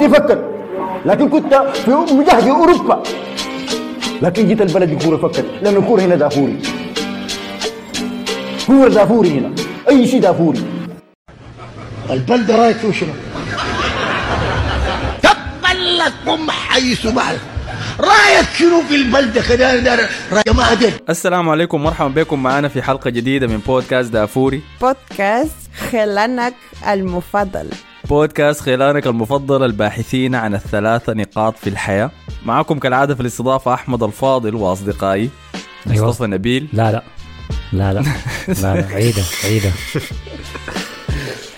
كنت يفكر. لكن كنت في مجهد أوروبا. لكن جيت البلد الكوره فكر لأن الكوره هنا دافوري. كوره دافوري هنا. أي شيء دافوري. البلده رأيك فيه شنو؟ تبلت ام حيث بعد رأيك شنو في البلده كده جماعة السلام عليكم. مرحبا بكم. معنا في حلقة جديدة من بودكاست دافوري. بودكاست خلانك المفضل. بودكاست خلانك المفضل الباحثين عن الثلاثة نقاط في الحياة. معكم كالعادة في الاستضافة أحمد الفاضل وأصدقائي أيوة. مصطفى نبيل. لا لا. لا لا. لا لا. عيدة عيدة.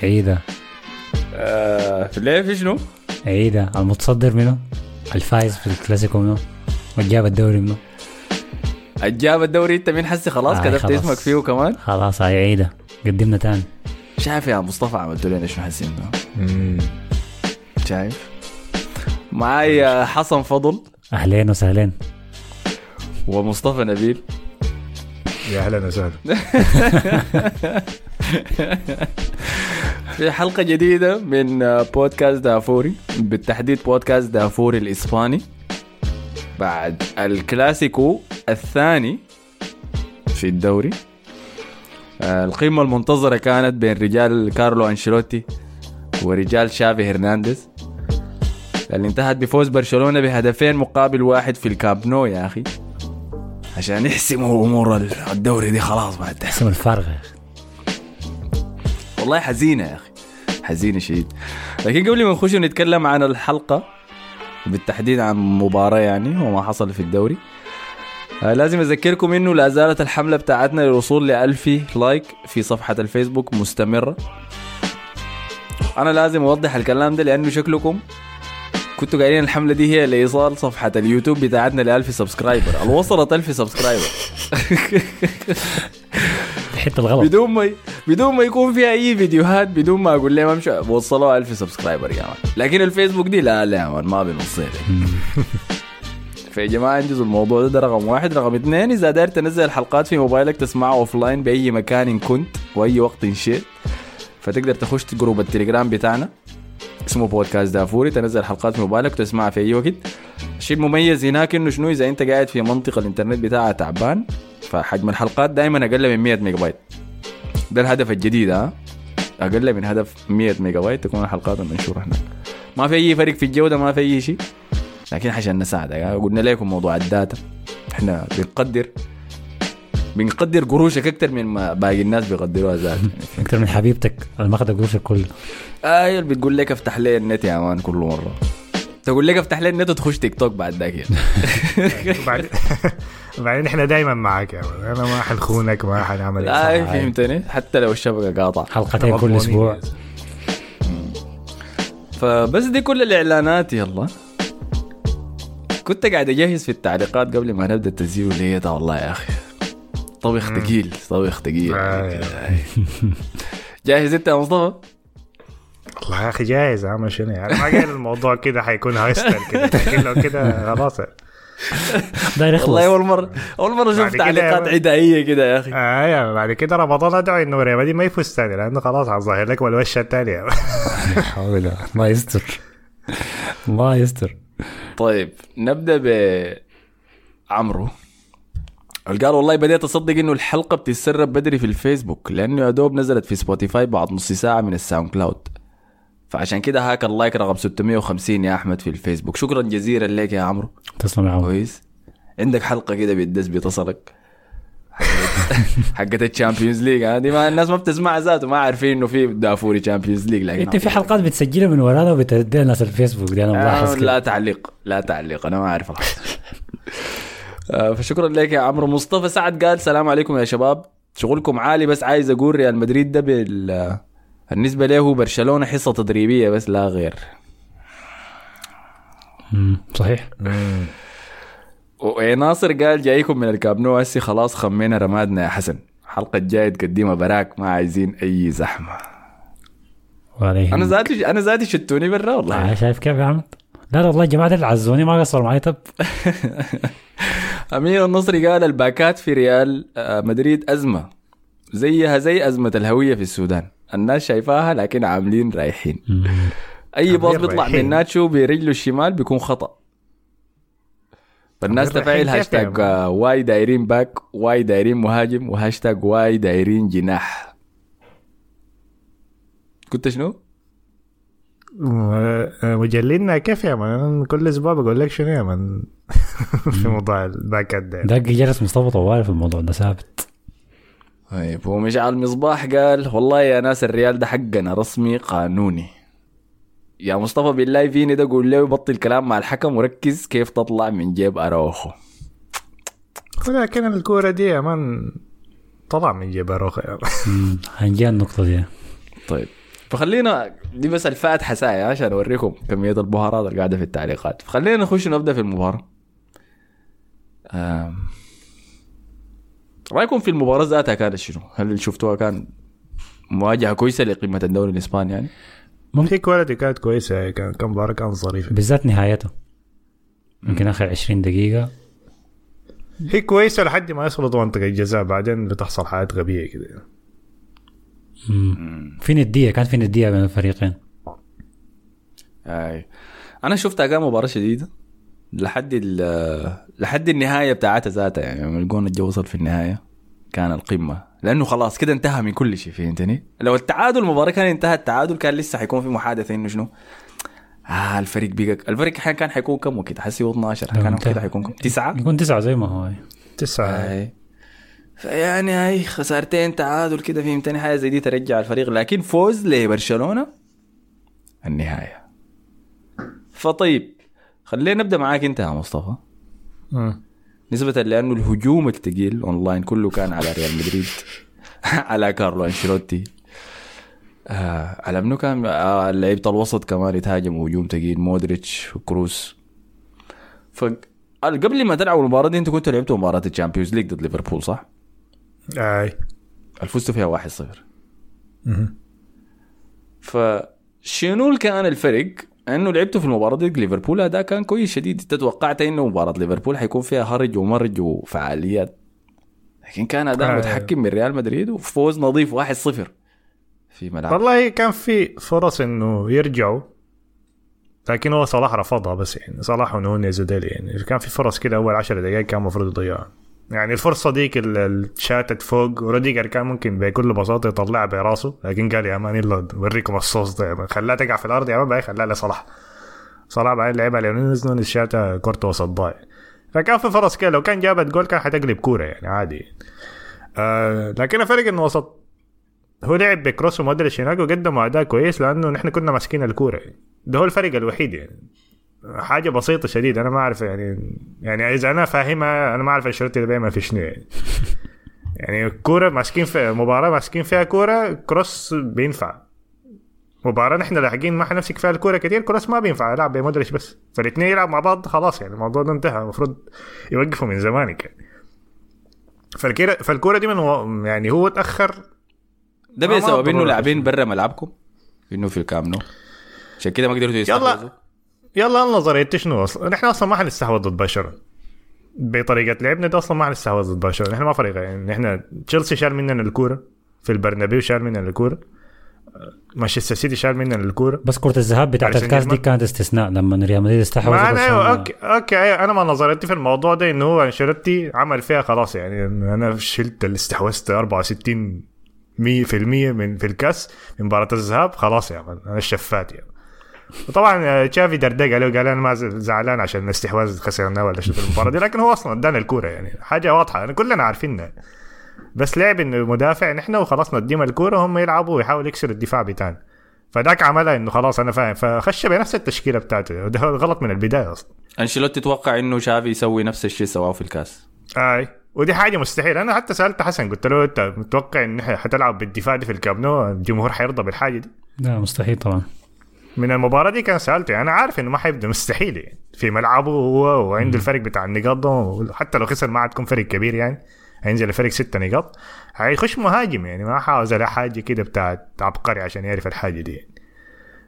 عيدة. آه في ليه في شنو؟ عيدة. المتصدر منه؟ الفايز في الكلاسيكو منه؟ والجاب الدوري منه؟ الجاب الدوري أنت مين حسي؟ خلاص آه، كتبت خلاص. اسمك فيه كمان. خلاص هاي عيدة. قدمنا تاني. شايف يا مصطفى عملت لنا شنو حسين ده شايف؟ معاي آه، حسن فضل. أهلين وسهلين. ومصطفى نبيل. يا أهلا وسهلا. في حلقة جديدة من بودكاست دافوري بالتحديد بودكاست دافوري الإسباني. بعد الكلاسيكو الثاني في الدوري. القمة المنتظرة كانت بين رجال كارلو أنشيلوتي ورجال شافي هرنانديز اللي انتهت بفوز برشلونة بهدفين مقابل واحد في الكامب نو يا أخي. عشان يحسموا أمور الدوري دي خلاص بعد. اسم الفارغة يا أخي. والله حزينة يا أخي. حزينة شديد. لكن قبل ما نخش نتكلم عن الحلقة بالتحديد عن مباراة يعني وما حصل في الدوري آه، لازم أذكركم إنه لا زالت الحملة بتاعتنا للوصول لألف like في صفحة الفيسبوك مستمرة. أنا لازم أوضح الكلام ده لأنه شكلكم كنتوا قايلين الحملة دي هي لإيصال صفحة اليوتيوب بتاعتنا لألف subscriber الوصلت ألف subscriber الحتة الغلط. بدون ما بدون ما يكون فيها أي فيديوهات بدون ما أقول لهم أمشوا وصلوا 1000 subscriber يا man. لكن الفيسبوك دي لا لا يا man ما بنوصل فيا جماعة؟ انجزوا الموضوع ده, ده رقم واحد. رقم اثنين إذا داير تنزل الحلقات في موبايلك تسمعها offline بأي مكان إن كنت وأي وقت إن شئت. فتقدر تخش group التليجرام بتاعنا اسمه بودكاست دافوري. تنزل الحلقات في موبايلك وتسمعها في أي وقت. الشيء المميز هناك إنه شنو؟ إذا أنت قاعد في منطقة الإنترنت بتاعها تعبان فحجم الحلقات دائما أقل من 100 ميجا بايت ده الهدف الجديد ها؟ أقل من هدف 100 ميجا بايت تكون الحلقات المنشوره هناك. ما في أي فرق في الجودة ما في أي شيء. لكن عشان نساعدك؟ قلنا لكم موضوع ال data. إحنا بنقدر بنقدر قروشك أكثر من ما باقي الناس بيقدروها ذات أكتر من حبيبتك. اللي ما أخذ قروشك كله. أيوه اللي بتقول لك افتح لي النت يا man كل مرة. تقول لك افتح لي النت وتخش تيك توك بعد ذاك يعني. بعدين إحنا دايما معك يا ولد. أنا ما حنخونك ما حنعمل اي إصلاحات. فهمتني. حتى لو الشبكة قاطعة. حلقتين كل زلمة. فبس دي كل الإعلانات يلا. كنت قاعد أجهز في التعليقات قبل ما نبدأ التسجيل ولقيتها والله يا أخي. طبخ ثقيل طبخ ثقيل آه. جاهز أنت يا مصطفى؟ والله يا أخي جاهز عامل شنو يعني؟ ما قايل الموضوع كده حيكون هايستر كده لكن لو كده خلاص. داير يخلص. والله أول مرة أول مرة كده تعليقات عدائية كده يا أخي. آه يا بعد كده رمضان أدعو إنه ريال ما يفوز ثاني لأنه خلاص حظهر لك الوشه الثانية. حول الله يستر. الله يستر. طيب نبدأ ب عمرو. قال والله بديت أصدق إنه الحلقة بتتسرب بدري في الفيسبوك لأنه يا دوب نزلت في سبوتيفاي بعد نص ساعة من الساوند كلاود. فعشان كده هاك ال like رقم 650 يا أحمد في الفيسبوك. شكرا جزيلا لك يا عمرو. تسلم يا عمر كويس. عندك حلقة كده بتدس بتصلك حقت ال Champions League. هذه ما الناس ما بتسمعها ذاته ما عارفين إنه في دافوري Champions League لكن أنت في حلقات بتسجلها من ورانا وبتديها الناس الفيسبوك دي أنا آه ملاحظ لا كده تعليق لا تعليق أنا ما أعرف آه فشكرا لك يا عمرو. مصطفى سعد قال السلام عليكم يا شباب. شغلكم عالي بس عايز أقول ريال مدريد ده بال بالنسبة له برشلونة حصة تدريبية بس لا غير. صحيح. وناصر قال جايكم من الكابنو هسي خلاص خمينا رمادنا يا حسن. الحلقة الجايه تقدمها براك ما عايزين أي زحمة. وعليهم. أنا ذاتي أنا ذاتي شتوني برا والله. آه، شايف كيف يا عمد؟ لا لا والله الجماعه اللي عزوني ما قصروا معي. طب. أمير النصري قال الباكات في ريال آه، مدريد أزمة. زيها زي أزمة الهوية في السودان. الناس شايفاها لكن عاملين رايحين. أي باص بيطلع. من ناتشو برجله الشمال بيكون خطأ. فالناس تفعل هاشتاج آه، واي دايرين back واي دايرين مهاجم وهاشتاج واي دايرين جناح. كنت شنو؟ مجلدنا كيف يا man كل أسبوع بقول لك شنو يا man في موضوع الباكات ده دق جرس مصطفى طوال في الموضوع ده ثابت. طيب ومشعل مصباح قال والله يا ناس الريال ده حقنا رسمي قانوني. يا مصطفى بالله فيني ده قول له بطل كلام مع الحكم وركز كيف تطلع من جيب اراوخو ولكن الكورة دي يا مان طلع من جيب. مم. هنجي على النقطة دي طيب فخلينا دي بس الفاتحه ساعه عشان أوريكم كمية البهارات اللي قاعدة في التعليقات فخلينا نخش نبدأ في المباراة آم. رأيكم في المباراة ذاتها كانت شنو؟ هل شفتوها كان مواجهة كويسة لقمه الدوري الإسباني يعني؟ في كواليتي كانت كويسة كان كان مباراة كانت ظريفة. بالذات نهايته. يمكن آخر 20 دقيقة. هي كويسة لحد ما يصلوا منطقة الجزاء بعدين بتحصل حاجات غبية كده. في ندية كان في ندية بين الفريقين. أي. أنا شفتها كان مباراة شديدة لحد لحد النهاية بتاعتها ذاتها يعني لما الجون الجو وصل في النهاية كان القمة. لأنه خلاص كده انتهى من كل شيء فهمتني؟ لو التعادل المباراه كان انتهى التعادل كان لسه حيكون في محادثة إنه شنو؟ آه الفريق بقى الفريق حين كان حيكون كم وكده حسي هو 12 لو كان. كده حيكون كم؟ تسعة؟ يكون تسعة زي ما هو تسعة اي فيعني هاي خسارتين تعادل كده فهمتني حاجة زي دي ترجع الفريق لكن فوز لبرشلونة النهاية فطيب خلينا نبدأ معاك أنت يا مصطفى. نسبة لأنه الهجوم الثقيل أونلاين كله كان على ريال مدريد. على كارلو أنشيلوتي. آه على منو كان؟ آه لعيبة الوسط كمان يتهاجموا هجوم ثقيل مودريتش وكروس ف قبل ما تلعبوا المباراة دي أنتوا كنتوا لعبتوا مباراة ال Champions League ضد ليفربول صح؟ أي. الفزتوا فيها 1-0 مهم. فشنو كان الفرق أنه لعبتوا في المباراة ضد ليفربول اداء كان كويس شديد. انت توقعت إنه مباراة ليفربول حيكون فيها هرج ومرج وفعاليات. لكن كان أداء آه. متحكم من ريال مدريد وفوز نظيف 1-0 في ملعب. والله كان في فرص إنه يرجعوا لكن هو صلاح رفضها بس يعني صلاح ونونيز وديلي يعني. كان في فرص كده أول 10 دقائق كان المفروض يضيعها. يعني الفرصه ديك اللي شاتت فوق وروديجر كان ممكن بكل بساطة يطلعها براسه لكن قال يا man يلا اوريكم الصوص ده man. خلاها تقع في الأرض يا man بعدين خلاها لصلاح. صلاح بعدين لعبها لنونيز نونيز شاتها كورته وسط ضايع فكان في فرص كده لو كان جابت جول كان حتقلب كورة يعني عادي. آه لكن الفرق إنه وسط هو لعب بكروس ومودريتش هناك وقدموا أداء كويس لأنه نحن كنا ماسكين الكورة. ده هو الفرق الوحيد يعني. حاجة بسيطة شديد أنا ما أعرف يعني يعني إذا أنا فاهمها أنا ما أعرف ده بيعمل في شنو يعني يعني الكوره ماسكين في مباراة ماسكين فيها كورة كروس بينفع. مباراة نحن لاحقين ما حنمسك فيها الكورة كثير كروس ما بينفع يلعب بمودريتش بس. فالاثنين يلعب مع بعض خلاص يعني الموضوع ده انتهى المفروض يوقفوا من زمانك يعني. فالكوره فالكورة دي من و... يعني هو تأخر. ده بسبب إنه. لاعبين برا ملعبكم إنه في الكام نو. عشان كده ما قدرتوا يستحوذوا. يلا نظريتي شنو أصلا؟ نحن أصلا ما حنستحوذ ضد برشلونة. بطريقة لعبنا ده أصلا ما حنستحوذ ضد برشلونة. نحن ما فريق يعني نحن تشيلسي شال مننا الكورة في البرنابيو شال مننا الكورة. مانشستر سيتي شال مننا الكورة. بس كرة الذهاب بتاعت الكاس دي. كانت استثناء لما ريال مدريد استحوذ أنا أيوه. أوكي أوكي أيوة أنا ما نظرتي في الموضوع ده إنه هو أنشيلوتي عمل فيها خلاص يعني أنا شلت اللي استحوذت 64 100% من في الكاس من مباراة الذهاب خلاص يا man أنا الشفات يعني وطبعا آه، تشافي دردق عليه وقال أنا ما زعلان عشان الاستحواذ خسرناه ولا شو في المباراة دي لكن هو أصلا ادانا الكورة يعني. حاجة واضحة يعني كلنا عارفينها بس لعب إنه مدافع نحن وخلاص نديهم الكورة هم يلعبوا ويحاولوا يكسروا الدفاع بتاعنا. فذاك عملها إنه خلاص أنا فاهم فخش بنفس التشكيلة بتاعته. وده غلط من البداية أصلا. أنشيلوتي تتوقع إنه شافي يسوي نفس الشيء سواه في الكاس. أي. ودي حاجة مستحيل أنا حتى سألت حسن قلت له أنت متوقع إن حتلعب بالدفاع دي في الكابنو الجمهور حيرضى بالحاجة دي؟ لا مستحيل طبعا. من المباراة دي كان سألته يعني أنا عارف إنه ما حيبدا مستحيل. يعني في ملعبه هو وعنده الفرق بتاع النقاط ده حتى لو خسر ما عاد فرق كبير يعني. هينزل الفرق ستة نقاط. هيخش مهاجم يعني ما حاوز على حاجة كده بتاعت عبقري عشان يعرف الحاجة دي. يعني.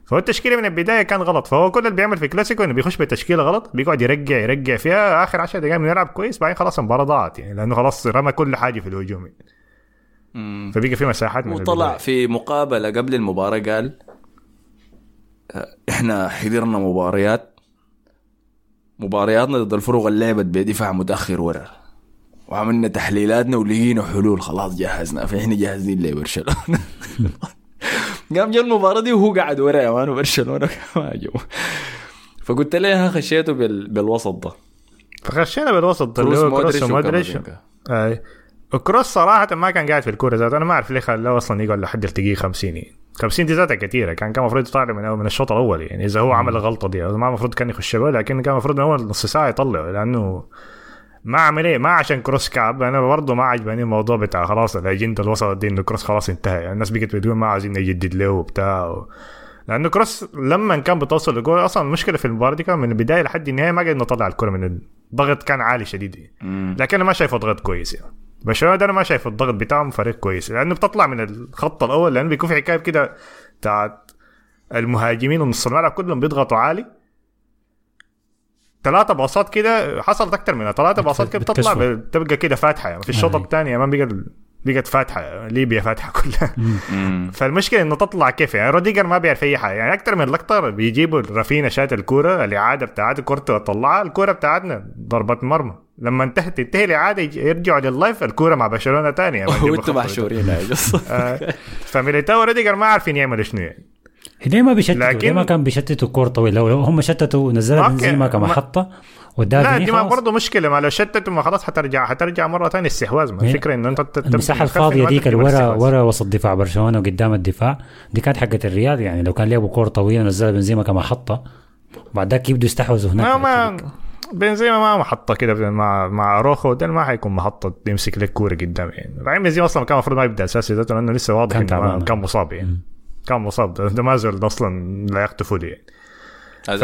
فهو التشكيلة من البداية كان غلط. فهو كل اللي بيعمل في كلاسيكو إنه بيخش بتشكيلة غلط بيقعد يرجع يرجع فيها. آخر 10 دقائق بنلعب كويس بعدين خلاص المباراة ضاعت يعني لأنه خلاص رمى كل حاجة في الهجوم. يعني. فبقى في مساحات من وطلع البداية. في مقابلة قبل المباراة قال إحنا حضرنا مباريات مبارياتنا ضد الفرق اللي لعبت بدفاع متأخر ورا. وعملنا تحليلاتنا ولقينا حلول خلاص جهزنا فاحنا جاهزين لبرشلونة. قام جا المباراة دي وهو قاعد ورا يا man وبرشلونة ما جو. فقلت له ها خشيته بال... بالوسط ده. فخشينا بالوسط اللي كروس هو كروس مودريتش. ومودريتش. أي. وكروس صراحة ما كان قاعد في الكورة ذات أنا ما أعرف ليه خلاه أصلا يقعد لحد الدقيقة 50 يعني 50 دي ذاتها كثيرة كان كان المفروض يطلع من من الشوط الأول. يعني إذا هو عمل الغلطة دي ما المفروض كان يخش جول لكن كان المفروض من اول نص ساعة يطلعه لأنه ما عمل إيه؟ ما عشان كروس كعب. أنا برضه ما عجبني الموضوع بتاع خلاص الاجنده الوسط دي إنه كروس خلاص انتهى. يعني الناس بقت بتقول ما عايزين نجدد له وبتاع. و... لأنه كروس لما كان بتوصل لجول أصلا المشكلة في المباراة دي كان من البداية لحد النهاية ما قدرنا نطلع الكره من الضغط كان عالي شديد. يعني. لكن أنا ما شايفه ضغط كويس يعني. برشلونه ده أنا ما شايف الضغط بتاعهم فريق كويس لأنه بتطلع من الخط الأول لأنه بيكون في حكاية كده بتاعت المهاجمين ونص الملعب كلهم بيضغطوا عالي ثلاثة باصات كده حصلت أكثر منها ثلاثة باصات كده بتطلع. بتبقى كده فاتحة يعني في الشوط. الثاني ما بقت بقت فاتحة ليبيا فاتحة كلها. فالمشكلة إنه تطلع كيف؟ يعني روديجر ما بيعرف أي حاجة. يعني أكثر من لقطة بيجيبوا رافينا شات الكورة الإعادة بتاعت كورته طلعها الكورة بتاعتنا ضربه مرمى. لما انتهت تنتهي الإعادة يرجعوا لل live الكورة مع برشلونة ثانية وأنتم محشورين. جص فميليتاو وروديجر ما عارفين يعملوا شنو يعني. ليه ما بيشتتوا لكن- ليه ما كان بيشتتوا كور طويل لو لو هم شتتوا نزلها. بنزيما كمحطة واداها لا دي ما. برضه مشكلة. ما لو شتتوا ما خلاص حترجع حترجع مرة ثانية استحواذ. ما الفكرة انه أنت الفاضية ما ديك اللي ورا. ورا وسط دفاع برشلونة وقدام الدفاع. دي كانت حقت الريال يعني. لو كان لعبوا كور طويلة نزلها بنزيما كمحطة وبعد ذاك يبدوا يستحوذوا ما هناك ما بنزيما ما محطة كده. مع مع روخو ده ما حيكون محطة يمسك لك كورة قدام يعني. بعدين بنزيما أصلا كان المفروض ما يبدأ أساسي لأنه لسه واضح كان ما-. كان مصاب يعني. كان مصاب ده, ما زال أصلا لا يختفوا لي يعني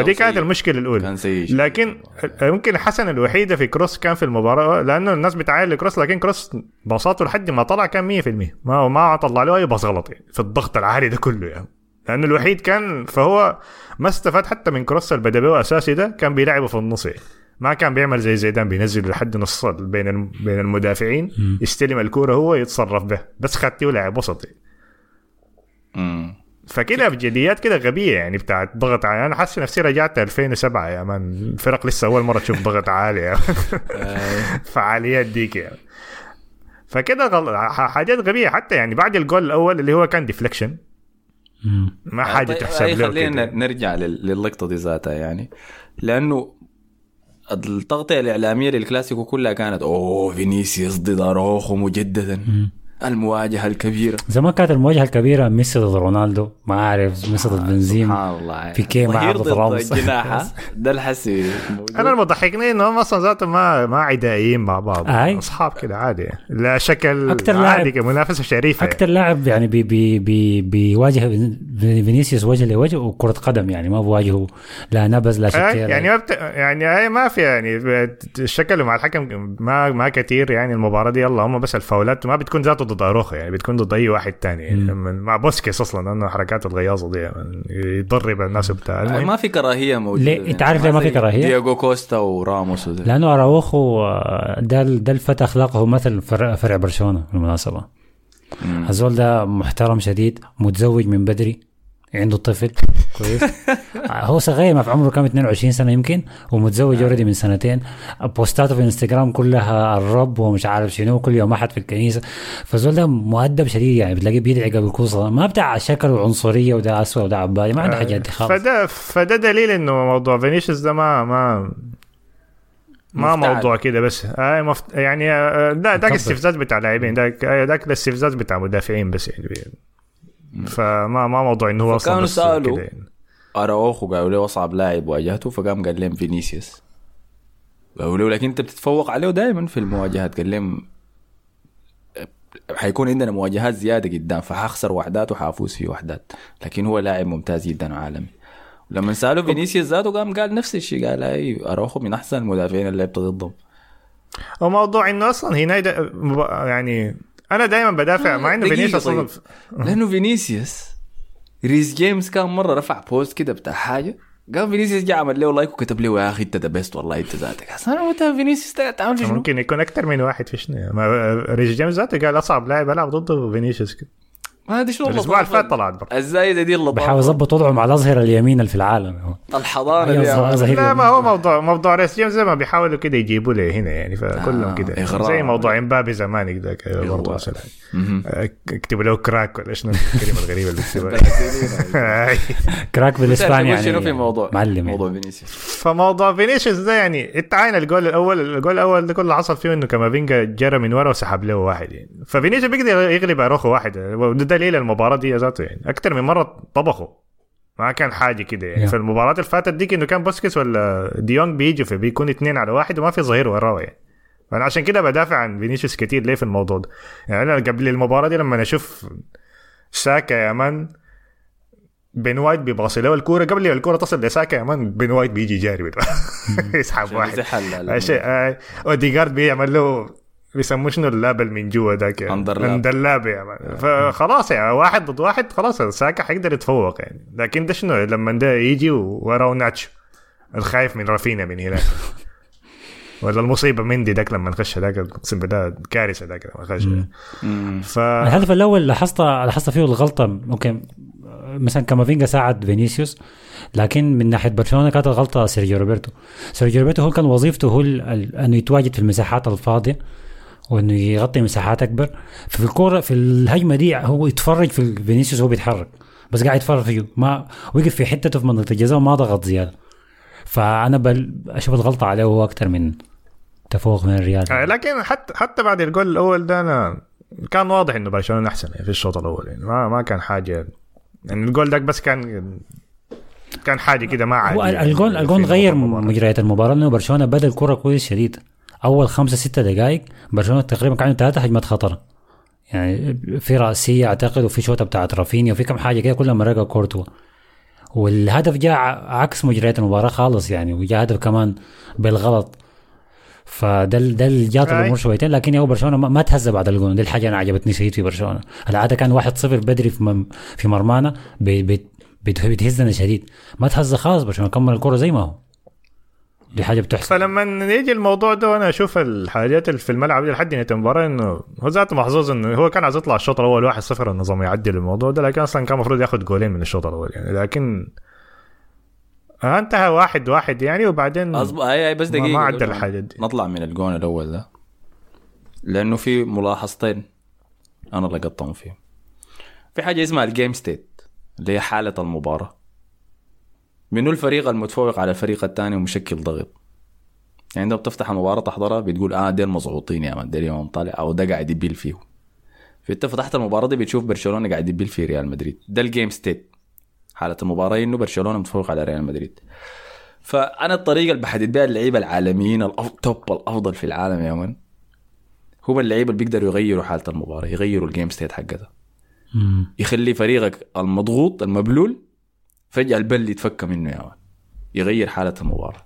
فدي كانت سيء. المشكلة الأولى كان سيء. لكن يمكن الحسنة الوحيدة في كروس كان في المباراة لأنه الناس بتعاين لكروس لكن كروس باصاته لحد ما طلع كان 100% ما ما طلع له أي باص غلط يعني في الضغط العالي ده كله يعني لأنه الوحيد كان فهو ما استفاد حتى من كروس به أساسي ده كان بيلعبه في النص يعني. ما كان بيعمل زي زيدان بينزل لحد نص بين الم- بين المدافعين يستلم الكورة هو يتصرف به بس خدتيه ولعب وسط يعني. مم. فكده بجديات كده غبية يعني بتاعت ضغط عالي. أنا حاسس نفسي رجعت 2007 يا man. الفرق لسه أول مرة تشوف ضغط عالي يا man. فعاليات ديك يعني. فكده غل... حاجات غبية. حتى يعني بعد الجول الأول اللي هو كان deflection. ما حاجة طيب، تحسب له خلينا كده. نرجع لل- للقطه دي ذاتها يعني. لأنه التغطية الإعلامية للكلاسيكو كلها كانت أوه فينيسيوس ضد أروخو مجددا. المواجهة الكبيرة. زمان كانت المواجهة الكبيرة ميسي ضد رونالدو ما أعرف ميسي ضد بنزيما سبحان الله. بيكيه مع ظهير ضد راموس. ده هسي. أنا المضحكني إنهم أصلا ذاتهم ما ما عدائيين مع بعض. أي. أصحاب كده عادي. لا شكل أكتر عادي لاعب- كده، منافسه شرسة. أكتر لاعب يعني بي بي بي بيواجه فين- فينيسيوس وجه لوجه وكرة قدم يعني ما بواجهه لا نبز لا آه، شكيرة يعني ما بت... يعني هي ما في يعني شكله مع الحكم ما ما كثير يعني المباراة دي يلا هم بس الفاولات ما بتكون ذاته ضد اروخا يعني بتكون ضد أي واحد تاني يعني من مع بوسكيس أصلا لأنه حركاته الغياظه دي يعني يضرب الناس بتاع المهم ما في كراهية موجودة ليه؟ أنت عارف ليه ما في زي كراهية؟ دياغو كوستا وراموس وده. لأنه أراوخو آه، ده ده الفتى أخلاقه مثل فرع, فرع برشلونة بالمناسبة. الزول ده محترم شديد متزوج من بدري عنده طفل. كويس. هو صغير ما في عمره كام 22 سنة يمكن. ومتزوج already من سنتين. بوستاته في انستغرام كلها الرب ومش عارف شنو. كل يوم أحد في الكنيسة. فالزول ده مؤدب شديد يعني. بتلاقيه بيدعي قبل كل صلاة. ما بتاع شكل وعنصريه وده اسوء وده عبالي. ما عنده حاجات دي خالص. فده فده دليل إنه موضوع فينيسيوس ده ما ما ما مفتعل. موضوع كده بس. آه مفت... يعني آه ده داك مكبر. استفزاز بتاع لاعبين. داك آه، داك الاستفزاز بتاع مدافعين بس يعني. فما ما موضوع إنه هو أصلا سألوا. كده يعني. اراوخو قالوا له أصعب لاعب واجهته فقام قال لهم فينيسيوس قالوا له لكن أنت بتتفوق عليه دائما في المواجهات قال لهم حيكون عندنا مواجهات زيادة قدام فحخسر وحدات وحافوز في وحدات لكن هو لاعب ممتاز جدا وعالمي لما سألوا فينيسيوس ذاته قام قال نفس الشيء قال أي اراوخو من أحسن المدافعين اللي لعبت ضدهم وموضوع إنه أصلا هنا يعني أنا دائما بدافع مع إنه فينيسيوس طيب. لأنه فينيسيوس ريس جيمس كان مرة رفع post كده بتاع حاجة. قام فينيسيوس جا عمل له like وكتب له يا أخي أنت the beast والله أنت ذاتك. أنا قلت فينيسيوس تعمل في شنو؟ ممكن يكون أكثر من واحد في شنو؟ ريس جيمس ذاته قال أصعب لاعب ألعب ضده فينيسيوس كده. هذه شو الأسبوع اللي فات طلعت برا الزايده دي اللطافه بحاول يظبط وضعه مع الأظهرة اليمين اللي في العالم. ظهير لا ما. هو موضوع موضوع ريس جيمس زي ما بيحاولوا كده يجيبوا لي هنا يعني فكلهم آه، كده. زي موضوع امبابي زمان ذاك برضه مثلا اكتبوا له crack ولا شنو الكلمة الغريبة اللي بيكتبوها crack بالإسباني يعني شنو في موضوع معلم موضوع يعني. فينيسيوس. فموضوع فينيسيوس ده يعني انت عاين الجول الأول الجول الأول ده كله حصل فيه إنه كامافينجا جرى من ورا وسحب له واحد يعني. ففينيسيوس بيقدر يغلب أروخو واحد. دليل المباراة دي ذاته يعني. أكثر من مرة طبخوا ما كان حاجة كده يعني. Yeah. في المباراة اللي فاتت ديك إنه كان بوسكيس ولا ديونج بيجوا فبيكون اثنين على واحد وما في ظهير وراه يعني. فانا عشان كده بدافع عن فينيسيوس كتير ليه في الموضوع ده. يعني أنا قبل المباراة دي لما أشوف ساكا يا man بين وايت بيباصي. له الكورة قبل ما الكورة تصل لساكا يا man بين وايت بيجي جاري. يسحب واحد. شيء. اوديجارد بيعمل له بيسموه شنو اللابل من جوا ذاك يعني. يا man فخلاص يعني واحد ضد واحد خلاص ساكا حيقدر يتفوق يعني. لكن ده شنو؟ لما ده يجي وراه ناتشو الخايف من رافينيا من هناك. ولا المصيبة مندي ذاك لما خش ذاك اقسم بالله كارثة ذاك لما خش ف الهدف الأول لاحظت لاحظت فيه الغلطة؟ ممكن مثلا كامافينجا ساعد فينيسيوس لكن من ناحية برشلونة كانت الغلطة سيرجيو روبرتو. سيرجيو روبرتو هو كان وظيفته هو أنه يتواجد في المساحات الفاضية. وإنه يغطي مساحات أكبر. ففي الكورة في الهجمة دي هو يتفرج في فينيسيوس وهو بيتحرك. بس قاعد يتفرج فيه. ما وقف في حتته في منطقة الجزاء وما ضغط زيادة. فأنا بل أشوف الغلطة عليه هو أكثر من تفوق من الريال. آه، لكن حتى حتى بعد الجول الأول ده أنا كان واضح إنه برشلونة أحسن يعني في الشوط الأول. يعني ما ما كان حاجة. يعني الجول ده بس كان كان حاجة كده ما عادي هو يعني في غير. مجريات المباراة لأنه برشلونة بدا الكره كويس شديد أول خمسة ستة دقائق برشلونة تقريبا كانوا ثلاثة هجمات خطر. يعني في رأسية أعتقد وفي شوطة بتاعت رافينيا وفي كم حاجة كده كلها مرقها كورتوا. والهدف جاء عكس مجريات المباراة خالص يعني وجاء هدف كمان بالغلط. فده ده اللي جات. الأمور شويتين لكن يا برشلونة ما تهز بعد الجون. دي الحاجة أنا عجبتني شديد في برشلونة. العادة كان 1-0 بدري في في مرمانا بتهزنا شديد. ما تهز خالص برشلونة كمل الكرة زي ما هو. دي حاجة بتحصل. فلما يجي الموضوع ده وأنا أشوف الحاجات اللي في الملعب دي لحد نهاية المباراة إنه هو ذاته محظوظ إنه هو كان عايز يطلع الشوط الأول 1-0 النظام يعدل الموضوع ده لكن أصلا كان المفروض ياخذ جولين من الشوط الأول يعني لكن انتهى واحد واحد يعني وبعدين أصبح هي بس ما- دقيقة ما عدل الحاجات دي. نطلع من الجون الأول ده لأنه في ملاحظتين أنا لقطتهم فيهم. في حاجة اسمها ال game state اللي هي حالة المباراة. منو الفريق المتفوق على الفريق الثاني ومشكل ضغط؟ يعني انت بتفتح المباراة تحضرها بتقول آه ديل مضغوطين يا man ديل يوم طالع أو ده قاعد يبيل فيه. فأنت فتحت المباراة دي بتشوف برشلونة قاعد يبيل في ريال مدريد. ده ال game state حالة المباراة إنه برشلونة متفوق على ريال مدريد. فأنا الطريقة اللي بحدد بها اللعيبة العالميين ال top الأفضل في العالم يا man هم اللعيبة اللي بيقدروا يغيروا حالة المباراة يغيروا ال game state حقتها. يخلي فريقك المضغوط المبلول فجأة البل يتفك منه يا man يغير حالة المباراة.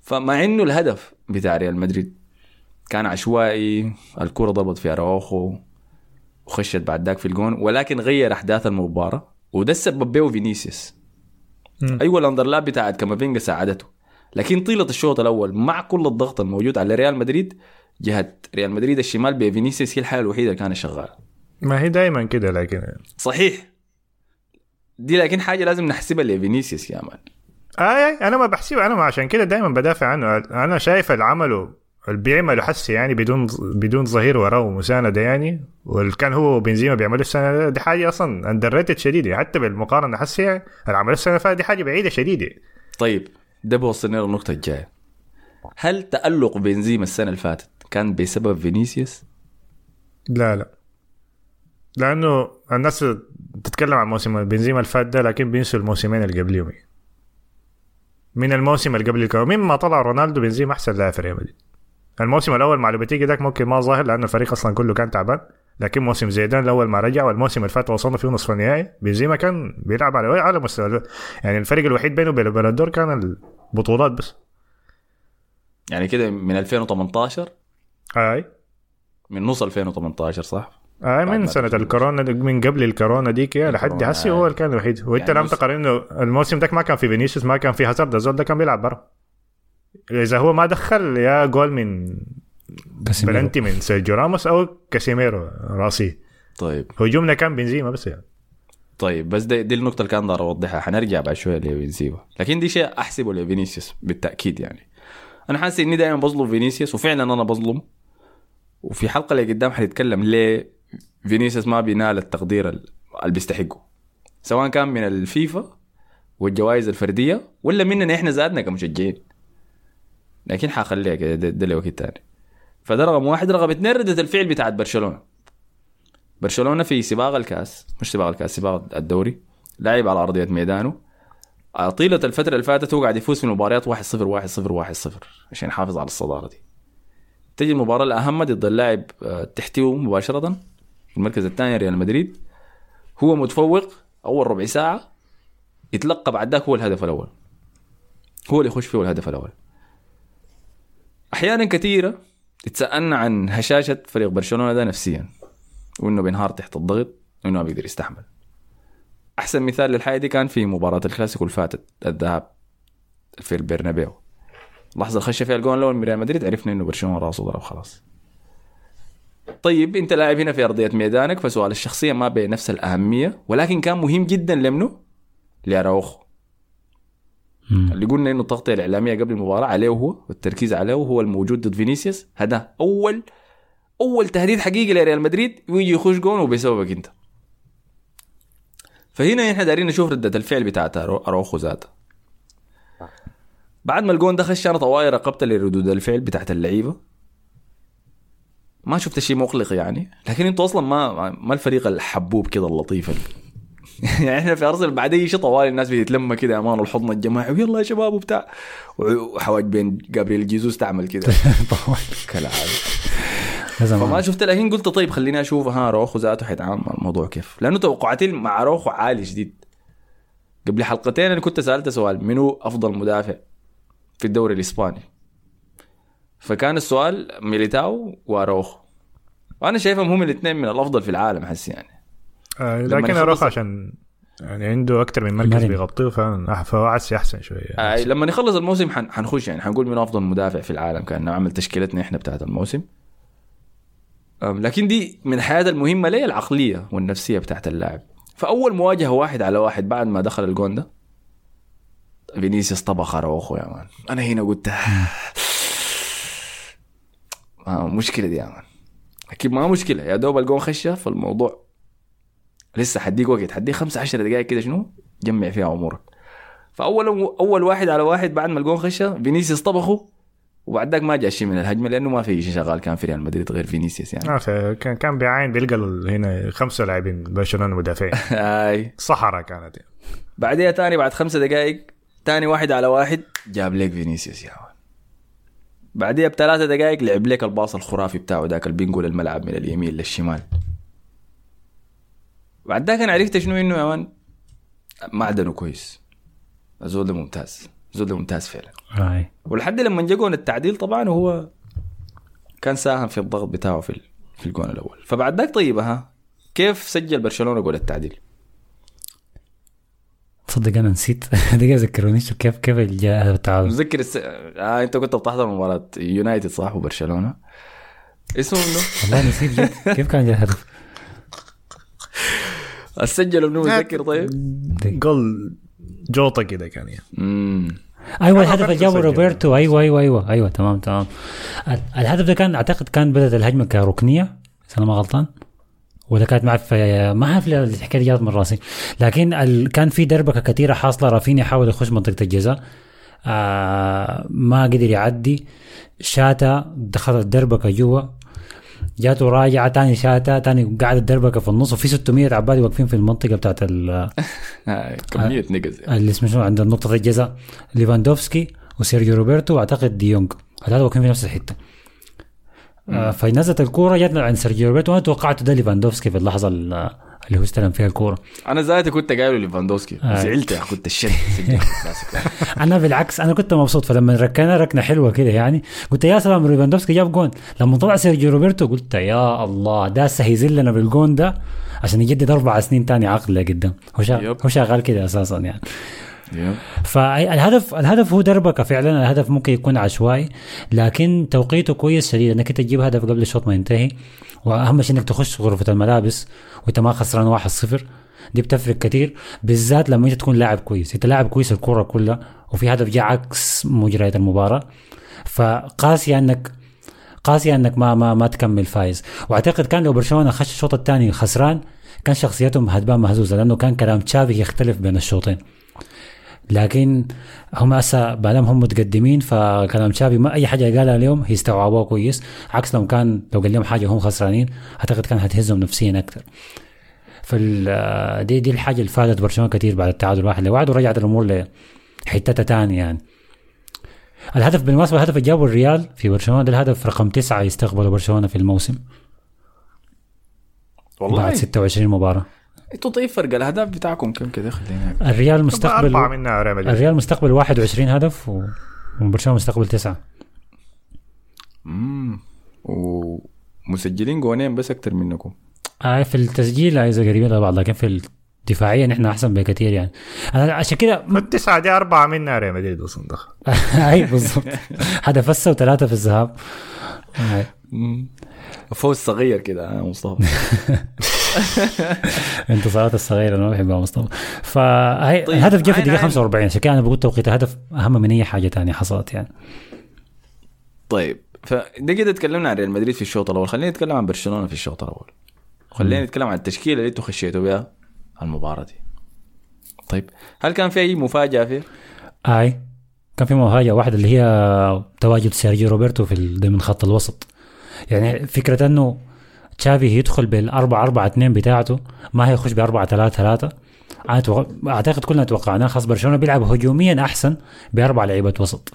فمع إنه الهدف بتاع ريال مدريد كان عشوائي الكرة ضربت في اراوخو وخشت بعد ذاك في الجون ولكن غير أحداث المباراة وده السبب به فينيسيوس. أيوه ال underlap بتاعت كامافينجا ساعدته لكن طيلة الشوط الأول مع كل الضغط الموجود على ريال مدريد جهة ريال مدريد الشمال بفينيسيوس هي الحالة الوحيدة اللي كانت شغالة. ما هي دائما كده لكن صحيح. دي لكن حاجة لازم نحسبها لفينيسيوس يا man آه أنا ما بحسبه أنا ما عشان كده دائما بدافع عنه. أنا شايف اللي عمله اللي بيعمله هسي يعني بدون بدون ظهير وراه ومساندة يعني واللي كان هو وبنزيما بيعملوا السنة دي, حاجة أصلا اندر شديدة. حتى بالمقارنة هسي يعني اللي السنة اللي فاتت دي حاجة بعيدة شديدة. طيب ده بوصلنا للنقطة الجاية. هل تألق بنزيما السنة اللي فاتت كان بسبب فينيسيوس؟ لا لا. لأنه الناس تتكلم عن موسم بنزيما اللي فات ده لكن بينسوا الموسمين اللي قبليهم. من الموسم اللي قبل الكو من ما طلع رونالدو بنزيما أحسن لاعب في ريال مدريد. الموسم الأول مع لوبيتيجي ذاك ممكن ما ظاهر لأنه الفريق أصلا كله كان تعبان. لكن موسم زيدان الأول ما رجع والموسم اللي فات وصلنا فيه نصف النهائي. بنزيما كان بيلعب على اعلى مستوى يعني الفرق الوحيد بينه وبين البلندور كان البطولات بس. يعني كده من 2018 أي. من نص 2018 صح؟ آه من سنة. الكورونا من قبل الكورونا ديك يا لحد هسي. هو اللي كان الوحيد. وانت يعني لم بص- تقارن إنه الموسم ده ما كان في فينيسيوس ما كان في هازارد الزول ده كان بيلعب برا. إذا هو ما دخل يا جون من كاسيميرو. بلنتي من سيرجيو راموس أو كاسيميرو راسي. طيب. هجومنا كان بنزيما بس يعني. طيب بس دي, دي النقطة اللي كان ضار أوضحها. حنرجع بعد شوية لبنزيما لكن دي شيء أحسبه لفينيسيوس بالتأكيد يعني. أنا حاسس إني دائما بظلم فينيسيوس وفعلا أنا بظلم. وفي حلقة اللي قدام حنتكلم ليه؟ فينيسيوس ما بينال التقدير ال- اللي بيستحقه. سواء كان من الفيفا والجوائز الفردية ولا مننا إحنا ذاتنا كمشجعين. لكن حخليها كده ده, ده لوقت تاني. فده رقم واحد رقم اثنين ردة الفعل بتاعت برشلونة. برشلونة في سباق الكاس مش سباق الكاس سباق الدوري لاعب على أرضية ميدانه. آه، طيلة الفترة اللي فاتت هو قاعد يفوز في المباريات 1-0 1-0 1-0 عشان يحافظ على الصدارة دي. تجي المباراة الأهم ضد اللاعب آه، تحتيه مباشرة في المركز الثاني ريال مدريد. هو متفوق أول ربع ساعة يتلقى بعد ذاك هو الهدف الأول. هو اللي يخش فيه الهدف الأول. أحيانا كثيرة تتسالنا عن هشاشة فريق برشلونة ده نفسيا وإنه بينهار تحت الضغط وإنه ما بيقدر يستحمل. أحسن مثال للحاجة دي كان في مباراة الكلاسيكو اللي فاتت الذهاب في البرنابيو. اللحظه اللي خش فيها الجون الأول من ريال مدريد عرفنا إنه برشلونة راسه ضرب خلاص. طيب انت لاعب هنا في أرضية ميدانك فسؤال الشخصية ما بنفس الأهمية ولكن كان مهم جدا لمنه لأراوخو. اللي قلنا إنه التغطية الإعلامية قبل المباراة عليه هو والتركيز عليه هو الموجود ضد فينيسيوس. هذا أول أول تهديد حقيقي لريال مدريد ويجي يخش جون وبسببك انت. فهنا إحنا دايرين نشوف ردة الفعل بتاعت أرو- اروخو ذاته. بعد ما الجون ده خش أنا طوالي راقبت لردود الفعل بتاعت اللعيبة. ما شفت شيء مقلق يعني. لكن أنتوا أصلا ما ما الفريق الحبوب كده اللطيف ال- يعني إحنا في أرسنال بعد اي شيء طوالي الناس بتتلم كده أمان الحضن الجماعي ويلا يا شباب وبتاع. وحواج بين جابرييل جيزوس تعمل كده كالعاده لازم فما شفت لكن قلت طيب خليني أشوف ها روخو ذاته حيتعامل مع الموضوع كيف؟ لأنه توقعاتي مع روخو عالي شديد. قبل حلقتين أنا كنت سالت سؤال منو أفضل مدافع في الدوري الإسباني؟ فكان السؤال ميليتاو واروخو وأنا شايفهم هم الاثنين من الأفضل في العالم حس يعني. آه لكن يخلص- اروخ عشان يعني عنده أكثر من مركز. بيغطيه فأنا- فهو عسي أحسن شوية. آه لما نخلص الموسم حن حنخش يعني حنقول من أفضل مدافع في العالم كان نعمل تشكيلتنا إحنا بتاعت الموسم. لكن دي من الحاجات المهمة ليه العقلية والنفسية بتاعت اللاعب. فأول مواجهة واحد على واحد بعد ما دخل الجون ده فينيسيوس طبخ اروخو يا man. أنا هنا قلت آه مشكلة دي يا man أكيد ما مشكلة. يا دوب الجون خشة فالموضوع لسه حديك وقت. حديك 15 دقائق كده شنو؟ جمع فيها أمورك. فأول أول واحد على واحد بعد ما الجون خشة فينيسيوس طبخه وبعد ذاك ما جاء شيء من الهجمة لأنه ما في شيء شغال كان في ريال مدريد غير فينيسيوس يعني. آه فكان كان بيعاين بيلقى هنا خمسة لاعبين برشلونة مدافعين. أي. صحراء كانت يعني. بعدها تاني بعد خمسة دقائق تاني واحد على واحد جاب لك فينيسيوس يا man بعدها بثلاثة دقائق لعب لك ال pass الخرافي بتاعه ذاك اللي بينقل الملعب من اليمين للشمال. بعد ذاك أنا عرفت شنو إنه يا man؟ معدنه كويس. الزول ده ممتاز. الزول ده ممتاز فعلا. ولحد لما جا جون التعديل طبعا هو كان ساهم في الضغط بتاعه في في الجون الأول. فبعد ذاك طيب ها؟ كيف سجل برشلونة جول التعديل؟ تصدق أنا نسيت. دقيقة ذكرونيش كيف كيف جاء التعادل متذكر الس... آه أنت كنت بتحضر مباراة يونايتد صح؟ وبرشلونة. اسمه منه والله نسيت جد. كيف كان جاء الهدف؟ سجلوا منه متذكر طيب؟ جول جوطه كده كان يعني. امم أيوه الهدف اللي جابه. روبرتو. أيوه أيوه أيوه. أيوه تمام تمام. ال- الهدف ده كان أعتقد كان بدأت الهجمة كركنية إذا أنا ما غلطان. ولا كانت ما اعرف ما أعرف الحكاية دي جات من راسي. لكن ال... كان في دربكة كثيرة حاصلة رافينيا حاول يخش منطقة الجزاء. آه ما قدر يعدي. شاتا دخلت الدربكة جوا. جاته راجعه تاني شاتا تاني قاعد الدربكة في النص. وفي 600 عبالي واقفين في المنطقة بتاعت ال... آه كمية نقز. اللي اسمه شنو؟ عند نقطة الجزاء. ليفاندوفسكي وسيرجيو روبرتو وأعتقد ديونج. هذول واقفين في نفس الحتة. فنزلت الكورة جت عند سيرجيو روبرتو. وأنا توقعت ده ليفاندوفسكي في اللحظة ال- اللي هو استلم فيها الكورة. أنا ذاتي كنت قايله ليفاندوسكي آه. زعلت يا كنت الشد سجل الكلاسيكو. أنا بالعكس أنا كنت مبسوط. فلما ركنا ركنة حلوة كده يعني. قلت يا سلام ليفاندوفسكي جاب جون. لما طلع سيرجيو روبرتو قلت يا الله ده هيذلنا بالجون ده عشان يجدد أربع سنين تاني عقد لقدام. هو شغال كده أساسا يعني. فالهدف الهدف هو دربكه فعلا. الهدف ممكن يكون عشوائي لكن توقيته كويس شديد إنك أنت تجيب هدف قبل الشوط ما ينتهي. وأهم شيء إنك تخش غرفة الملابس وأنت ما خسران 1-0 دي بتفرق كثير بالذات لما أنت تكون لاعب كويس. أنت لاعب كويس الكرة كلها وفي هدف جاء عكس مجريات المباراة. فقاسي انك قاسي إنك ما ما ما تكمل فايز. وأعتقد كان لو برشلونة خش الشوط الثاني خسران كان شخصيتهم هتبان مهزوزة لأنه كان كلام تشافي يختلف بين الشوطين. لكن هم هسه بعدهم هم متقدمين فكلام تشافي ما أي حاجة قالها اليوم هيستوعبوها كويس. عكس لو كان لو قال لهم حاجة هم خسرانين أعتقد كان هتهزهم نفسيا أكثر فال دي دي الحاجة اللي فادت برشلونة كثير بعد التعادل واحد لواحد ورجعت الأمور لحتتها ثانية يعني. الهدف بالمناسبة الهدف اللي جابه الريال في برشلونة ده الهدف رقم تسعة يستقبله برشلونة في الموسم. والله. بعد 26 مباراة. أنتوا طيب فرق الأهداف بتاعكم كم كده؟ خلينا الريال مستقبل أربعة منها ريال مدريد. الريال مستقبل 21 هدف و... وبرشلونة مستقبل تسعة. امم ومسجلين جونين بس أكتر منكم. آه في التسجيل عايزه قريبين لبعض لكن في الدفاعيا نحن أحسن بكثير يعني. أنا عشان كده التسعة دي أربعة منها ريال مدريد أصلا دخل أي بالضبط. هدف هسه وثلاثة في الذهاب. آه. فوز صغير كده يا مصطفى. انتصارات الصغيرة أنا ما بحبها مصطفى. فهي طيب، الهدف جاء في الدقيقه عين. 45 عشان كده أنا بقول توقيت الهدف أهم من أي حاجة ثانية حصلت يعني. طيب فده كده تكلمنا عن ريال مدريد في الشوط الأول. خلينا نتكلم عن برشلونة في الشوط الأول. خلينا نتكلم عن التشكيلة اللي أنتوا خشيتوا بها المباراة دي. طيب هل كان في أي مفاجأة فيه؟ أي كان في مفاجأة واحدة اللي هي تواجد سيرجيو روبرتو في ضمن خط الوسط. يعني فكرة إنه تشافي يدخل بالأربعة أربعة اثنين بتاعته ما هيخش بأربعة ثلاثة ثلاثة. أنا أتوقع- أعتقد كلنا توقعناه خاص برشلونة بيلعب هجوميا أحسن بأربع لعيبة وسط.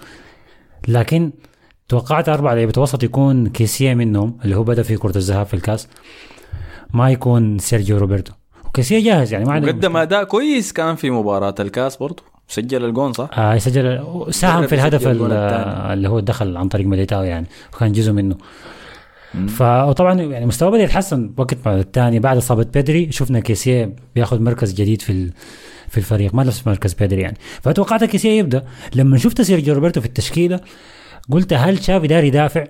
لكن توقعت أربع لعيبة وسط يكون كيسيه منهم اللي هو بدأ في كرة الذهاب في الكاس ما يكون سيرجيو روبرتو. وكيسيه جاهز يعني ما عنده قدم أداء كويس كان في مباراة الكاس برضه سجل الجون صح؟ آه سجل ساهم في الهدف. اللي هو دخل عن طريق ميليتاو يعني وكان جزء منه. فطبعا يعني مستواه بدأ يتحسن وقت ما الثاني بعد إصابة بيدري شفنا كيسيه بياخذ مركز جديد في في الفريق ما نفس مركز بيدري يعني. فتوقعت كيسيه يبدأ. لما شفت سيرجيو روبرتو في التشكيلة قلت هل تشافي داير يدافع؟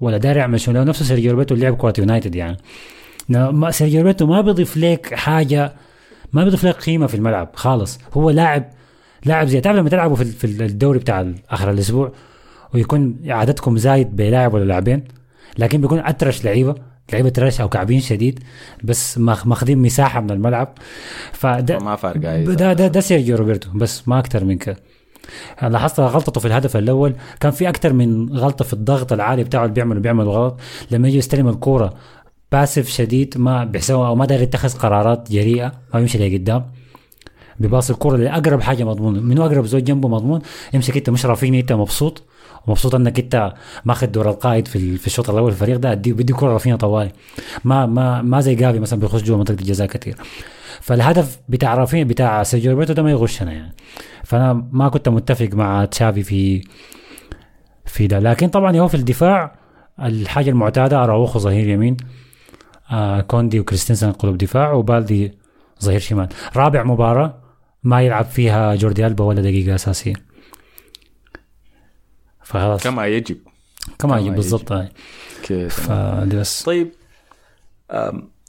ولا داير يعمل شنو لو نفسه سيرجيو روبرتو لعب كرة يونايتد يعني. سيرجيو روبرتو ما بيضيف لك حاجة ما بيضيف لك قيمة في الملعب خالص. هو لاعب لاعب زي تعرف لما تلعبوا في الدوري بتاع آخر الأسبوع ويكون عددكم زايد بلاعب ولا لاعبين؟ لكن بيكون اطرش لعيبة لعيبة ترش أو كعبين شديد بس ماخ- ماخذين مساحة من الملعب. فده ما فارقة أي ده ده, ده سيرجيو روبرتو بس ما أكثر من كده. لاحظت غلطته في الهدف الأول كان في أكثر من غلطة في الضغط العالي بتاعه اللي بيعمل بيعمل غلط. لما يجي يستلم الكورة باسف شديد ما بيحسبها أو ما داير يتخذ قرارات جريئة ما يمشي لقدام بيباص الكورة لأقرب حاجة مضمون منو أقرب زوج جنبه مضمون يمسك انت مش رافيني انت مبسوط. ومبسوط انك انت ماخذ دور القائد في في الشوط الأول الفريق ده. بدي كوره رافينيا طوالي ما ما ما زي جافي مثلا بيخش جوا منطقة الجزاء كثير فالهدف بتاع رافينيا بتاع سيرجيو روبرتو ده ما يغشنا يعني. فأنا ما كنت متفق مع تشافي في في ده. لكن طبعا هو في الدفاع الحاجة المعتادة أراوخو ظهير يمين. آه كوندي وكريستنسن قلوب دفاع وبالدي ظهير شمال. رابع مباراة ما يلعب فيها جوردي ألبا ولا دقيقة أساسية. فخلاص كما يجب. كما يجب. بالضبط. هاي كده فدي بس. طيب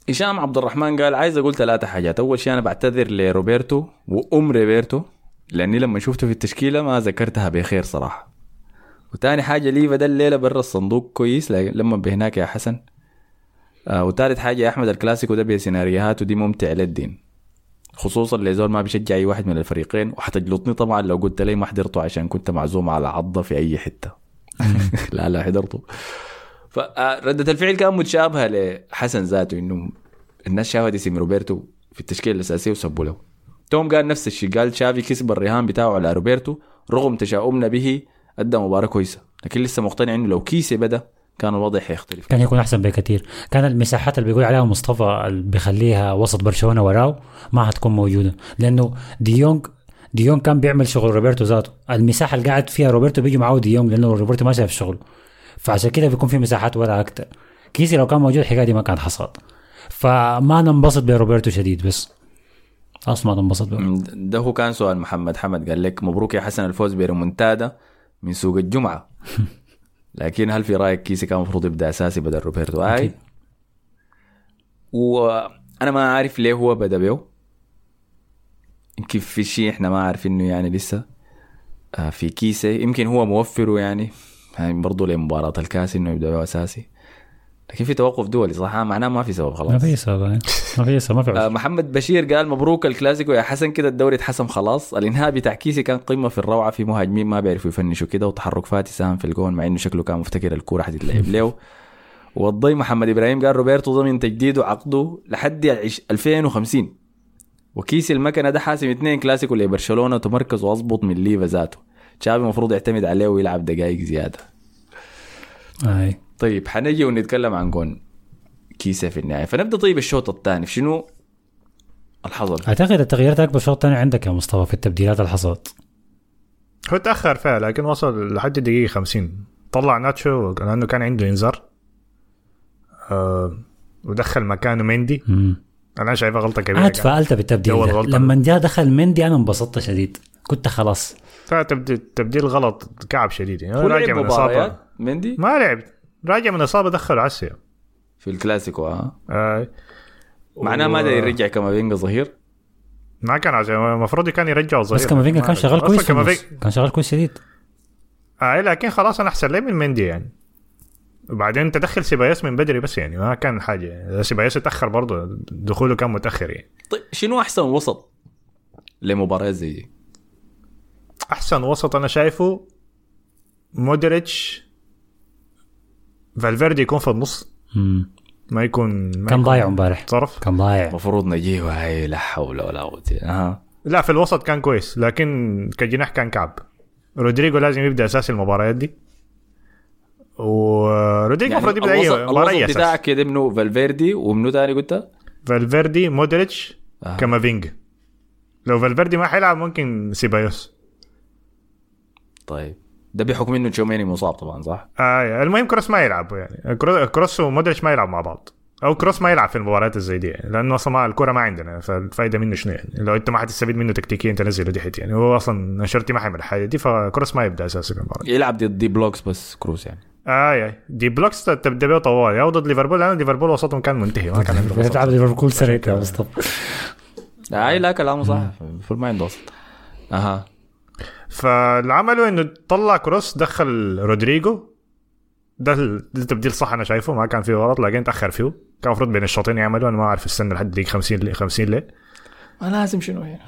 هشام عبد الرحمن قال عايز أقول ثلاثة حاجات. أول شيء أنا بعتذر لروبرتو وأم روبرتو لأني لما شفته في التشكيلة ما ذكرتها بخير صراحة. وتاني حاجة ليفا ده الليلة برا الصندوق كويس لما بهناك يا حسن. آه وثالث حاجة يا أحمد الكلاسيكو ده بسيناريوهاته دي ممتع للدين. خصوصا لزول ما بيشجع أي واحد من الفريقين. وحتجلطني طبعا لو قلت لي ما حضرته عشان كنت معزوم على عضة في أي حتة. لا لا حضرته. فردة الفعل كان متشابهة لحسن ذاته إنه الناس شافت اسم روبرتو في التشكيلة الأساسية وسبوا له. توم قال نفس الشيء. قال شافي كسب الرهان بتاعه على روبرتو رغم تشاؤمنا به أدى مباراة كويسة. لكن لسه مقتنع إنه لو كيسي بدأ كان الوضع حيختلف كان يكون أحسن بكثير. كان المساحات اللي بيقول عليها مصطفى اللي بيخليها وسط برشلونة وراه ما حتكون موجودة. لأنه ديونج ديونج كان بيعمل شغل روبرتو ذاته. المساحة اللي قاعد فيها روبرتو بيجي معاه ديونج لأنه روبرتو ما شايف شغله. فعشان كده بيكون في مساحات ورا أكتر. كيسي لو كان موجود الحكاية دي ما كانت حصلت. فما ننبسط بروبرتو شديد بس. أصلا ما تنبسط به ده هو كان سؤال محمد. حمد قال لك مبروك يا حسن الفوز بريمونتادا من سوق الجمعة. لكن هل في رأيك كيسي كان المفروض يبدأ أساسي بدل روبرتو؟ أي. وأنا ما عارف ليه هو بدأ به. يمكن في شيء إحنا ما عارفينه يعني لسه. آه، في كيسي. يمكن هو موفره يعني. يعني برضه لمباراة الكاس إنه يبدأ أساسي. لكن في توقف دولي صح؟ معناه ما في سبب ما خلاص في سبب يعني. ما في سبب ما في آه،. محمد بشير قال مبروك الكلاسيكو يا حسن كده الدوري اتحسم خلاص. الإنهاء بتاع كيسي كان قمة في الروعة في مهاجمين ما بيعرفوا يفنشوا كده وتحرك فاتي ساهم في الجون مع إنه شكله كان مفتكر الكوره حتتلعب له. والضي محمد إبراهيم قال روبرتو ضمن تجديده عقده لحد العش- 2050 وكيسي المكنة ده حاسم اثنين كلاسيكو لبرشلونة وتمركز وأظبط من ليفا ذاته. تشافي المفروض يعتمد عليه ويلعب دقائق زيادة. أي. طيب حنجي ونتكلم عن جون كيسي في النهاية. فنبدأ طيب الشوط الثاني. في شنو الحصل أعتقد التغييرات الاكبر شوط ثاني عندك يا مصطفى في التبديلات اللي حصلت هو تأخر فيها لكن وصل لحد الدقيقه 50 طلع ناتشو لأنه كان عنده إنذار. آه ودخل مكانه مندي. أنا شايفها غلطة كبيرة أنا. تفائلت بالتبديل ده. لما جاء دخل مندي أنا انبسطت شديد. كنت خلاص. تبديل, تبديل غلط كعب شديد. يعني هو هو لعب راجع من اصابه مباريات مندي؟ ما لعب. راجع من إصابة دخله عسى في الكلاسيكو ها آه معناه ما قدر يرجع كامافينجا ظهير؟ ما كان عسى المفروض كان يرجعه صغير بس كامافينجا ما كان شغال كويس. كان شغال كويس شديد. آه لكن خلاص أنا أحسن لي من مندي يعني. وبعدين تدخل سيبايوس من بدري بس يعني ما كان حاجة. يعني سيبايوس اتاخر برضه دخوله كان متأخر يعني. طيب شنو أحسن وسط لمباريات زي دي؟ أحسن وسط أنا شايفه مودريتش فالفيردي يكون في النص. مم. ما يكون ما كان يكون ضايع امبارح. طرف. كان ضايع. المفروض نجيه هاي لا حول ولا قوة إلا ها لا في الوسط كان كويس لكن كجناح كان كعب. رودريجو لازم يبدأ أساسي المباريات دي. ورودريجو يعني المفروض يبدأ أي مباراة الوسط بتاعك كده منه فالفيردي ومنو تاني قلت؟ فالفيردي مودريتش آه. كامافينجا لو فالفيردي ما حيلعب ممكن سيبايوس. طيب. ده بحكم إنه تشواميني مصاب طبعا صح؟ آه المهم كروس ما يلعب يعني. كرو- كروس ومودريتش ما يلعب مع بعض. أو كروس ما يلعب في المباريات زي دي يعني لأنه أصلا ما الكرة ما عندنا فالفائده منه شنو يعني؟ لو أنت ما حتستفيد منه تكتيكيا تنزله دحيت يعني. هو أصلا أنشيلوتي ما حيعمل الحاجة دي فكروس ما يبدأ أساسا في المباراة. يلعب ضد deep blocks بس كروس يعني. آه آه deep blocks تبدا بيه طوال. أو ضد ليفربول لأن ليفربول وسطهم كان منتهي ما كان عنده وسط. ليفربول سريع يا مصطفى أي لا كلامه صح. المفروض ما عنده وسط. أها. فاللي عمله إنه طلع كروس دخل رودريجو. ده ال- ده التبديل صح أنا شايفه ما كان فيه غلط لكن تأخر فيه. كان المفروض بين الشوطين يعملوا أنا ما أعرف استنى لحد دقيقة 50 ليه 50 ليه. ما لازم شنو هنا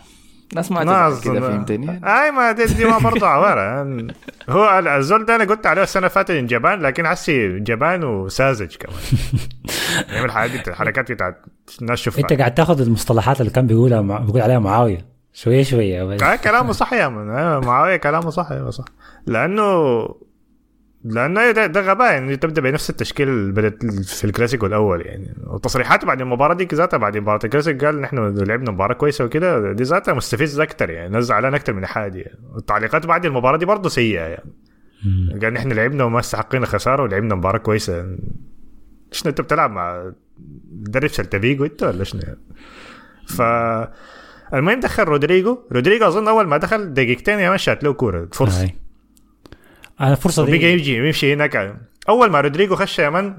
ما ناس تزعل كده فهمتني. أي ما دي, دي ما برضه عواره يعني هو ال- الزول ده أنا قلت عليه السنة اللي فاتت جبان لكن حسي جبان وساذج كمان. يعمل حاجات الحركات بتاعت الناس شوفها. أنت قاعد تاخذ المصطلحات اللي كان بيقولها مع... بيقول عليها معاوية. شوية شوية بس. آه كلامه صح يا من آه معاوية كلامه صح أيوه صح لأنه لأنه ده, ده غباء انه تبدأ بنفس التشكيل اللي بدت في الكلاسيكو الأول يعني وتصريحاته بعد المباراة دي ذاتها بعد مباراة الكلاسيكو قال نحن لعبنا مباراة كويسة وكده دي ذاتها مستفز أكثر يعني نزل علينا أكثر من الحاجة دي يعني. والتعليقات بعد المباراة دي برضه سيئة يعني. قال نحن لعبنا وما استحقينا خساره ولعبنا مباراة كويسة شنو أنت بتلعب مع مدرب سلتا فيجو أنت ولا شنو يعني؟ ف المهم دخل رودريجو. رودريجو أظن أول ما دخل دقيقتين يا man شات له كورة. فرصة. أنا الفرصه وبقى دي يجي يمشي هناك. أول ما رودريجو خش يا man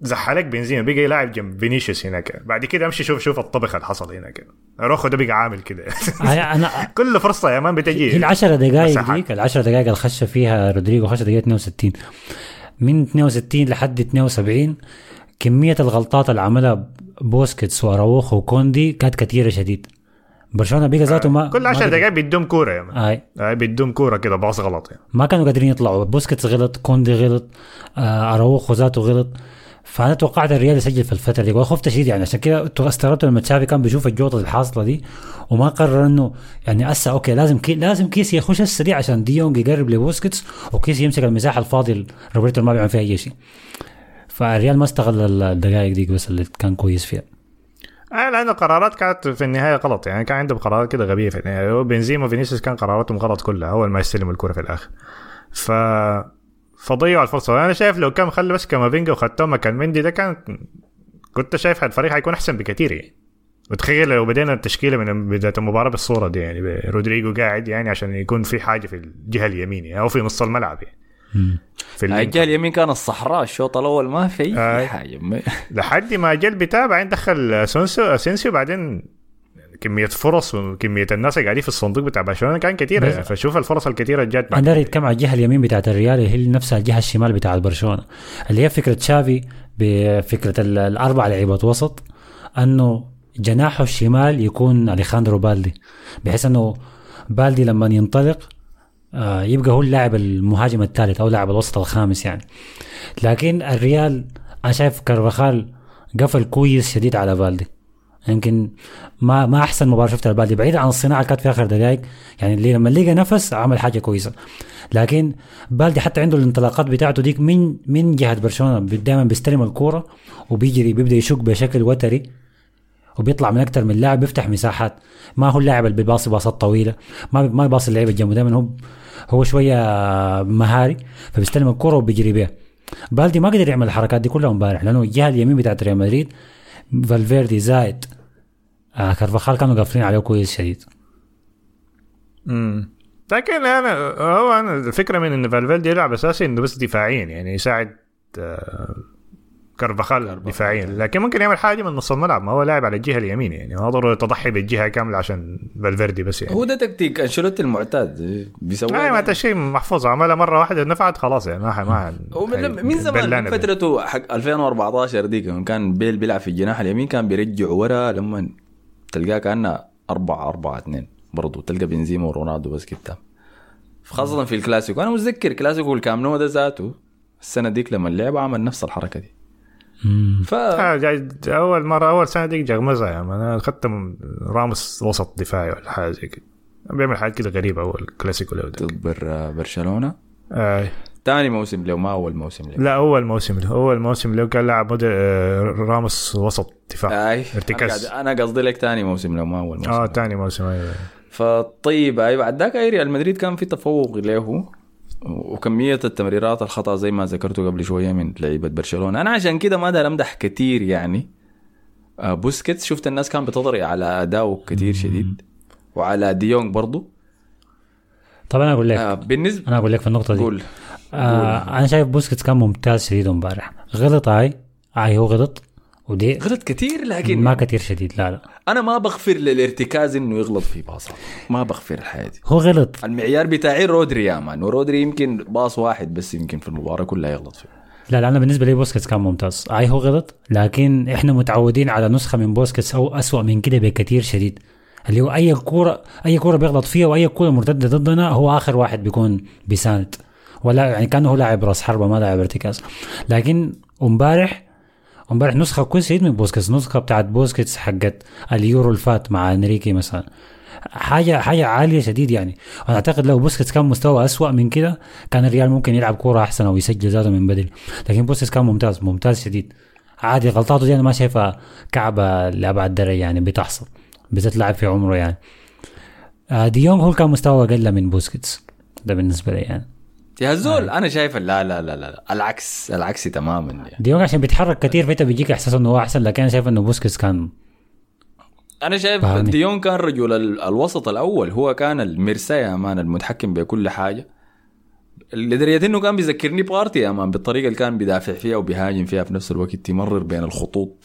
زحلك بنزيما. بقى يلاعب جنب فينيسيوس هناك. بعد كده أمشي شوف شوف الطبخ اللي حصل هناك. اروخو ده بقى عامل كده. أنا كل فرصة يا man هي بتجي العشر دقائق. ديك العشر دقائق اللي خش فيها رودريجو خش دقيقة 62 من 62 لحد 72 كمية الغلطات اللي عملها بوسكيتس وأراوخو وكوندي كانت كثيره شديد. برشلونة بقى ذاته ما كل ما 10 قدر- دقائق بيدوم كورة يا man. هاي آه، بيدوم كورة كده باص غلط يعني. ما كانوا قادرين يطلعوا. بوسكيتس غلط كوندي غلط آه أراوخو ذاته غلط. فأنا توقعت الريال يسجل في الفترة دي. وخفت شديد يعني. عشان كده استغربت لما تشافي كان بيشوف الجوطة الحاصلة دي وما قرر إنه يعني هسه okay لازم كي لازم كيسي يخش السريع عشان ديونج يقرب لبوسكيتس وكيسي يمسك المساحة الفاضيه روبرتو ما بيعمل فيها أي شيء. فالريال ما استغل الدقائق دي بس اللي كان كويس فيها. آه لأنه قرارات كانت في النهاية غلط. يعني كان عندهم قرارات كده غبية في النهاية. بنزيما وفينيسيوس كان قراراتهم غلط كلها. اول ما يستلموا الكرة في الآخر. ف فضيعوا الفرصة. أنا شايف لو كان خلى بس كامافينجا وختاه مكان مندي ده كان كنت شايف الفريق حيكون أحسن بكثير يعني. وتخيل لو بدينا التشكيلة من بداية المباراة بالصورة دي يعني رودريجو قاعد يعني عشان يكون في حاجة في الجهة اليمين يعني أو في نص الملعب يعني. في هاي ال- الجهه اليمين كان الصحراء الشوط الأول ما في أي آي. حاجة. لحد ما جا البتاع بعدين دخل اسونسيو اسينسيو بعدين كمية فرص وكمية الناس اللي قاعدين في الصندوق بتاع برشلونة كان كثيرة بس- يعني فشوف الفرص الكثيرة اللي جات أنا داير يتكلم على الجهة اليمين بتاعت الريال اللي هي نفسها الجهة الشمال بتاعت برشلونة. اللي هي فكرة تشافي بفكرة ال- الأربع لعيبة وسط أنه جناحه الشمال يكون أليخاندرو بالدي. بحيث أنه بالدي لما ينطلق آه، يبقى هو اللاعب المهاجم الثالث أو لاعب الوسط الخامس يعني. لكن الريال أنا شايف كارفاخال قفل كويس شديد على بالدي يمكن ما ما أحسن مباراة شفتها لبالدي بعيد عن الصناعة كانت في آخر دقائق يعني اللي لما لقى نفس عمل حاجة كويسة. لكن بالدي حتى عنده الانطلاقات بتاعته ديك من من جهة برشلونة دائما بيستلم الكورة وبيجري بيبدأ يشق بشكل وتري وبيطلع من أكثر من لاعب بيفتح مساحات. ما هو اللاعب اللي بيباصي باصات طويلة ما ما يباصي اللعيبة جنبه دائما هو هو شوية مهاري فبيستلم الكوره وبيجري بيها بالدي ما قدر يعمل الحركات دي كلها امبارح لأنه الجهة اليمين بتاعت ريال مدريد فالفيردي زائد آه كارفاخال كانوا قافلين عليه كويس شديد مم. لكن أنا هو أنا الفكرة من إن فالفيردي يلعب أساسي إنه بس دفاعيا يعني يساعد آه، كارفاخال دفاعيا. لكن ممكن يعمل حاجة من نص الملعب. ما هو لاعب على الجهة اليمين يعني. ما ضروري تضحي بالجهة كاملة عشان فالفيردي بس يعني. هو ده تكتيك. أنشيلوتي المعتاد. بيسوي آه ما شيء محفوظ. عملها مرة واحدة نفعت خلاص يعني. ما ما من, زمان من. فترته حق 2014 ديك كان بيل بيلعب في الجناح اليمين كان بيرجع ورا لما تلقاه كأنه 4 4 2 برضه تلقى بنزيما ورونالدو بس قدام خاصة في الكلاسيكو. أنا متذكر كلاسيكو الكام نو ده ذاته. السنة ديك لما اللعب عمل نفس الحركة دي. ف آه جاي أول مره أول سنة ديك جغمزه يعني أنا اخذت من راموس وسط دفاعي ولا حاجة زي كده. بيعمل حاجات كده غريبة أول كلاسيكو ده. ضد بر- برشلونة؟ آه. ثاني موسم له ما أول موسم له. لا أول موسم له. أول موسم له كان لاعب مد... آه راموس وسط دفاع. أي ارتكاز. أنا قصدي لك ثاني موسم له ما أول موسم آه. ثاني موسم أيوه. فطيب اي بعد ذاك أي ريال مدريد كان في تفوق له. وكمية التمريرات الخطأ زي ما ذكرته قبل شوية من لعيبة برشلونة. أنا عشان كده ما دار أمدح كتير يعني آه، بوسكيتس شفت الناس كان بتضري على أداؤه كتير شديد وعلى ديونج برضو. طب أنا أقول لك آه، بالنسبة أنا أقول لك في النقطة دي. قول. آه أنا شايف بوسكيتس كان ممتاز شديد امبارح. غلط هاي هاي هو غلط. ودي غلط كتير لكن ما كتير شديد. لا لا. أنا ما بغفر للارتكاز إنه يغلط في باصات ما بغفر الحاجات دي هو غلط. المعيار بتاعي رودري يا man ورودري يمكن باص واحد بس يمكن في المباراة كلها يغلط فيه. لا لا أنا بالنسبة لي بوسكيتس كان ممتاز. أي هو غلط لكن إحنا متعودين على نسخة من بوسكيتس أو أسوأ من كده بكثير شديد. اللي هو أي كورة أي كورة بيغلط فيها وأي كورة مرتدة ضدنا هو آخر واحد بيكون بيساند ولا يعني كانه هو لاعب راس حربة ما لاعب ارتكاز. لكن امبارح امبارح نسخة كويسه من بوسكيتس نسخة بتاعت بوسكيتس حقت اليورو الفات مع انريكي مثلا. حاجة حاجة عالية شديد يعني. أنا أعتقد لو بوسكيتس كان مستوى أسوأ من كده كان الريال ممكن يلعب كورة أحسن أو يسجل ذاته من بدري. لكن بوسكيتس كان ممتاز ممتاز شديد. عادي غلطاته دي أنا ما شايفها كعبة لابعد درجه يعني بتحصل بالذات لاعب في عمره يعني. آه، ديونج هو كان مستوى أقل من بوسكيتس ده بالنسبة لي يعني. يا زول. أنا شايف لا لا لا لا العكس العكس تماما يعني. ديونج عشان بيتحرك كتير فانت بيجيك إحساس إنه هو أحسن لكن أنا شايف إنه بوسكيتس كان أنا شايف فاهمني. ديونج كان رجل ال- الوسط الأول. هو كان المرساه يا man المتحكم بكل حاجة. لدرجة إنه كان بيذكرني بارتي يا man بالطريقة اللي كان بيدافع فيها وبيهاجم فيها في نفس الوقت يمرر بين الخطوط.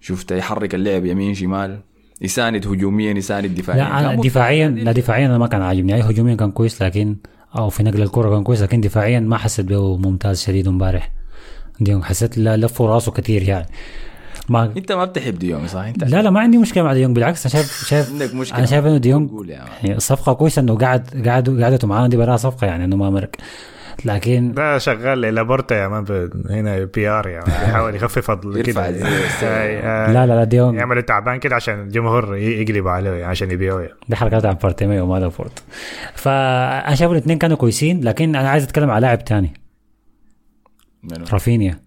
شفت يحرك اللعب يمين شمال. يساند هجوميا يساند دفاعيا. لا ممتاز. دفاعيا لا دفاعيا أنا ما كان عاجبني. أي هجوميا كان كويس لكن أو في نقل الكرة كان كويس لكن دفاعيا ما حسيت به ممتاز شديد امبارح. ديونج حسيت لا لفوا راسه كتير يعني. ما أنت ما بتحب ديونج صح؟ انت لا لا ما عندي مشكلة مع ديونج بالعكس أنا شايف شايف عندك مشكلة. أنا شايف إنه ديونج. يعني صفقة كويسة إنه قاعد قاعد قعدته معانا دي براها صفقة يعني إنه ما مرق. لكن ده شغال لابورتا يا man ب- هنا PR يعني بيحاول يخفف كده. آي- آي. لا لا لا ديونج يعملوا تعبان كده عشان الجمهور ي- يقلبوا عليه يعني عشان يبيعوه يعني. دي حركات عن بارتوميو وما لابورتا فأنا شايف الاثنين كانوا كويسين لكن أنا عايز أتكلم على لاعب تاني منو؟ رافينيا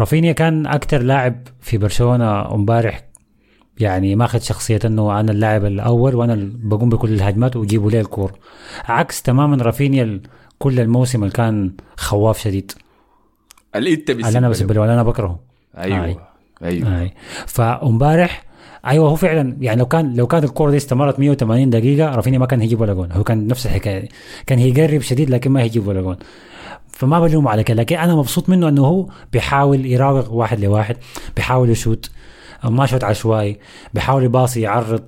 رافينيا كان أكتر لاعب في برشلونة امبارح يعني ماخذ شخصية إنه أنا اللاعب الأول وأنا اللي بقوم بكل الهجمات ويجيبوا لي الكور عكس تماما رافينيا كل الموسم اللي كان خواف شديد. اللي انت اللي أنا بسبب له اللي أنا بكرهه. أيوه آي. أيوه. آي. فامبارح أيوه هو فعلا يعني لو كان لو كانت الكوره دي استمرت 180 دقيقة رافينيا ما كان هيجيب ولا جون. هو كان نفس الحكاية. دي كان هيقرب شديد لكن ما هيجيب ولا جون. فما بلومه على كده. لكن أنا مبسوط منه إنه هو بيحاول يراوغ واحد لواحد بيحاول يشوت. ما شوت عشوائي بيحاول يباصي يعرض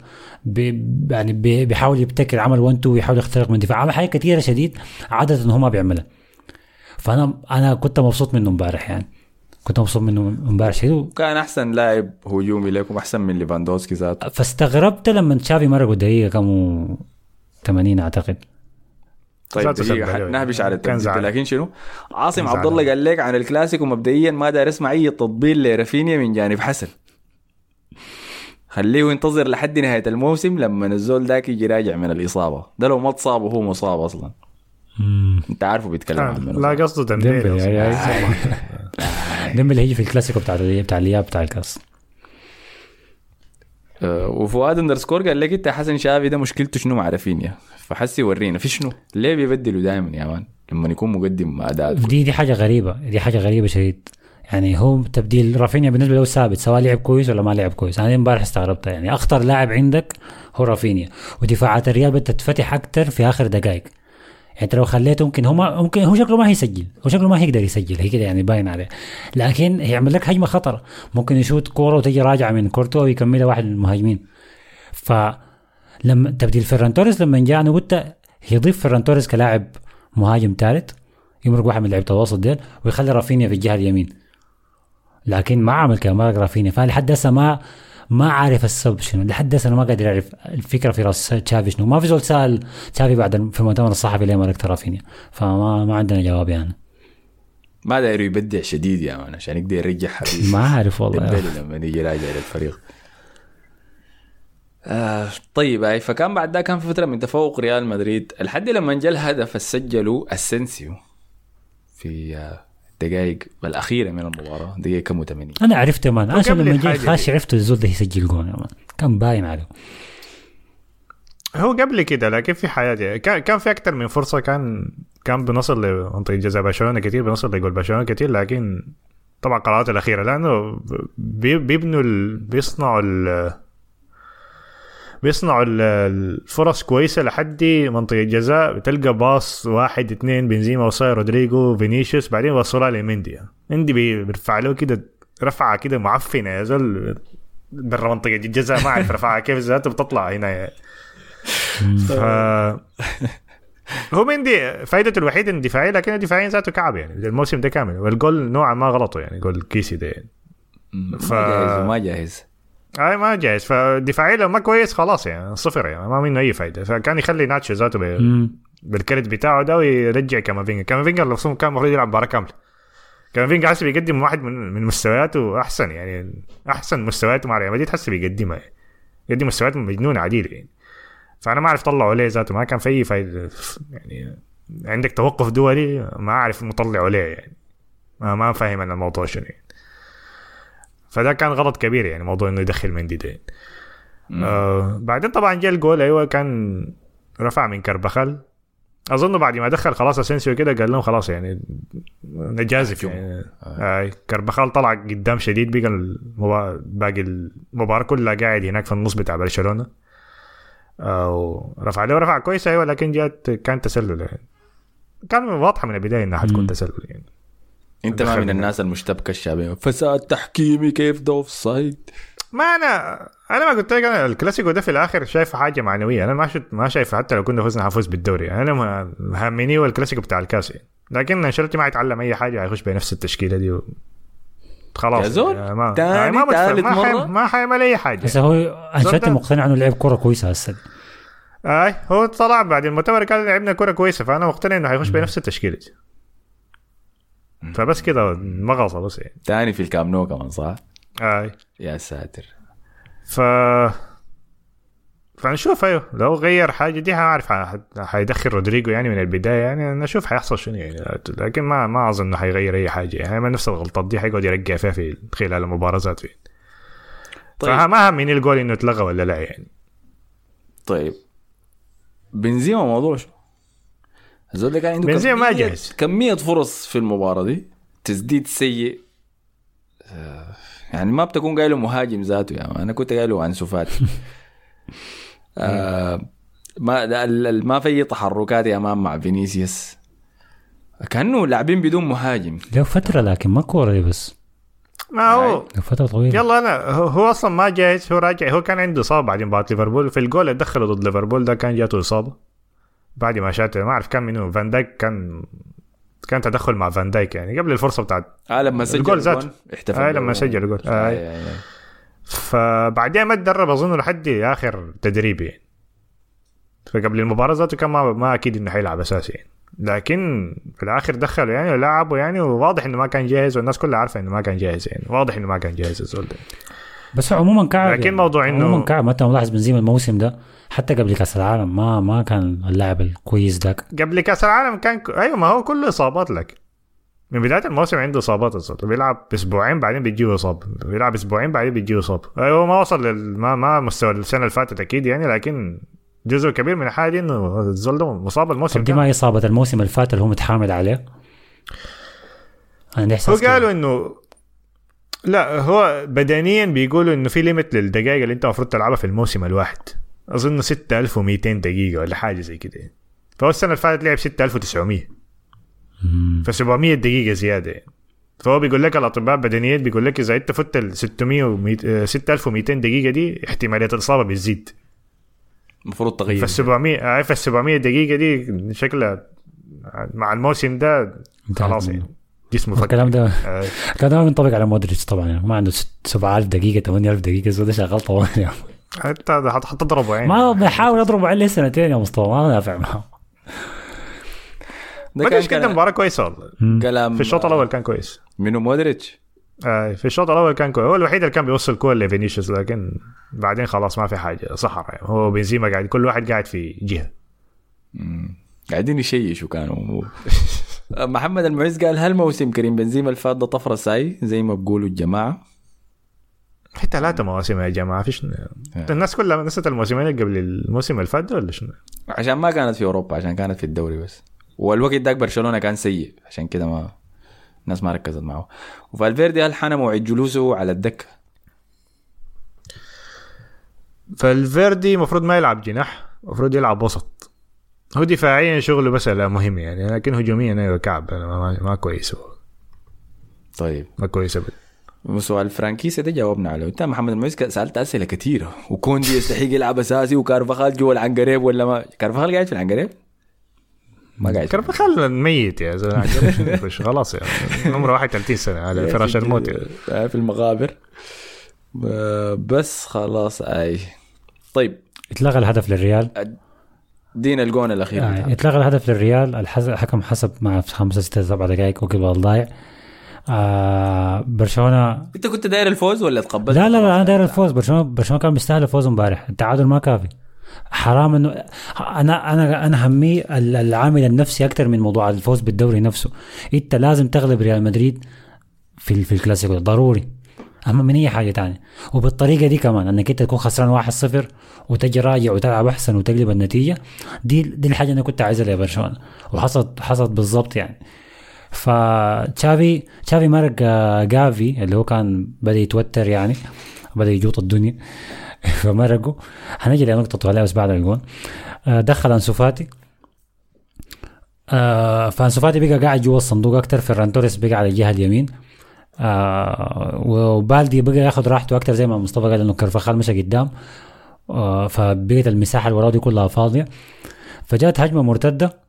بي يعني بي بيحاول يبتكر عمل 1 2 ويحاول يخترق من دفاع عمل حاجات كثيره شديد عادة هو ما بيعملها فأنا أنا كنت مبسوط منه امبارح يعني كنت مبسوط منه امبارح شديد كان أحسن لاعب هجومي لكم احسن من ليفاندوسكي ذاته فاستغربت لما تشافي مرق دقيقه كم 80 أعتقد طيب دقيقة. نهبش على زعلان. لكن شنو؟ عاصم عبد الله. قال لك عن الكلاسيكو مبدئيا ما داير اسمع أي تطبيل لرافينيا من جانب حسن خليه ينتظر لحد نهاية الموسم لما الزول ذاك يجي راجع من الإصابة. ده لو ما اتصاب وهو مصاب أصلا. أنت عارفه بيتكلم عن منو لا قصده ديمبلي أي. ديمبلي هيجي في الكلاسيكو بتاع بتاع الاياب بتاع الكاس. آه، وفؤاد underscore قال لك إنت حسن شافي ده مشكلته شنو؟ مع رافينيا فحسي ورينا في شنو؟ ليه بيبدلوا دائما يا man؟ لما يكون مقدم اداء دي دي حاجة غريبة. دي حاجة غريبة شديد. يعني هو تبديل رافينيا بالنسبة له ثابت سواء لعب كويس ولا ما لعب كويس. أنا امبارح استغربت يعني. أخطر لاعب عندك هو رافينيا. ودفاعات الريال بدها تتفتح أكثر في آخر دقائق. يعني انت لو خليته ممكن هو ممكن هو شكله ما هيسجل. هو شكله ما هيقدر يسجل. هي كده يعني باين عليه. لكن هيعمل لك هجمة خطرة. ممكن يشوت كورة وتجي راجعة من كورتو ويكملها واحد من المهاجمين. ف لما تبديل فيران توريس لما جاء أنا قلت يضيف فيران توريس كلاعب مهاجم ثالث يمرق واحد من لعيبة الوسط ديل ويخلي رافينيا في الجهة اليمين. لكن ما عمل كده مرق رافينيا فلحد هسه ما ما عارف السبب شنو. لحد هسه أنا ما قادر أعرف الفكرة في راس تشافي شنو. ما في زول سأل تشافي بعد في المؤتمر الصحفي ليه مرقت رافينيا فما ما عندنا جواب يعني. ما داير يبدع شديد يا man عشان يقدر يرجع حبيبي ما عارف والله لما يجي راجع للفريق. آه طيب هاي فكان بعد ده كان في فترة من تفوق ريال مدريد. لحد لما جاء الهدف سجلوا اسنسيو في آه، الدقائق الأخيرة من المباراة دقيقة كم 80 أنا عرفت يا man. أنا لما جاي خاش. عرفت الزول ده يسجل جون man. كان باين عليه. هو قبل كده لكن في حياتي. كان كان في أكثر من فرصة كان كان بنوصل لمنطقه جزاء برشلونة كثير بنوصل لجول برشلونة كثير لكن طبعا القرارات الأخيرة لأنه بي- بيبنوا ال... بيصنعوا ال... بيصنعوا ال- الفرص كويسة لحد منطقة جزاء بتلقى باص واحد اثنين بنزيما وصاير رودريجو فينيسيوس بعدين وصلها لمندي. مندي بي- بيرفع له كده رفعة كده معفنة يا زول. برا منطقة الجزاء ما أعرف رفعها كيف ذاته بتطلع هنا. ف هو مندي فائدته الوحيدة انه دفاعي لكن الدفاعيين ذاته كعب يعني. الموسم ده كامل. والجول نوعا ما غلطه يعني جول كيسي ده يعني. ما ف- جاهز وما جاهز. أي ما جاهز فدفاعي لو ما كويس خلاص يعني صفر يعني ما منه أي فائده فكان يخلي ناتشو ذاته. بالكريت بتاعه ده ويرجع كامافينجا. كامافينجا المفروض كان المفروض يلعب مباراة كاملة. كامافينجا حسب بيقدم واحد من من مستوياته أحسن يعني أحسن مستوياته مع ريال مدريد حسب بيقدمها يعني. يقدم مستويات مجنونة عديده يعني. فأنا ما أعرف طلعوا عليه ذاته ما كان في أي فايدة. يعني عندك توقف دولي ما أعرف مطلع عليه يعني. ما, ما فاهم أنا الموضوع شنو يعني. فده كان غلط كبير يعني موضوع إنه يدخل مندي ده آه بعدين طبعا جاء الجول أيوه كان رفع من كرفخال. أظن بعد ما دخل خلاص أسينسيو كده قال لهم خلاص يعني نجازف يعني آه. كرفخال طلع قدام شديد بقى المبا... باقي المباراه كلها قاعد هناك في النص بتاع برشلونة. آه ورفع له رفع كويس أيوه لكن جات كان تسلل يعني. كان واضحة من البداية إنها حتكون تسلل يعني. انت ما من الناس المشتبكة الشعبية. فساد تحكيمي كيف ده offside ما أنا أنا ما قلت لك أنا الكلاسيكو ده في الآخر شايفه حاجة معنوية. أنا ما شفت ما شايف حتى لو كنا فزنا حفوز بالدوري. أنا ما- مهمني هو الكلاسيكو بتاع الكاس. يعني. لكن أنشيلوتي ما يتعلم أي حاجة هيخش بنفس التشكيلة دي و... خلاص. يا زول، يعني ما تاني يعني ما ما حي-؟ ما حيعمل أي حاجة. هسه هو أنشيلوتي زلطان. مقتنع إنه لعب كوره كويسة هسه. أي هو طلع بعد المؤتمر قال لعبنا كرة كويسة فأنا مقتنع إنه هيخش بنفس التشكيلة دي. فبس كده مغصه بس يعني. تاني في الكام نو كمان صح؟ أي. يا ساتر. ف فنشوف أيوه. لو غير حاجة دي هعرف ح- حيدخل رودريجو يعني من البداية يعني نشوف حيحصل شنو يعني. لكن ما ما أظن إنه حيغير أي حاجة. يعني ما نفس الغلطات دي حيقعد يرجع فيها في خلال المباراه ذاته يعني. طيب فما همني الجول إنه اتلغى ولا لا يعني. طيب. بنزيما موضوع شو؟ الزول ده كان عنده بنزيما ما كمية- جاهز. كمية فرص في المباراة دي تسديد سيء. يعني ما بتكون قايله مهاجم ذاته يا يعني أنا كنت قايله عن سفاتي آه ما ما في تحركات يا مان مع فينيسيوس. كأنه لاعبين بدون مهاجم. له فترة لكن ما كورة بس. ما هو له فترة طويلة. يلا أنا هو, هو أصلا ما جاهز هو راجع هو كان عنده إصابة بعد مباراه ليفربول في الجول اللي دخله ضد ليفربول ده كان جاته إصابة. بعد ما شات ما أعرف كان منو فان دايك كان كان تدخل مع فان دايك يعني قبل الفرصة بتاعت آه لما سجل الجول ذاته. احتفل آه لما. سجل الجول. آه آه. آه آه. فبعدين ما تدرب أظن لحد اخر تدريب يعني. فقبل المباراة ذاته كان ما, ما أكيد إنه حيلعب أساسي يعني. لكن في الآخر دخله يعني ولعبه يعني وواضح إنه ما كان جاهز والناس كلها عارفة إنه ما كان جاهز يعني. واضح إنه ما كان جاهز الزول ده. بس عموما كعب لكن موضوع إنه- عموما كعب انت ملاحظ بنزيما الموسم ده حتى قبل كأس العالم ما ما كان اللاعب الكويس ذاك. قبل كأس العالم كان ك... أيوه ما هو كله إصابات لك. من بداية الموسم عنده إصابات الزول بيلعب أسبوعين بعدين بيجيه اصاب بيلعب أسبوعين بعدين بيجيه اصاب أيوه ما وصل لل... ما ما مستوى السنة اللي فاتت أكيد يعني لكن جزء كبير من الحاجة دي إنه الزول ده مصاب الموسم دي. ما إصابة الموسم اللي فات اللي هو متحامل عليه؟ أنا هو. قالوا إنه لا هو بدنيا بيقولوا إنه في ليميت للدقائق اللي أنت المفروض تلعبها في الموسم الواحد. أظن 6200 دقيقة ولا حاجة زي كده. فهو السنة اللي فاتت لعب 6900 مم. ف 700 دقيقة زيادة. يعني. فهو بيقول لك الأطباء بدنيين بيقول لك إذا أنت فت ال 600 و 6200 دقيقة دي احتمالية الإصابة بتزيد. المفروض تغير. فال 700 آه، فال 700 دقيقة دي شكلها مع الموسم ده خلاص يعني. جسمه فك الكلام ده. آه، الكلام ده ما بينطبق على مودريتش طبعا. يعني ما عنده ست- 7000 دقيقة 8000 دقيقة زود ده شغال طوال يعني. انت هت- هتضربه يعني. ما بحاول اضربه عليه سنتين يا مصطفى ما نافع معه. ده مودريتش كان قدم مباراة كويسة والله. كلام في الشوط الأول كان كويس. منو؟ مودريتش؟ آه، في الشوط الأول كان كويس هو الوحيد اللي كان بيوصل كور لفينيسيوس لكن بعدين خلاص ما في حاجة صحراء يعني. هو بنزيما قاعد كل واحد قاعد في جهة. قاعدين يشيشوا كانوا. محمد المعز قال هل موسم كريم بنزيما الفات ده طفرة ساي زي ما بيقولوا الجماعة. في ثلاثة مواسم يا جماعة فيش الناس كلها نسيت الموسمين قبل الموسم اللي فات ده ولا شنو؟ عشان ما كانت في أوروبا عشان كانت في الدوري بس. والوقت داك برشلونة كان سيء عشان كده ما الناس ما ركزت معه. وفالفيردي هل حان موعد جلوسه على الدكة؟ فالفيردي المفروض ما يلعب جناح المفروض يلعب وسط. هو دفاعيا شغله بس لا مهم يعني لكن هجوميا أيوه كعب ما, ما, كويس هو. طيب. ما كويس ابدا. وسؤال فرانك كيسي ده جاوبنا عليه. أنت محمد المعز سألت أسئلة كثيره وكوندي يستحق يلعب أساسي وكرفخال جوا العنقريب ولا ما كرفخال قاعد في العنقريب؟ ما قاعد. في كرفخال ميت يا زلمة. خلاص يعني. عمره 31 سنة على فراش الموت. يعني. في المقابر. آه، بس خلاص أي. طيب. اتلغى الهدف للريال. دينا الجون الأخير يعني. اتلغى الهدف للريال الحكم حسب مع خمسة ستة سبعة دقائق وقبل الضايع آه برشلونة أنت كنت داير الفوز ولا تقبلت لا لا لا أنا داير الفوز. برشلونة برشلونة كان بيستاهل الفوز امبارح. التعادل ما كافي. حرام انه أنا أنا أنا همي ال- العامل النفسي أكثر من موضوع الفوز بالدوري نفسه. أنت لازم تغلب ريال مدريد في في الكلاسيكو ضروري. أهم من أي حاجة تانية. وبالطريقة دي كمان إنك أنت تكون خسران 1-0 وتجي راجع وتلعب أحسن وتقلب النتيجة دي دي الحاجة أنا كنت عايزها لبرشلونه وحصلت حصلت بالضبط يعني. فتشافي تشافي مرق آه، جافي اللي هو كان بدأ يتوتر يعني بدأ يجوط الدنيا فمرقه. هنجي لنقطة طوالي بس بعد الجون آه، دخل أنسو فاتي. آه، فأنسو فاتي بقى قاعد جوا الصندوق أكتر. فيران توريس بقى على الجهة اليمين. آه، وبالدي بقى ياخذ راحته أكتر زي ما مصطفى قال إنه كرفخال مشى قدام. آه، فبقت المساحة اللي وراه دي كلها فاضية. فجات هجمة مرتدة.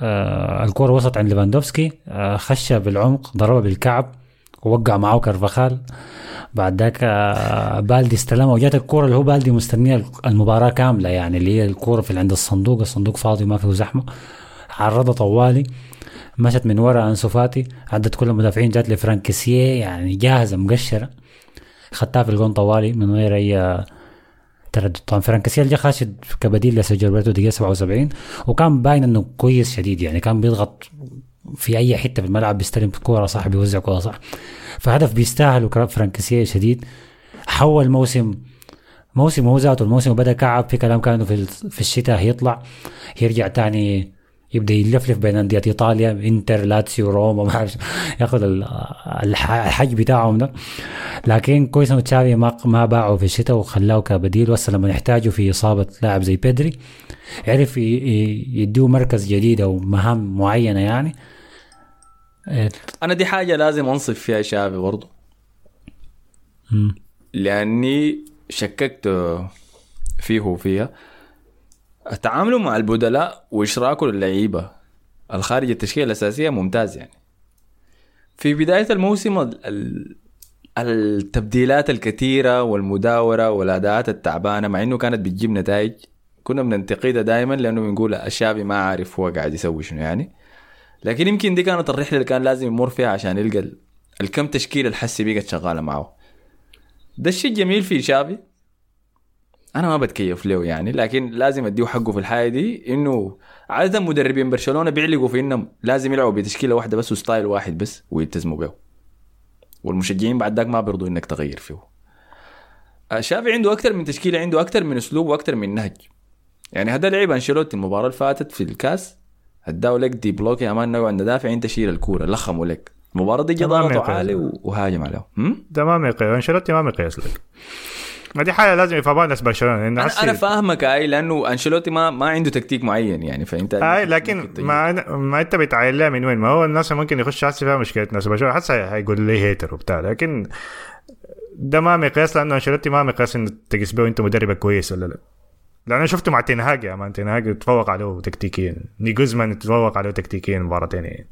آه الكرة وسط عند ليفاندوفسكي. آه خش بالعمق ضربها بالكعب. ووقع معاه كرفخال. بعد ذاك آه بالدي استلمها وجات الكرة اللي هو بالدي مستنيها المباراة كاملة يعني اللي هي الكرة في عند الصندوق. الصندوق فاضي ما فيه زحمة. عرضها طوالي. مشت من ورا أنسو فاتي عدت كل المدافعين جات لفرانك كيسيه يعني جاهزة مقشرة. خدتها في الجون طوالي من غير اي تردد. طبعا فرانك كيسيه جا خاش كبديل لسيرجي روبيرتو دقيقة 77 وكان باين إنه كويس شديد يعني كان بيضغط في أي حتة في الملعب بيستلم كورة صح بيوزع كورة صح. فهدف بيستاهل وكرا- فرانك كيسيه شديد. حول موسم موسم هو ذاته الموسم بدأ كعب في كلام ال- في الشتاء هيطلع يرجع تاني يبدأ يلفلف بين أندية إيطاليا إنتر لاتسيو روما ما أعرف يأخذ ال- الح- الحج بتاعهم ده. لكن كويس إنه تشافي ما ما باعه في الشتاء وخلاه كبديل. وهسه لما يحتاجوا في إصابة لاعب زي بيدري عرف يديه مركز جديد أو مهام معينة يعني. إيه، أنا دي حاجة لازم أنصف فيها شافي برضو مم. لأني شككت فيه وفيها. تعامله مع البدلاء واشراكه للعيبه الخارج التشكيلة الأساسية ممتاز يعني. في بداية الموسم ال- ال- التبديلات الكثيرة والمداورة والأداءات التعبانة مع إنه كانت بتجيب نتائج كنا بننتقدها دائما لأنه بنقول الشافي ما عارف هو قاعد يسوي شنو يعني. لكن يمكن دي كانت الرحلة اللي كان لازم يمر فيها عشان يلقى ال- الكم تشكيلة الحسي بقت شغالة معه. ده الشيء الجميل في شافي أنا ما بتكيف له يعني لكن لازم أديه حقه في الحاجة دي إنه عادة مدربين برشلونة بيعلقوا في إنهم لازم يلعبوا بتشكيلة واحدة بس و style واحد بس ويلتزموا به. والمشجعين بعد ذاك ما بيرضوا إنك تغير فيه. آه، شافي عنده أكثر من تشكيلة عنده أكثر من أسلوب وأكثر من نهج. يعني هذا لعب أنشيلوتي المباراة اللي فاتت في الكاس اداه لك deep block يا man نوع ندافع انت شيل الكورة لخموا لك. المباراة دي ضغطوا. عالي وهاجم عليهم. هم؟ ده ما مقياس أنشيلوتي ما مقياس لك. ما دي حاجة لازم يفهمها ناس برشلونة أنا أنا فاهمك أي لأنه أنشيلوتي ما ما عنده تكتيك معين يعني فأنت أي لكن. ما ما أنت بتعاين لها من وين؟ ما هو الناس ممكن يخش حسي فيها مشكلة ناس برشلونة حتى هيقول لي hater وبتاع لكن ده ما مقياس لأنه أنشيلوتي ما مقياس إنه تقيس به أنت مدربك كويس ولا لا. لأن أنا شفته مع تنهاج يا man تنهاج تفوق عليه تكتيكيا ناجلزمان تفوق عليه تكتيكيا مباراتين يعني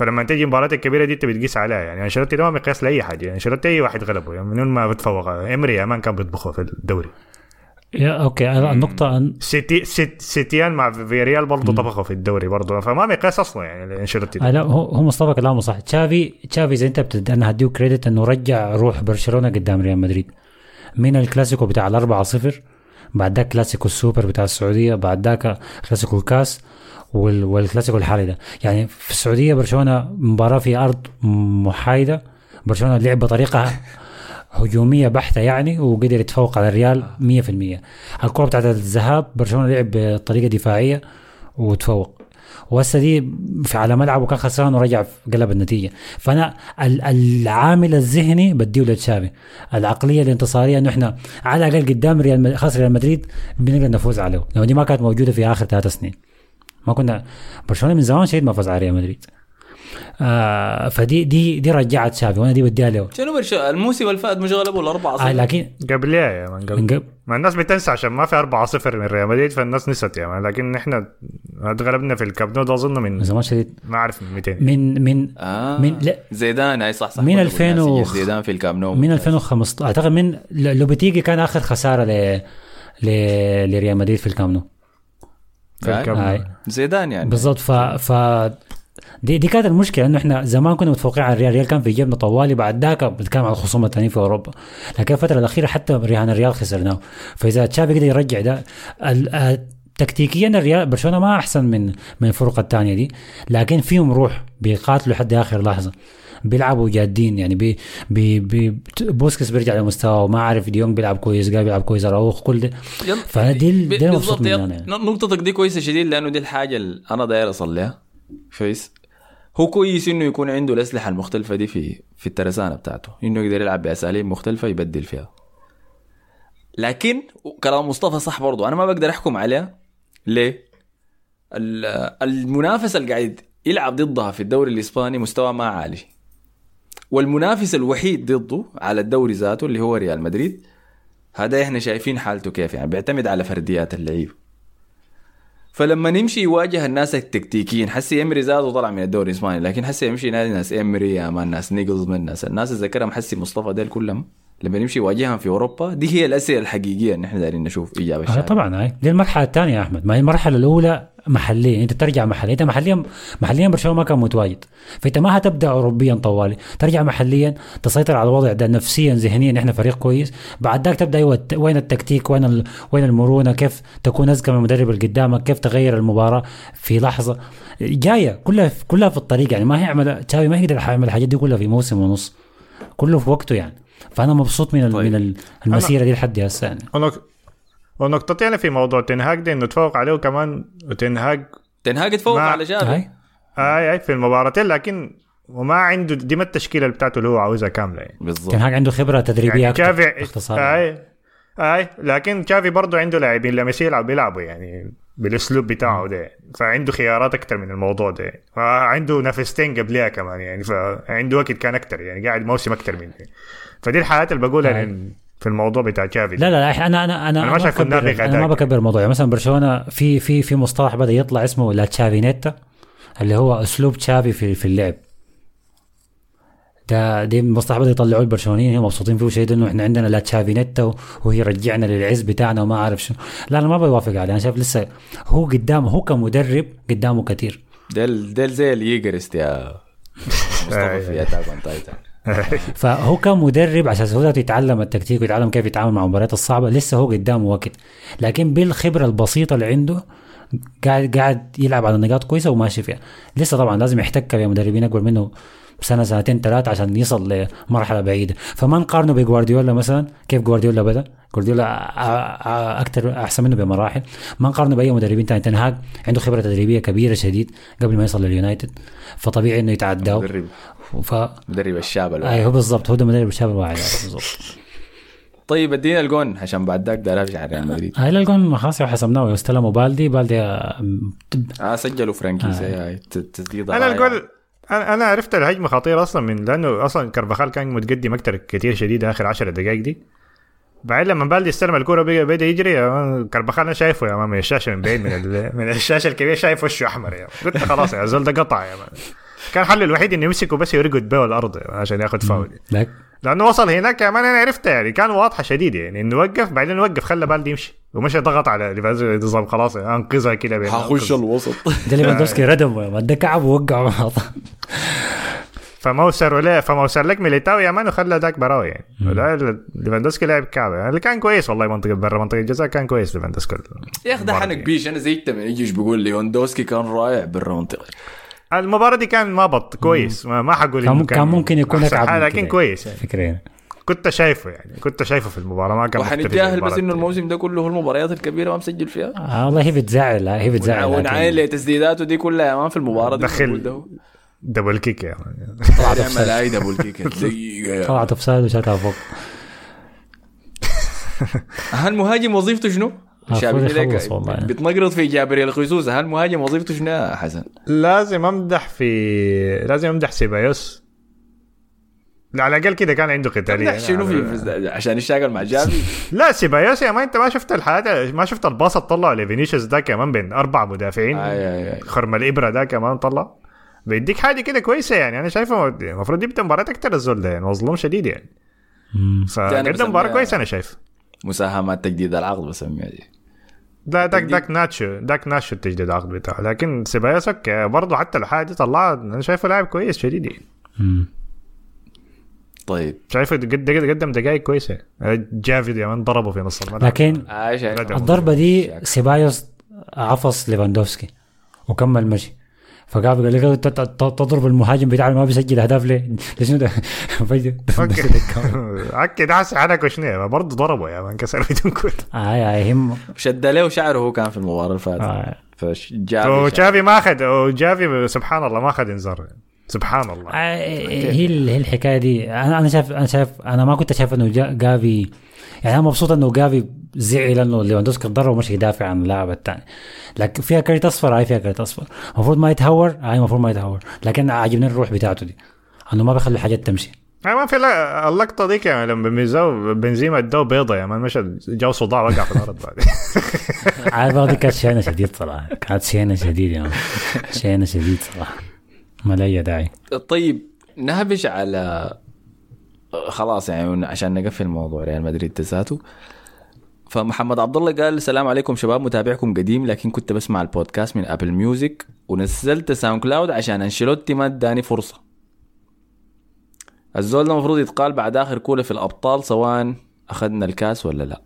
فلما تيجي المباريات الكبيره دي انت بتقيس عليها. يعني أنشيلوتي ده ما مقياس لأي حاجة يعني أنشيلوتي أي واحد غلبه. يعني من ما بتفوق. إمري يا man كان بيطبخه في الدوري. يا okay النقطة أن سيتي سيت سيتيان مع فيريال برضه طبخه في الدوري برضه. فما مقياس أصلا يعني انشيلوتي لا هو مصطفى كلامه صح. تشافي تشافي زي أنت بتد... أنا هديه credit أنه رجع روح برشلونة قدام ريال مدريد. من الكلاسيكو بتاع الأربعة صفر بعد ذاك كلاسيكو السوبر بتاع السعودية بعد ذاك كلاسيكو الكاس. والكلاسيكو الحالي ده. يعني في السعودية برشلونة مباراة في أرض محايدة. برشلونة لعب بطريقه هجومية بحتة يعني وقدر يتفوق على الريال 100% الكرة بتاعت الذهاب برشلونة لعب بطريقة دفاعية وتفوق. وهسه دي في على ملعبه كان خسران ورجع قلب النتيجة. فأنا ال- العامل الذهني بديه لتشافي. العقلية الانتصارية إنه إحنا على الأقل قدام ريال مد- خاص ريال مدريد بنقدر نفوز عليه. لو دي ما كانت موجودة في آخر ثلاث سنين. ما كنا برشلونة من زمان شديد ما فاز على ريال مدريد. آه فدي دي دي رجعت شافي وأنا دي بديها له. شنو الموسم اللي فات مش غلبوا الأربعة آه صفر لكن قبلها يا man قبل. من قبل. ما الناس بتنسى عشان ما في 4 0 من ريال مدريد فالناس نسيت يا man. لكن إحنا غلبنا في الكامب نو ده أظن من من زمان شديد. ما أعرف من 200 من من آه. من لا. زيدان أي صح صح. من برضو 2000 بالناس و- زيدان في الكامب نو. من 2015 أعتقد من ل- لوبيتيجي كان آخر خسارة ل ل لريال مدريد في الكامب نو. هاي. زيدان يعني. بالضبط. ف ف دي, دي كانت المشكلة إنه إحنا زمان كنا متفوقين على الريال. الريال كان في جيبنا طوالي. بعد ذاك بنتكلم عن الخصوم الثانيين في أوروبا. لكن الفترة الأخيرة حتى رهان الريال خسرناه. فإذا تشافي قدر يرجع ده ال- آه، تكتيكيا الريال برشلونة ما أحسن من من الفرق الثانية دي. لكن فيهم روح بيقاتلوا لحد آخر لحظة. بيلعبوا جادين يعني بي بي بي بوسكس بيرجع لمستواه وما عارف ديونج بيلعب كويس قال بيلعب كويس اراوخو كل ده. فدي دي منها يلا. يعني. نقطتك دي كويسة شديد لأنه دي الحاجة اللي أنا داير أصليها كويس هو كويس إنه يكون عنده الأسلحة المختلفة دي في في الترسانة بتاعته إنه يقدر يلعب بأساليب مختلفة يبدل فيها لكن كلام مصطفى صح برضو أنا ما بقدر أحكم عليها ليه؟ ال- المنافس اللي قاعد يلعب ضدها في الدوري الإسباني مستوى ما عالي والمنافس الوحيد ضده على الدوري ذاته اللي هو ريال مدريد. هذا إحنا شايفين حالته كيف يعني بيعتمد على فرديات اللعيب. فلما نمشي يواجه الناس التكتيكيين حسي إمري زاد وطلع من الدوري الإسباني لكن حسي يمشي نادي ناس إمري يا مان ناس نيجلزمان ناس الناس اللي ذكرهم حسي مصطفى ديل كلهم لما نمشي يواجههم في أوروبا دي هي الأسئلة الحقيقية ان إحنا دايرين نشوف إجابة آه طبعا هاي. دي المرحلة الثانية يا أحمد. ما هي المرحلة الأولى محليا انت ترجع محليا انت محليا محليا برشلونة ما كان متواجد. فانت ما هتبدأ اوروبيا طوالي ترجع محليا تسيطر على الوضع ده نفسيا ذهنيا إحنا فريق كويس. بعد ذاك تبدأ أيوه وين التكتيك؟ وين ال... وين المرونة؟ كيف تكون أذكى من المدرب اللي قدامك؟ كيف تغير المباراة في لحظة؟ جاية كلها كلها في الطريق يعني. ما هيعمل تشاوي ما يقدر يعمل الحاجات دي كلها في موسم ونص. كله في وقته يعني. فأنا مبسوط من. طيب. من ال- المسيرة دي لحد هسه يعني. ونق- ونقطتين في موضوع تنهاج دي إنه تفوق عليه كمان وتنهاج تنهاج تفوق ما- على هاي. اي اي في المباراتين لكن وما عنده دي ما التشكيلة بتاعته اللي هو عاوزها كاملة يعني. بالضبط. تنهاج عنده خبرة تدريبية يعني أكثر تشافي باختصار. اي اي لكن تشافي برضه عنده لاعبين لما يلعب بيلعبوا يعني بالأسلوب بتاعه ده. فعنده خيارات أكثر من الموضوع ده. عنده نفستين قبلها كمان يعني فعنده وقت كان أكثر يعني قاعد موسم أكثر منه فدي الحالات اللي بقولها أي. في الموضوع بتاع تشافي لا لا لا أنا أنا أنا أنا ما شايف أنا ما. بكبر الموضوع يعني مثلا برشلونة في في في مصطلح بدأ يطلع اسمه لا تشافينيتا اللي هو أسلوب تشافي في في اللعب. ده دي مصطلح بدأ يطلعوه البرشلونيين هم مبسوطين فيه شيء إنه إحنا عندنا لا تشافينيتا وهي رجعنا للعز بتاعنا وما أعرف شنو. لا أنا ما بوافق عليه. أنا شايف لسه هو قدامه هو كمدرب قدامه كثير ديل ديل زي ال Yeagerist يا مصطفى أي. في Attack on Titan فهو كان مدرب عشان هو يتعلم التكتيك ويتعلم كيف يتعامل مع المباريات الصعبة. لسه هو قدامه وقت. لكن بالخبرة البسيطة اللي عنده قاعد قاعد يلعب على نقاط كويسة وماشي فيها. لسه طبعا لازم يحتك بمدربين أكبر منه سنة سنتين ثلاثة عشان يصل لمرحلة بعيدة. فما نقارنه بجوارديولا مثلا؟ كيف جوارديولا بدأ؟ جوارديولا أكثر أحسن منه بمراحل. ما نقارنه بأي مدربين ثاني تنهاج عنده خبرة تدريبية كبيرة شديد قبل ما يصل لليونايتد. فطبيعي إنه يتعداه. مدرب. ف مدرب الشاب الواحد. أيوه بالضبط. هو ده مدرب الشباب الواعي بالضبط. طيب ادينا الجون. عشان بعد ذاك دار ارجع ريال مدريد. هاي الجون خلاص حسبناه. استلموا بالدي بالدي آه، آه سجلوا فرانك كيسي هاي ت- تسديدة. أنا. الجول أنا أنا عرفت الهجمة خطيرة أصلا من لأنه أصلا كربخال كان متقدم أكثر كثير شديد آخر 10 دقائق دي. بعدين لما بالدي استلم الكورة بدا يجري man، كربخال أنا شايفه يا من الشاشة من بعيد من من الشاشة الكبيرة شايف وشه أحمر يا. قلت خلاص يا زول ده قطع يا man كان حله الوحيد إنه يمسكه بس يرقد به الأرض عشان ياخذ فاول. لأنه وصل هناك يا مان أنا عرفتها يعني كان واضحة شديد يعني إنه وقف بعدين وقف خلى بالدي يمشي. ومشى ضغط على نظام خلاص أنقذها كده بين- حخش الوسط. ده ليفاندوفسكي ردم ده كعب ووقع فموسر ولا فموسر لك ميليتاو يا مان وخلى ذاك براوي يعني. ليفاندوسكي لعب كعبة. يعني اللي كان كويس والله منطقة برا منطقة الجزاء كان كويس ليفاندوسكي. يا أخي ده حنك بيش. أنا زيت من يجيش بيقول ليوندوسكي كان رائع برا منطقة. المباراة دي كان ما بط كويس ما, ما حقول كان كان ممكن يكون من لكن كده. كويس يعني. فكرة يعني. كنت شايفه يعني كنت شايفه في المباراة ما كان وحنتجاهل المباراة بس إنه. الموسم ده كله المباريات الكبيرة ما مسجل فيها آه والله هي بتزعل هي بتزعل لكن ونعاين لتسديداته دي كلها مان في المباراة دي دخل. دبل كيك يا مان طلعت دبل كيك دقيقة يا طلعت أوفسايد وشاتها فوق هل مهاجم وظيفته شنو؟ شابي والله. بتنقرض في جابريل خيسوس هل مهاجم وظيفته شنو يا حسن؟ لازم أمدح في لازم أمدح سيبايوس. على الأقل كده كان عنده قتالية. شنو في عشان يشتغل مع جافي لا سيبايوس يا ما أنت ما شفت الحاجة ما شفت الباص اللي طلعه لفينيسيوس ده كمان بين أربع مدافعين. آي آي. خرم الإبرة ده كمان طلع. بيديك حاجة كده كويسة يعني. أنا شايفه المفروض يبدأ مباراة أكثر الزول ده يعني. مظلوم شديد يعني. فقدم مباراة كويسة أنا شايف. مساهمات تجديد العقد بسميها دي. لا داك داك ناتشو داك ناتشو التجديد العقد بتاعه. لكن سيبايوس okay برضه حتى لو حاجة طلعها أنا شايفه لاعب كويس شديد. يعني. طيب. شايفه قد قدم دقائق كويسة. جافي يا من ضربه في نص الملعب. لكن ندم. الضربة دي سيبايوس عفص ليفاندوفسكي. وكمل مشي. فقام قال لي ت- ت- تضرب المهاجم بتاعنا ما بيسجل أهداف ليه؟ ده؟ شنو ده؟ اكد حاسس حنك وشنو برضه ضربه يا man كسر بدون كوره اي اي هم شد له شعره هو كان في المباراة اللي فاتت. آه. فجافي وجافي ما أخذ وجافي سبحان الله ما أخذ انذار. سبحان الله. آه، هي ال- هي الحكاية دي. أنا أنا شايف أنا شايف أنا ما كنت شايف إنه جا- جافي يعني أنا مبسوط إنه جافي زعل انه ليفاندوسكي ضرب ومشي يدافع عن اللاعب الثاني لكن فيها كرت أصفر هاي فيها كرت أصفر. المفروض ما يتهور هاي المفروض ما يتهور. لكن عاجبني الروح بتاعته دي. إنه ما بيخلي حاجات تمشي. يعني ما في لا اللقطة ديك يعني لما بنزاو بنزيما ادوه بيضة يا man مشى جاو صداع وقع في الأرض بعد. عارف هذه كانت شينة شديد صراحة. كانت شينة شديد يعني شينة شديد صراحة. ما لها أي داعي. طيب نهبش على خلاص يعني عشان نقفل موضوع ريال مدريد ذاته. فمحمد عبد الله قال السلام عليكم شباب متابعكم قديم لكن كنت بسمع البودكاست من Apple Music ونزلت SoundCloud عشان أنشيلوتي ما اداني فرصة. الزول ده المفروض يتقال بعد آخر كولة في الأبطال سواء أخذنا الكاس ولا لا.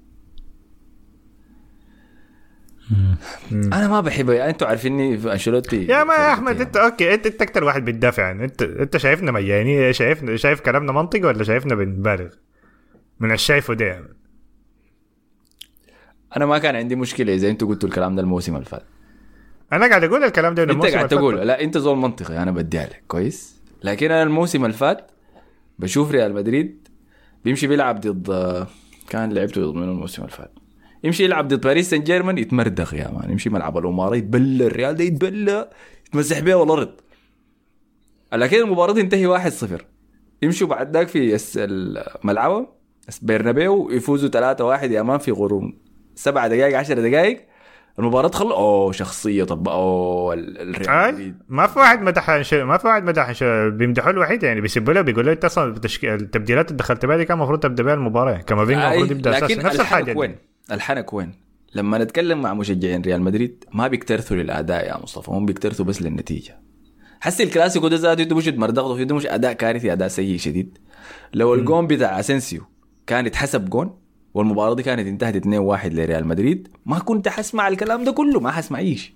أنا ما بحب يعني أنتوا عارفيني في أنشيلوتي. يا ما يا أحمد أنت أوكي انت أنت أكثر واحد بتدافع. عنه انت أنت شايفنا مجانين شايف شايف كلامنا منطقي ولا شايفنا بنبالغ؟ من الشايفه ده يعني. أنا ما كان عندي مشكلة إذا أنتوا قلتوا الكلام ده الموسم اللي فات. أنا قاعد أقول الكلام ده أنت قاعد تقول. لا أنت زول منطقي. أنا بديها لك كويس؟ لكن أنا الموسم اللي فات بشوف ريال مدريد بيمشي بيلعب ضد كان لعبته ضد من الموسم اللي فات؟ يمشي يلعب ضد باريس سان جيرمان يتمردغ يا man. يمشي ملعب الأمراء يتبلى الريال ده يتبلى يتمسح بيه الأرض لكن المباراة تنتهي 1-0 يمشوا بعد ذاك في الملعب برنابيو يفوزوا 3-1 يا man في ظرف سبعة دقائق 10 دقائق المباراة تخلص أوه شخصية طب أوه ال- الريال ما في واحد مدح ما في واحد مدح بيمدحوا الوحيد يعني بيسبوا له بيقول له أنت أصلا. التبديلات اللي دخلت بها دي كان المفروض تبدأ بها المباراة. كامافينجا المفروض يبدأ أساسا. نفس الحاجة. وين؟ الحنك وين؟ لما نتكلم مع مشجعين ريال مدريد ما بيكترثوا للأداء يا مصطفى هم بيكترثوا بس للنتيجة. حسي الكلاسيكو ده ذاته أنتوا مش تمردغوا ده مش أداء كارثي أداء سيء شديد. لو الجون بتاع اسنسيو كان اتحسب جون والمباراة دي كانت انتهت 2-1 لريال مدريد ما كنت حسمع الكلام ده كله ما حسمع إيش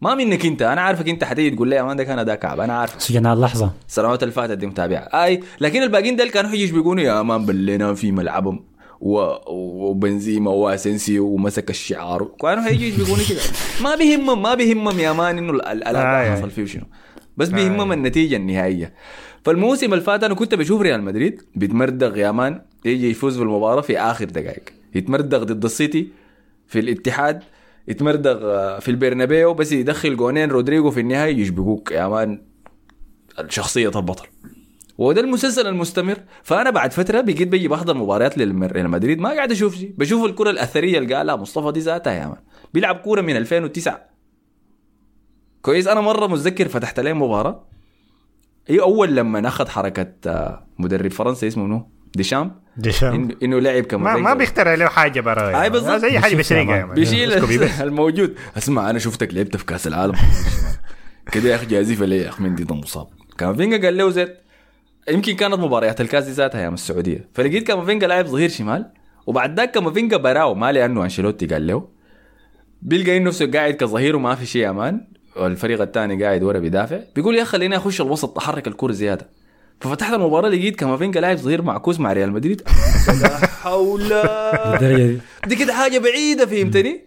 ما منك أنت أنا عارفك أنت حتيجي تقول لي يا man ده كان أداء كعب أنا عارف سجناء اللحظة. السنوات اللي فاتت دي متابعة أي لكن الباقيين ديل كانوا يجي بيقولوا يا man بلينا في ملعبهم. وبنزيما واسنسيو ومسك الشعار. كانوا هيجي بيقولوا كده؟ ما بيهمهم ما بيهمهم يا man إنه ال- ال- الاداء آي. حصل فيه شنو. بس بيهمهم النتيجة النهائية. فالموسم اللي فات أنا كنت بشوف ريال مدريد بيتمردغ يا man يجي يفوز بالمباراة في آخر دقائق. يتمردغ ضد السيتي في الاتحاد يتمردغ آه، في البرنابيو بس يدخل جونين رودريجو في النهايه يشبكوك يا man. شخصية البطل وده المسلسل المستمر. فأنا بعد فترة بقيت بيجي بحضر مباريات للريال مدريد ما قاعد أشوف شيء. بشوف الكرة الأثرية اللي قالها مصطفى دي ذاتها يا man. بيلعب كورة من 2009 كويس. أنا مرة متذكر فتحت عليه مباراة. هي أول لما اخذ حركة آه، مدرب فرنسا اسمه منو؟ ديشامب. ديشام إنه لعب كما ما ما بيخترع له حاجة برا. أي بالضبط. زي حاجة. man. بيشيل. الموجود. اسمع أنا شفتك لعبت في كأس العالم. كده يا أخي جازفه ليه يا أخي مندي ده مصاب. كامافينجا قال له زيت يمكن كانت مباريات الكاس دي ذاتها أيام السعودية. فلقيت كامافينجا لاعب ظهير شمال وبعد ذاك كامافينجا براو ما لأنه أنشيلوتي قال له. بيلقى نفسه قاعد كظهير وما في شيء أمان. والفريق الثاني قاعد ورا بيدافع. بيقول يا أخي خليني أخش الوسط أحرك الكرة زيادة. ففتحت المباراة لقيت كامافينجا لاعب ظهير معكوس مع ريال مدريد. لا حول. للدرجة دي؟ دي كده حاجة بعيدة فهمتني؟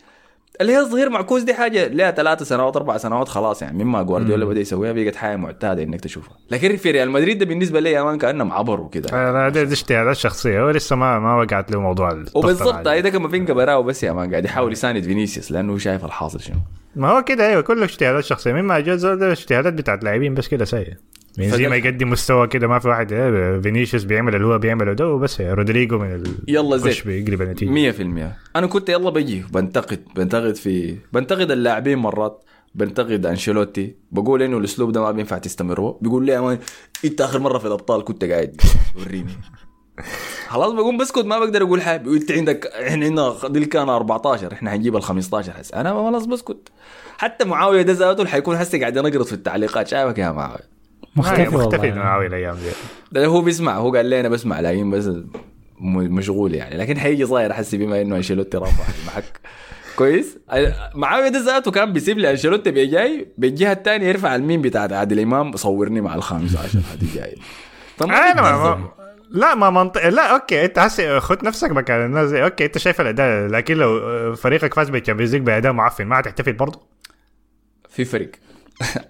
اللي هي الظهير معكوس دي حاجة لها ثلاث سنوات أربع سنوات خلاص يعني. مما جوارديولا بدأ يسويها بقت حاجة معتادة إنك تشوفها. لكن في ريال مدريد ده بالنسبة لي يا مان كأنهم عبروا كده. آه، ده دي اجتهادات شخصية. هو لسه ما ما وقعت له موضوع وبالضبط. هاي ده كامافينجا براو بس يا man قاعد يحاول يساند فينيسيوس لأنه شايف الحاصل شنو. ما هو كده أيوه كله اجتهادات شخصية. مما جاء اجتهادات بتاعت لاعبين بس كده سيء بنزيما يقدم مستوى كده ما في واحد إيه، فينيسيوس بيعمل اللي هو بيعمله ده وبس. رودريجو من ال... يلا زين. بيقلب النتيجة؟ 100% أنا كنت يلا بجي بنتقد بنتقد في بنتقد اللاعبين مرات بنتقد أنشيلوتي. بقول إنه الأسلوب ده ما بينفع تستمر بيقول لي يا man إنت آخر مرة في الأبطال كنت قاعد. وريني. خلاص بقوم بسكت ما بقدر أقول حاجة. بيقول إنت عندك إحنا عندنا دي كان 14 إحنا حنجيب ال 15 هسه أنا خلاص بسكت. حتى معاوية ده ذاته حيكون هسه قاعد ينقرض في التعليقات. شايفك يا معاوية. مختفي مختفي والله. معاوي الأيام دي. ده هو بيسمع هو قال لي أنا بسمع لكن بس مشغول يعني. لكن حيجي صاير أحس بما إنه أنشيلوتي رافع المحك. كويس؟ معاوية ده ذاته كان بيسيب لي أنشيلوتي بيجاي بالجهه الثانية يرفع الميم بتاعت عادل إمام صورني مع الخامس عشر هذه جاي. فما أنا ما لا ما منطق لا okay أنت هسه خد نفسك مكان الناس okay أنت شايف الأداء لكن لو آه، فريقك فاز بال Champions League بأداء معفن ما هتحتفل برضه؟ في فرق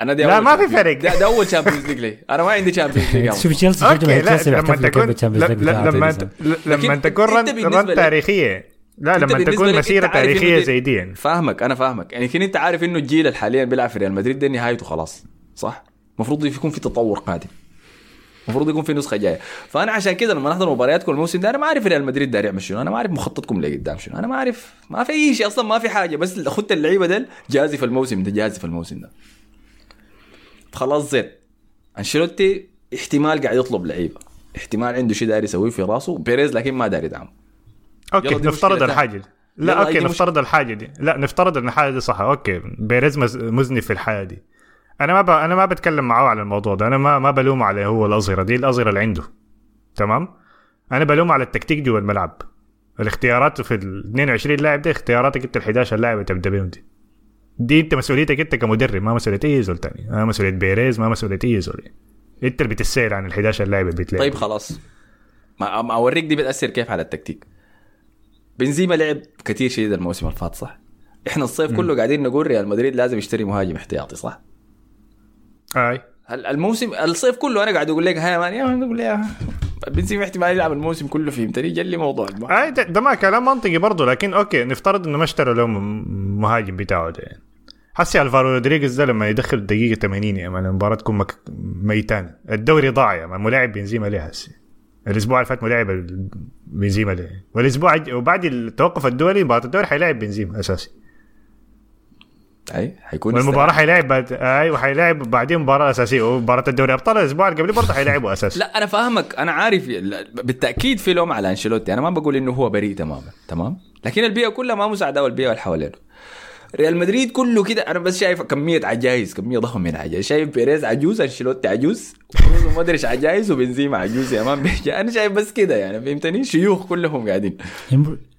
أنا دي لا، ما في فرق. ده, ده أول Champions League لي. أنا ما عندي Champions League شوف تشيلسي okay لا تشيلسي لما تكون لما. لما لكن تكون run تاريخية. لا لما تكون مسيرة تاريخية زي دي يعني. فاهمك أنا فاهمك. يعني كده أنت عارف إنه الجيل اللي حاليا بيلعب في ريال مدريد ده نهايته خلاص صح؟ المفروض يكون في تطور قادم. المفروض يكون في نسخة جاية. فأنا عشان كده لما نحضر مبارياتكم الموسم ده أنا ما أعرف ريال مدريد داير يعمل شنو. أنا ما أعرف مخططكم لقدام شنو. أنا ما أعرف. ما في أي شيء أصلا ما في حاجة. بس خدت اللعيبة ديل جازف الموسم ده جازف الموسم ده. خلاص زين. أنشيلوتي احتمال قاعد يطلب لعيبة. احتمال عنده شيء داير يسويه في راسه. بيريز لكن ما داير يدعمه okay نفترض الحاجة دي. لا okay نفترض الحاجة دي. لا نفترض إن الحاجة دي صح okay بيريز مذنب في الحاجة دي. أنا ما ب... أنا ما بتكلم معاه على الموضوع ده. أنا ما ما بلوم عليه هو الاظهره دي. الاظهره اللي عنده. تمام؟ أنا بلوم على التكتيك جوا الملعب. الاختيارات في ال 22 لاعب دي اختياراتك أنت ال 11 لاعب اللي تبدأ بهم دي. دي انت مسؤوليتك انت كمدرب ما مسؤولية أي زول تاني ما مسؤولية بيريز ما مسؤولية أي زول. انت اللي بتسأل عن ال 11 لاعب اللي بتلعب طيب خلاص. ما أوريك دي بتأثر كيف على التكتيك. بنزيما لعب كثير شديد الموسم اللي فات صح؟ إحنا الصيف كله قاعدين نقول ريال مدريد لازم يشتري مهاجم احتياطي صح؟ أي. الموسم الصيف كله أنا قاعد أقول لك hey man يا man أقول بنزيما احتمال يلعب الموسم كله فهمتني جلي موضوع. اي ده, ده ما كلام منطقي برضه لكن okay نفترض إنه ما اشتروا له مهاجم بتاعه ده. يعني حسي ألفارو رودريغيز ده لما يدخل الدقيقه 80 يا man المباراه تكون مك... ميتان. الدوري ضاع يا man ملاعب بنزيما ليه هسي الأسبوع اللي فات ملاعب بنزيما ليه؟ والأسبوع وبعد التوقف الدولي مباراة الدوري حيلاعب بنزيما أساسي. أي حيكون والمباراة حيلاعب بعد اي وحيلاعب بعدين مباراة أساسية. ومباراه الدوري أبطال الأسبوع اللي قبله برضه حيلاعبوا أساسي. لا أنا فاهمك. أنا عارف لا، بالتأكيد في لوم على أنشيلوتي. أنا ما بقول إنه هو بريء تماما تمام؟ لكن البيئة كلها ما مساعدة والبيئة اللي حوالينه. ريال مدريد كله كده. أنا بس شايف كمية عجائز كمية ضخمه من العجائز شايف بيريز عجوز أنشيلوتي عجوز وكروز مودريتش عجائز وبنزيما عجوز يا man بيجي. أنا شايف بس كده يعني فهمتني؟ شيوخ كلهم قاعدين.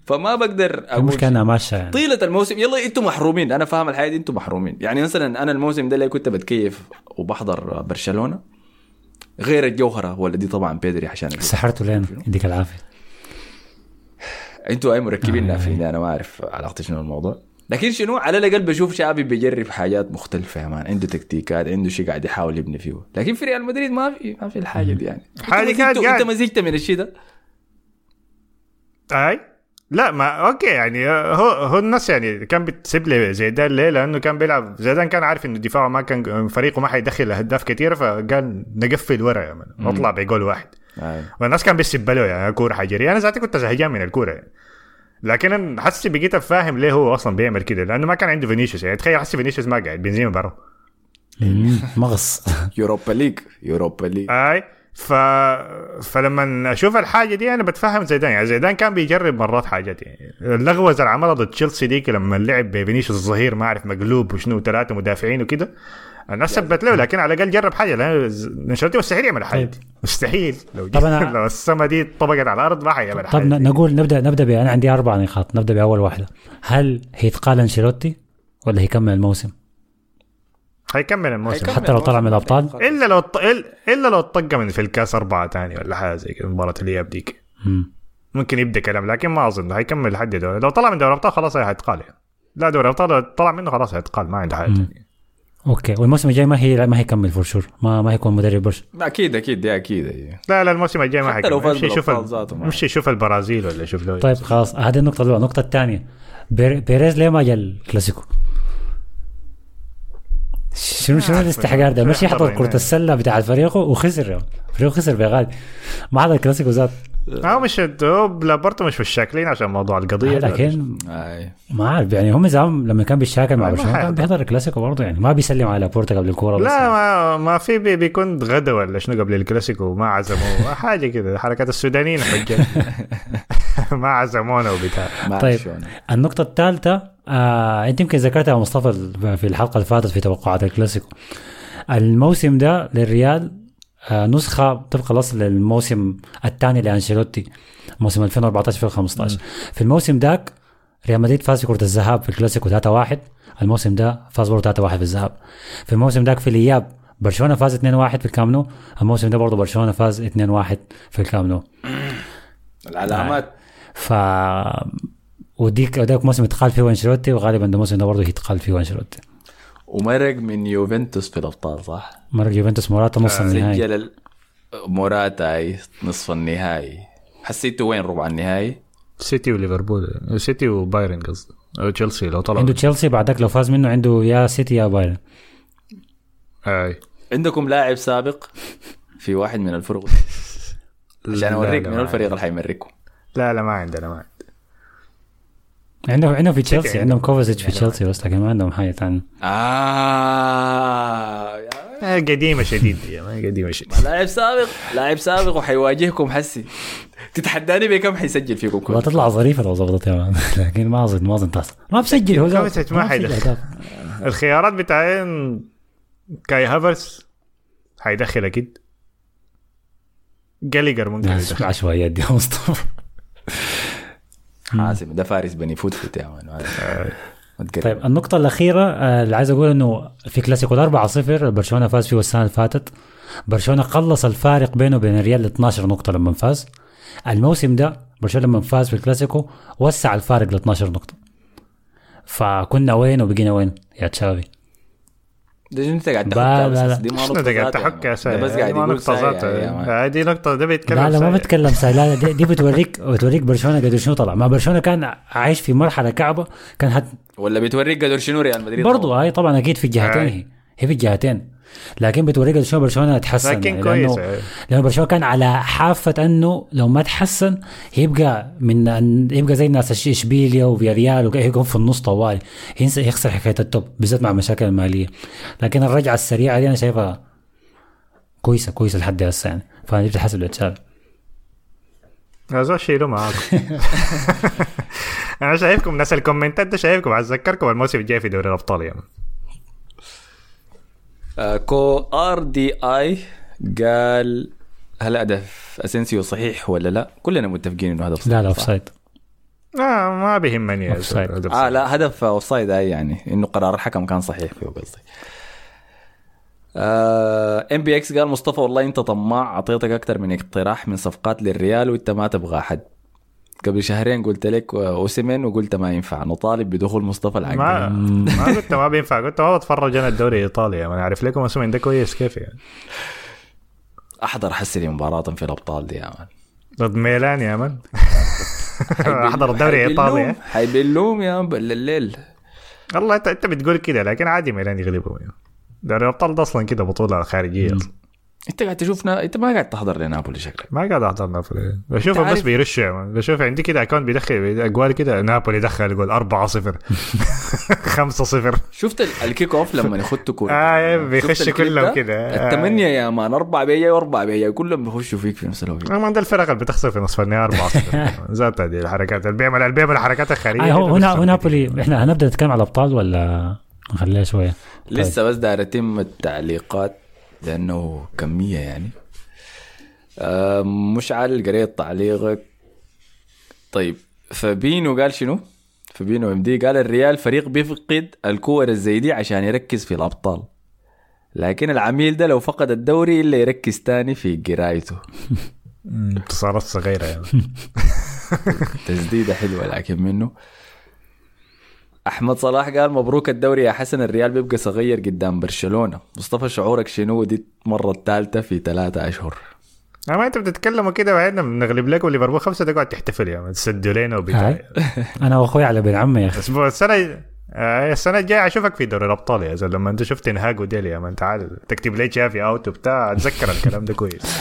فما بقدر أقول المشكلة إنها ماشيه يعني طيلة الموسم. يلا أنتم محرومين. أنا فاهم الحياة دي أنتم محرومين. يعني مثلا أنا الموسم ده اللي كنت بتكيف وبحضر برشلونة غير الجوهرة ولا دي طبعا بيدري عشان. سحرته لين؟ يديك العافية. إنتوا أي مركبين نافين أنا ما أعرف علاقتي شنو الموضوع. لكن شنو؟ على الأقل بشوف شعبي بيجرب حاجات مختلفة يا مان. عنده تكتيكات عنده شيء قاعد يحاول يبني فيه. لكن في ريال مدريد ما في ما في الحاجة دي يعني. قاعد- أنت مزجت من الشيء ده؟ أي؟ لا ما okay يعني هو هو الناس يعني كان بتسيب لي زيدان ليه؟ لأنه كان بيلعب زيدان كان عارف إنه دفاعه ما كان فريقه ما حيدخل اهداف كثيره فقال نقفل ورا يا man نطلع بجول واحد. آه. والناس كان بيسب له يعني كورة حجرية. أنا ذاتي كنت زهجان من الكورة. يعني. لكن أنا حسي بقيت فاهم ليه هو أصلا بيعمل كده لأنه ما كان عنده فينيسيوس. يعني تخيل حسي فينيسيوس ما قاعد بنزيما برا. مم، مغص. يوروبا ليج يوروبا ليج. أي. ف... فلما أشوف الحاجة دي أنا بتفهم زيدان. يعني زيدان كان بيجرب مرات حاجات. يعني اللغوزه اللي عملها ضد تشيلسي ديك لما لعب بفينيسيوس الظهير ما أعرف مقلوب وشنو ثلاثة مدافعين وكده. الناس سبت له لكن على الأقل جرب حاجة. لأن انشيلوتي مستحيل يعمل حاجة. دي مستحيل. لو طب أنا- لو السما دي طبقت على الأرض ما حيعمل طب حاجة دي. نقول نبدا نبدأ ب أنا عندي أربع نقاط. نبدأ بأول واحدة. هل هيتقال انشيلوتي ولا هيكمل الموسم؟ هيكمل الموسم. حتى لو طلع من الأبطال؟ إلا لو إلا لو طق من في الكاس أربعة تاني ولا حاجة زي كده مباراه الاياب ديك مم. ممكن يبدأ كلام لكن ما أظن. هيكمل لحد دوري. لو طلع من دوري الأبطال خلاص هيتقال يعني. لا دوري الأبطال لو طلع منه خلاص هيتقال ما عنده حاجة ثانية أوكي. والموسم الجاي ما هي ما هيكمل for sure ما ما هيكون مدرب برش أكيد أكيد دي أكيد. أيوه. لا لا الموسم الجاي ما حتى لو حيكمل ذاته ما- يمشي يشوف البرازيل ولا يشوف له طيب خلاص. هذه النقطة الأولى. النقطة الثانية. بير- بيريز ليه ما جا الكلاسيكو؟ شنو شنو الاستحقار ده؟ مش يحضر كرة السلة بتاع فريقه وخسر فريقه خسر بغالي ما حضر الكلاسيكو ذات هو مش لابورتو مش في الشاكلين عشان موضوع القضية. لكن ما عارف يعني هم زمان لما كان بيشاكل مع ما برشلونة كان. بيحضر الكلاسيكو برضه يعني ما بيسلم على بورتا قبل الكورة بس لا ما, ما في بي بيكون غدا ولا شنو قبل الكلاسيكو ما عزموه حاجة كده حركات السودانيين حجت ما عزمونا وبتاع. طيب. النقطة الثالثة آه أنت يمكن ذكرتها يا مصطفى في الحلقة اللي فاتت في توقعات الكلاسيكو. الموسم ده للريال آه نسخة طبق الأصل للموسم الثاني لأنشيلوتي موسم 2014 2015 في الموسم ذاك ريال مدريد فاز في كرة الذهاب في الكلاسيكو 3-1 الموسم ده فاز برضه 3-1 في الذهاب. في الموسم ذاك في الإياب برشلونة فاز 2-1 في الكامنو الموسم ده برضه برشلونة فاز 2-1 في الكامنو العلامات ف وديك وداك موسم اتقال فيه أنشيلوتي وغالبا ده الموسم ده برضه يتقال فيه أنشيلوتي. ومرق من يوفنتوس في الأبطال صح؟ مرق يوفنتوس موراتا نص النهائي. سجل موراتا نصف النهائي. حسيته وين ربع النهائي؟ سيتي وليفربول. سيتي وبايرن قصدي. تشيلسي لو طلع عنده تشيلسي بعدك لو فاز منه عنده يا سيتي يا بايرن. آي. عندكم لاعب سابق في واحد من الفرق؟ عشان أوريك من الفريق اللي حيمركم لا لا ما عندنا ما عندنا. عندهم عندهم في تشيلسي عنده. عندهم كوفازيتش في تشيلسي بس لكن ما عندهم حاجة ثانية آه قديمة شديد هي ما قديمة شديد لاعب سابق لاعب سابق وحيواجهكم حسي. تتحداني بكم حيسجل فيكم كل تطلع ظريفة لو ظبطت يا مان. لكن ما أظن ما أظن تحصل. ما بسجل هو كوفازيتش ما حيدخل. الخيارات بتاعين كاي هافرس حيدخل أكيد جاليجر ممكن يدخل. عشوائيات دي يا مصطفى. حاسم ده فارس بني فوت فوت يا man ما تقرب. طيب النقطة الأخيرة آه، اللي عايز أقول إنه في كلاسيكو 4 0 برشلونة فاز فيه السنة اللي فاتت. برشلونة قلص الفارق بينه وبين الريال ل 12 نقطة لما فاز. الموسم ده برشلونة لما فاز في الكلاسيكو وسع الفارق ل 12 نقطة. فكنا وين وبقينا وين يا تشافي؟ ده انت قاعد لا، تحكها لا، لا. بس دي ما نقطة قاعد ذاتها تحك يا ده بس قاعد يقول نقطة ذاتها يا man. آه، دي نقطة ده بيتكلم لا لا ما. بتكلم ساي لا دي, دي بتوريك بتوريك برشلونة قدر شنو طلع ما برشلونة كان عايش في مرحلة كعبة كان هت ولا بتوريك قدر شنو ريال مدريد برضو هاي طبعا أكيد في الجهتين آه. هي هي في الجهتين لكن بتوريك شنو برشلونه تحسن لكن يعني كويس. لأنه. لأنه برشلونه كان على حافة إنه لو ما تحسن يبقى من يبقى زي الناس إشبيليا وفياريال يكون في النص طوالي ينسى يخسر حكاية التوب بالذات مع المشاكل المالية. لكن الرجعة السريعة دي أنا شايفها كويسة كويسة لحد هسه يعني. فدي بتحسب لتشافي يا زول شيلوا معاكم. أنا شايفكم ناس الكومنتات ده شايفكم اتذكركم الموسم الجاي في دوري الأبطال. آه، كو آر دي آي قال هل هدف أسينسيو صحيح ولا لا؟ كلنا متفقين إنه هدف لا لا صح. اوف سايد آه ما بيهمني Offside. زول. آه لا هدف offside اي يعني إنه قرار الحكم كان صحيح فيه قصدي MBX قال مصطفى والله أنت طماع أعطيتك أكثر من اقتراح من صفقات للريال وأنت ما تبغى حد قبل شهرين قلت لك اوسيمين وقلت ما ينفع نطالب بدخول مصطفى ما العقل ما قلت ما بينفع قلت ما بتفرج أنا الدوري الإيطالي يا man أعرف لكم اسمه ده كويس كيف يعني؟ أحضر حسي مباراة في الأبطال دي يا man. ضد ميلان يا man. أحضر الدوري الإيطالي حيبلوم يا الليل والله انت أنت بتقول كده لكن عادي ميلان يغلبهم يعني. دوري الأبطال ده أصلا كده بطولة خارجية. انت قاعد تشوفنا انت ما قاعد تحضر لنابولي شكلك. ما قاعد أحضر نابولي. بشوفه بس عارف- بيرش يا man. بشوف عندي كده account بيدخل اجوال كده نابولي دخل جول 4 0 5 0 شفت ال- ال kick off لما يخطوا كورة؟ آه، شفت بيخش كلهم ده؟ كده. آه. الثمانية يا man أربعة بيجي وأربعة بيجي كلهم بيخشوا فيك في نفس الوقت ما ده الفرق اللي بتخسر في نصف النهائي 4 0 ذات هذه الحركات. اللي بيعمل اللي بيعمل الحركات الخارجية آه هنا. هو نابولي إحنا هنبدأ نتكلم على الأبطال ولا نخليها شوية؟ لسه بس داير أتم التعليقات. لأنه كمية يعني. آه، مشعل قريت تعليقك. طيب فبينو قال شنو؟ فبينو إم دي قال الريال فريق بيفقد الكور الزي دي عشان يركز في الأبطال. لكن العميل ده لو فقد الدوري إلا يركز تاني في قرايته. انتصارات صغيرة يعني. تسديدة حلوة لكن منه. أحمد صلاح قال مبروك الدوري يا حسن الريال بيبقى صغير قدام برشلونة. مصطفى شعورك شنو؟ دي المرة الثالثة في ثلاثة أشهر. ما انت بتتكلموا كده وبعدين بنغلب لكم ليفربول خمسة تقعد تحتفل يا تسدوا لنا وبتاع. أنا وأخوي على بن عمي يا أخي. الأسبوع السنة آه، السنة الجاية أشوفك في دوري الأبطال يا زلمة. لما أنت شفت انهاج وديلي يا man تعال تكتب لي تشافي out وبتاع. أتذكر الكلام ده كويس.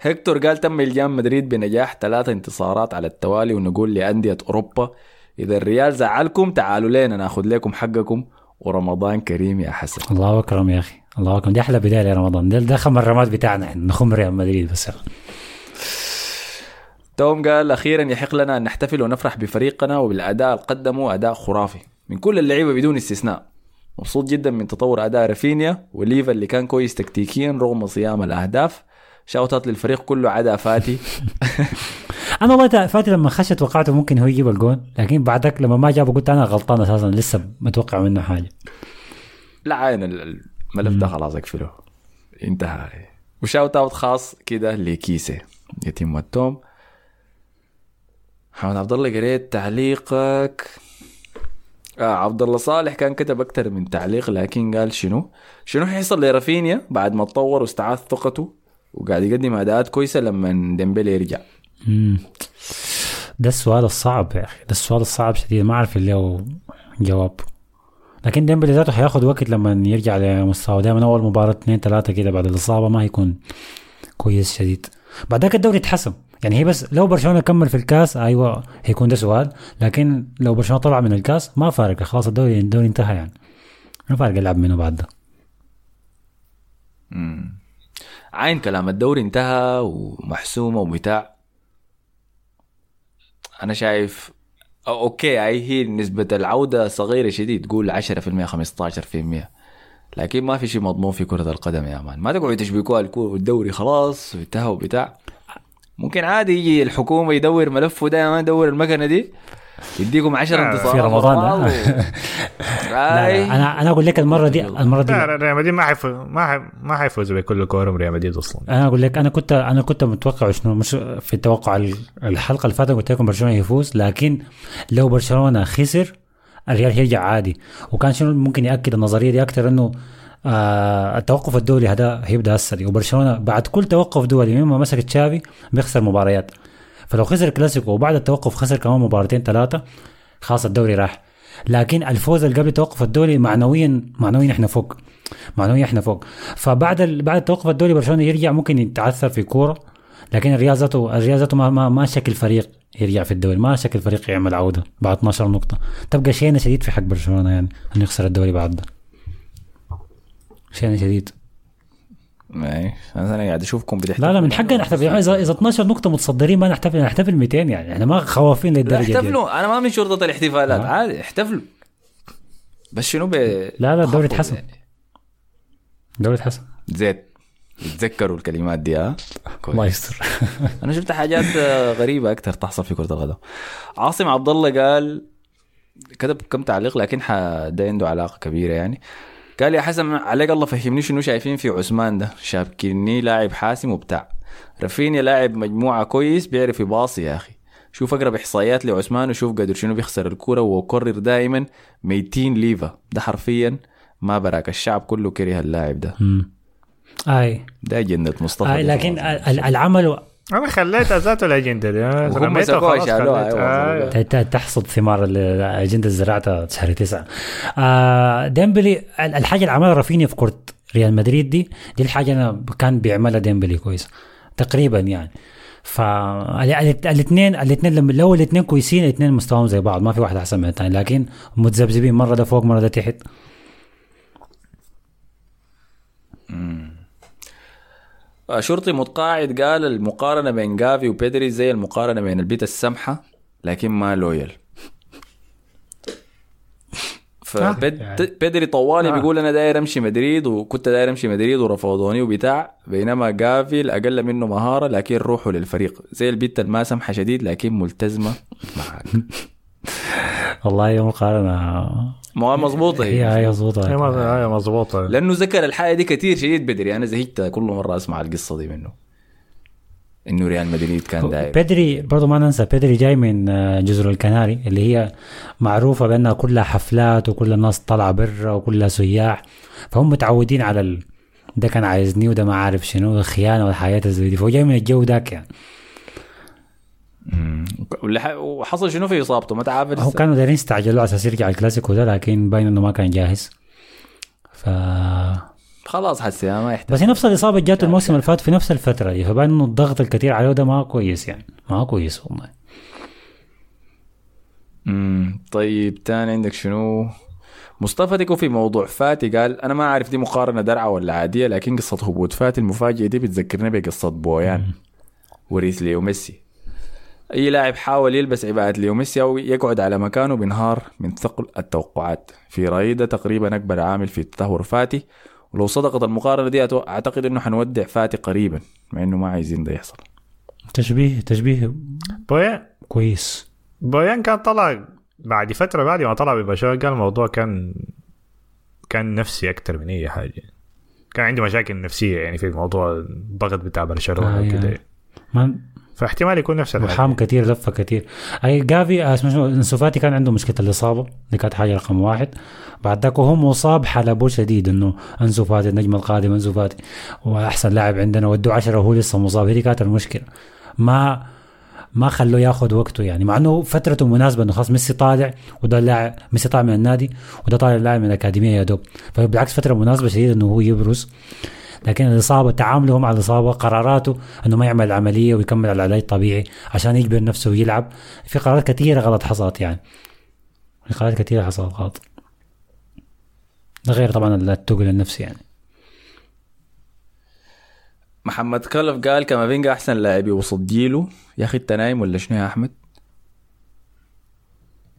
هيكتور قال تم الجام مدريد بنجاح ثلاثة انتصارات على التوالي ونقول لأندية أوروبا إذا الريال زعلكم تعالوا لنا ناخذ لكم حقكم. ورمضان كريم يا حسن. الله أكرم يا أخي. الله أكرم. دي أحلى بداية لرمضان. ده, ده الرماد بتاعنا نخم ريال مدريد بس. توم قال أخيرا يحق لنا أن نحتفل ونفرح بفريقنا وبالأداء اللي قدمه أداء خرافي. من كل اللعيبة بدون استثناء. مبسوط جدا من تطور أداء رافينيا وليفا اللي كان كويس تكتيكيا رغم صيام الأهداف. شاوتات للفريق كله عدا فاتي. أنا والله فاتي لما خش توقعته ممكن هو يجيب الجون لكن بعدك لما ما جابه قلت أنا غلطان أساسا لسه متوقع منه حاجة. لا عين ال- الملف ده خلاص أقفله. انتهى. وشاوت أوت خاص كده لكيسه يتم التوم. محمد عبد الله قريت تعليقك. آه عبد الله صالح كان كتب أكثر من تعليق لكن قال شنو؟ شنو حيحصل لرافينيا بعد ما تطور واستعاد ثقته وقاعد يقدم أداءات كويسة لما ديمبلي يرجع. ده السؤال الصعب يا أخي. ده السؤال الصعب شديد. ما أعرف هو جواب لكن ديمبلي ذاته حياخد وقت لما يرجع لمستوى دائما أول مباراة اثنين ثلاثة كده بعد الإصابة ما هيكون كويس شديد. بعدك الدوري اتحسم. يعني هي بس لو برشلونة كمل في الكاس أيوه هيكون ده سؤال. لكن لو برشلونة طلع من الكاس ما فارق خلاص الدوري الدوري انتهى يعني. ما فارق يلعب منه بعد ده. عين كلام. الدوري انتهى ومحسومة وبتاع. أنا شايف أوكي أي هي نسبة العودة صغيرة شديد تقول 10% 15% لكن ما في شيء مضمون في كرة القدم يا man ما تقعدوا تشبكوها الدوري خلاص انتهى وبتاع. ممكن عادي يجي الحكومة يدور ملفه ده يدور المكنة دي. يديكم 10 انتصارات. في رمضان. لا أنا أنا أقول لك المرة دي المرة دي لا لا ريال مدريد ما حيفوز ما. ما حيفوز بكل كورهم ريال مدريد أصلا. أنا أقول لك أنا كنت أنا كنت متوقع شنو؟ مش في التوقع ال- الحلقة اللي فاتت قلت لكم برشلونة يفوز لكن لو برشلونة خسر الريال هيرجع عادي. وكان شنو ممكن يأكد النظرية دي أكثر إنه آه التوقف الدولي هذا هيبدأ هسه. وبرشلونة بعد كل توقف دولي مما مسك تشافي بيخسر مباريات. فلو خسر كلاسيكو وبعد التوقف خسر كمان مباراتين ثلاثة خلاص الدوري راح. لكن الفوز اللي قبل التوقف الدولي معنويا معنويا إحنا فوق. معنويا إحنا فوق. فبعد ال... بعد التوقف الدولي برشلونة يرجع ممكن يتعثر في كورة لكن الريال ذاته ما, ما, ما شكل فريق يرجع في الدوري ما شكل فريق يعمل عودة بعد 12 نقطة. تبقى شيء شديد في حق برشلونة يعني إنه يخسر الدوري بعد ده. شيء شديد. أنا قاعد أشوفكم بتحتفلوا لا لا من حقنا نحتفل. يعني اذا إذا 12 نقطة متصدرين ما نحتفل. نحتفل 200 يعني. إحنا ما خوافين للدرجة دي. احتفلوا. أنا ما من شرطة الاحتفالات. آه. عادي احتفلوا. بس شنو ب لا لا تخفض اتحسن يعني. دوري حسن. زيت. يتذكروا الكلمات دي ها. الله يستر. أنا شفت حاجات آه، غريبة أكثر تحصل في كرة القدم. عاصم عبد الله قال كتب كم تعليق لكن ح- ده عنده علاقة كبيرة يعني. قال يا حسن عليك الله فهمني شنو شايفين في عثمان ده؟ شابكيني لاعب حاسم وبتاع. رفيني لاعب مجموعة كويس بيعرف يباصي يا أخي. شوف أقرب إحصائيات لعثمان وشوف قدر شنو بيخسر الكوره وكرر دائما 200 ليفا. ده حرفيا ما براك الشعب كله كره اللاعب ده. أي. ده جنة مصطفى أي لكن العمل أنا خليت ذاته رميتها مسكوها خلاص شالوها، آه. تحصد ثمار ال- الاجنده اللي زرعتها شهر تسعة. آه ديمبلي ال- الحاجة اللي عملها رافينيا في كره ريال مدريد دي دي الحاجة أنا كان بيعملها ديمبلي كويس تقريبا يعني. فالاثنين الاثنين لما لو الاثنين كويسين الاثنين مستواهم زي بعض ما في واحد أحسن من الثاني لكن متذبذبين مرة ده فوق مرة ده تحت. شرطي متقاعد قال المقارنة بين جافي وبيدري زي المقارنة بين البيت السمحة لكن ما لويل. فبيدري طوالي آه. بيقول أنا داير أمشي مدريد وكنت داير أمشي مدريد ورفضوني وبتاع بينما جافي الأقل منه مهارة لكن روحه للفريق. زي البيت الما سمحه شديد لكن ملتزمة معك. والله هي مقارنه ما مظبوطة هي. هي هي مظبوطة. هي مظبوطة لأنه ذكر الحاجة دي كثير شديد بدري. أنا زهقت كل مرة أسمع القصة دي منه. إنه ريال مدريد كان داير بيدري برضو ما ننسى بيدري جاي من آه، جزر الكناري اللي هي معروفة بأنها كلها حفلات وكل الناس طالعة برا وكلها سياح. فهم متعودين على ال... ده كان عايزني وده ما عارف شنو الخيانة والحياة زي دي. فهو جاي من الجو داك يعني. وحصل شنو في إصابته؟ ما تعرف. هو. كانوا دايرين يستعجلوا على أساس يرجع الكلاسيكو ده لكن باين انه ما كان جاهز. ف خلاص حسي ما يحتاج. بس هي نفس الإصابة جاته الموسم اللي فات في نفس الفترة دي فباين انه الضغط الكثير عليه ده ما كويس يعني. ما كويس والله. امم طيب تاني عندك شنو؟ مصطفى ديكو في موضوع فاتي قال أنا ما أعرف دي مقارنة درعة ولا عادية لكن قصة هبوط فاتي المفاجئة دي بتذكرني بقصة بويان وريث ليو ميسي أي لاعب حاول يلبس عباءه ليو ميسي أو يقعد على مكانه بينهار من ثقل التوقعات. في رايي ده تقريبا أكبر عامل في تدهور فاتي. ولو صدقت المقارنة دي أعتقد إنه حنودع فاتي قريبا مع إنه ما عايزين ده يحصل. تشبيه تشبيه بويان؟ كويس. بويان كان طلع بعد فترة بعد ما طلع ببرشلونه قال الموضوع كان كان نفسي أكثر من أي حاجة. كان عندي مشاكل نفسية يعني في الموضوع الضغط بتاع برشلونة آه، وكده. يعني. ما فاحتمال يكون نفس الحاجة. وحام كثير لفة كثير أي جافي آه، اسمه شنو؟ إنسو فاتي كان عنده مشكلة الإصابة دي كانت حاجة رقم واحد. بعد ذاك وهو مصاب حلبه شديد إنه إنسو فاتي النجم القادم إنسو فاتي. وأحسن لاعب عندنا ودوه 10 وهو لسه مصاب. هذه كانت المشكلة. ما ما خلوه ياخذ وقته يعني. مع إنه فترته مناسبة إنه خلاص ميسي طالع وده اللاعب ميسي طالع من النادي وده طالع لاعب من الأكاديمية يا دوب. فبالعكس فترة مناسبة شديدة إنه هو يبرز. لكن الاصابه تعامله مع الاصابه قراراته إنه ما يعمل العملية ويكمل على العلاج الطبيعي عشان يجبر نفسه ويلعب في قرارات كثيرة غلط حصلت يعني في قرارات كثيرة حصلت غلط ده غير طبعا التقل النفسي يعني محمد كلف قال كافينجا أحسن لاعب يوسط جيله يا أخي أنت نايم ولا شنو يا أحمد؟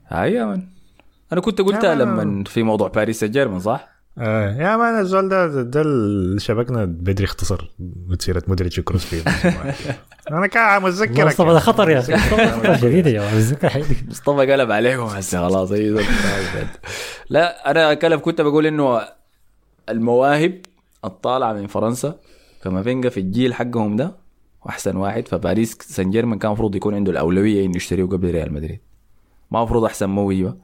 هاي يا man أنا كنت قلتها. لما في موضوع باريس سان جيرمان صح؟ آه يا man الزول ده ده اللي شبكنا بدري اختصر مسيره مودريتش وكروس فيه أنا كان متذكرك مصطفى ده خطر يا أخي. مصطفى خطر شديد يا. مصطفى قلب عليكم هسه خلاص. لا أنا كلف كنت بقول إنه المواهب الطالعة من فرنسا كامافينجا في الجيل حقهم ده واحسن واحد. فباريس سان جيرمان كان المفروض يكون عنده الأولوية إنه يشتريه قبل ريال مدريد. ما المفروض أحسن موهبة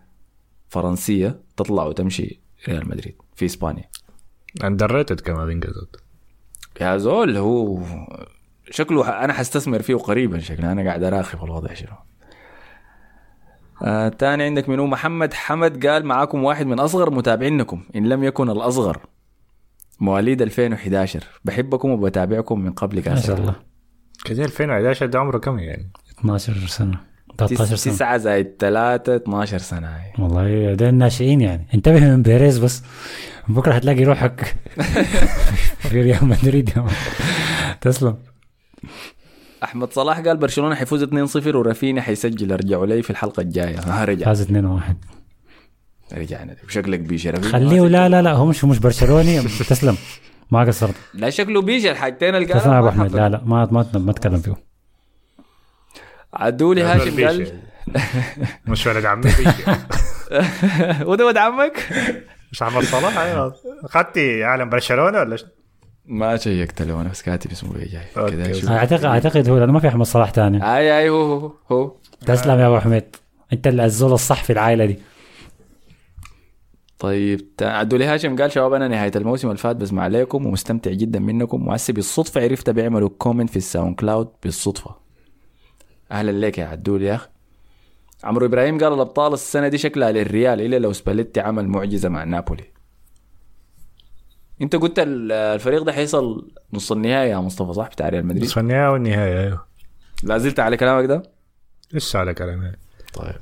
فرنسية تطلع وتمشي ريال مدريد في إسبانيا. underrated كمان انقصد يا زول هو شكله أنا حستثمر فيه قريبا شكله أنا قاعد اراقب الوضع شنو. آه تاني عندك منو؟ محمد. حمد قال معاكم واحد من أصغر متابعينكم إن لم يكن الأصغر. مواليد 2011 بحبكم وبتابعكم من قبل ما كاس شاء الله. كده 2011 ده عمره كم يعني؟ 12 سنة. 13 سنة. 9 زائد 3 12 سنة. هاي والله ده الناشئين يعني. انتبه من بيريز بس. بكرة هتلاقي روحك في ريال مدريد. تسلم. أحمد صلاح قال برشلونة حيفوز 2-0 ورافينيا حيسجل. أرجعوا لي في الحلقة الجاية. ها رجع. فاز 2 1 رجعنا. وشكلك بيجي رافينيا. خليه لا لا لا هو مش مش برشلوني. تسلم. ما قصرت. لا شكله بيجي. الحاجتين اللي تسلم يا أبو قالها أحمد. لا لا ما ما ما اتكلم فيه عدولي هاشم قال مش ولد عمي. وده ولد عمك؟ مش احمد صلاح أيوه. اخذتي عالم برشلونة ولا؟ ما شيكت له أنا بس كاتب اسمه جاي شوف. اعتقد أعتقد هو لأنه ما في أحمد صلاح ثاني اي أي هو هو هو. تسلم يا أبو حميد. أنت اللي الزول الصح في العائلة دي. طيب عدولي هاشم قال شباب أنا نهاية الموسم اللي فات بسمع عليكم ومستمتع جدا منكم وهسه بالصدفة عرفت بيعملوا comment في ال SoundCloud بالصدفة. أهلا لك يا عدول يا أخي. عمرو إبراهيم قال الأبطال السنة دي شكلها للريال إلا لو سباليتي عمل معجزة مع نابولي. أنت قلت ال- الفريق ده حيصل نص النهائي يا مصطفى صح؟ بتاع ريال مدريد؟ نصف النهايه والنهايه أيوه. لا زلت على كلامك ده؟ لسه على كلامي. طيب.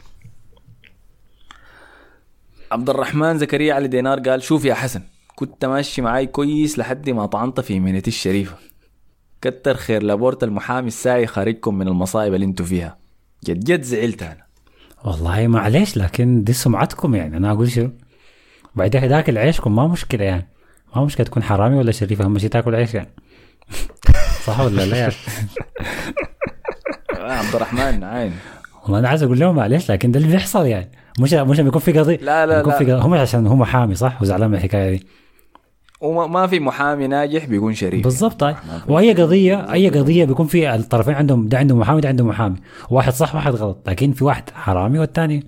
عبد الرحمن زكريا علي دينار قال شوف يا حسن كنت ماشي معاي كويس لحد ما طعنت في مهنتي الشريفة. كتر خير لابورت المحامي الساعي خارجكم من المصايب اللي أنتوا فيها. جد جد زعلت أنا. والله معليش لكن دي سمعتكم يعني. أنا أقول شنو؟ بعدين تاكل عيشكم ما مشكلة يعني. ما مشكلة تكون حرامي ولا شريف اهم شيء تاكل عيش يعني. صح ولا لا يعني؟ آه، عبد الرحمن عين. والله أنا عايز أقول لهم معلش لكن ده اللي بيحصل يعني. مش مش لما يكون في قضيه لا، لا، لا. في قضية. هم عشان هو محامي صح؟ وزعلان من الحكاية دي. وما ما في محامي ناجح بيكون شريف. بالضبط طيب. واي قضيه أي قضية بيكون في الطرفين عندهم ده عنده محامي ده عنده محامي. واحد صح واحد غلط. لكن في واحد حرامي والثاني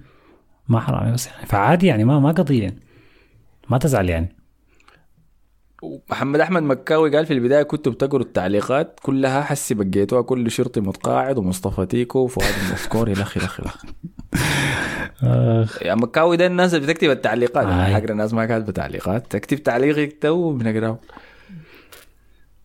ما حرامي بس يعني. فعادي يعني ما ما قضية يعني. ما تزعل يعني. محمد أحمد مكاوي قال في البداية كنتوا بتقروا التعليقات كلها حسي بقيتوها كل شرطي متقاعد ومصطفى تيكو وفؤاد المسكوري لخ لخ لخ يا مكاوي ده الناس اللي بتكتب التعليقات. آي. حق الناس ما كاتبة تعليقات. تكتب تعليقك تو بنقرأه.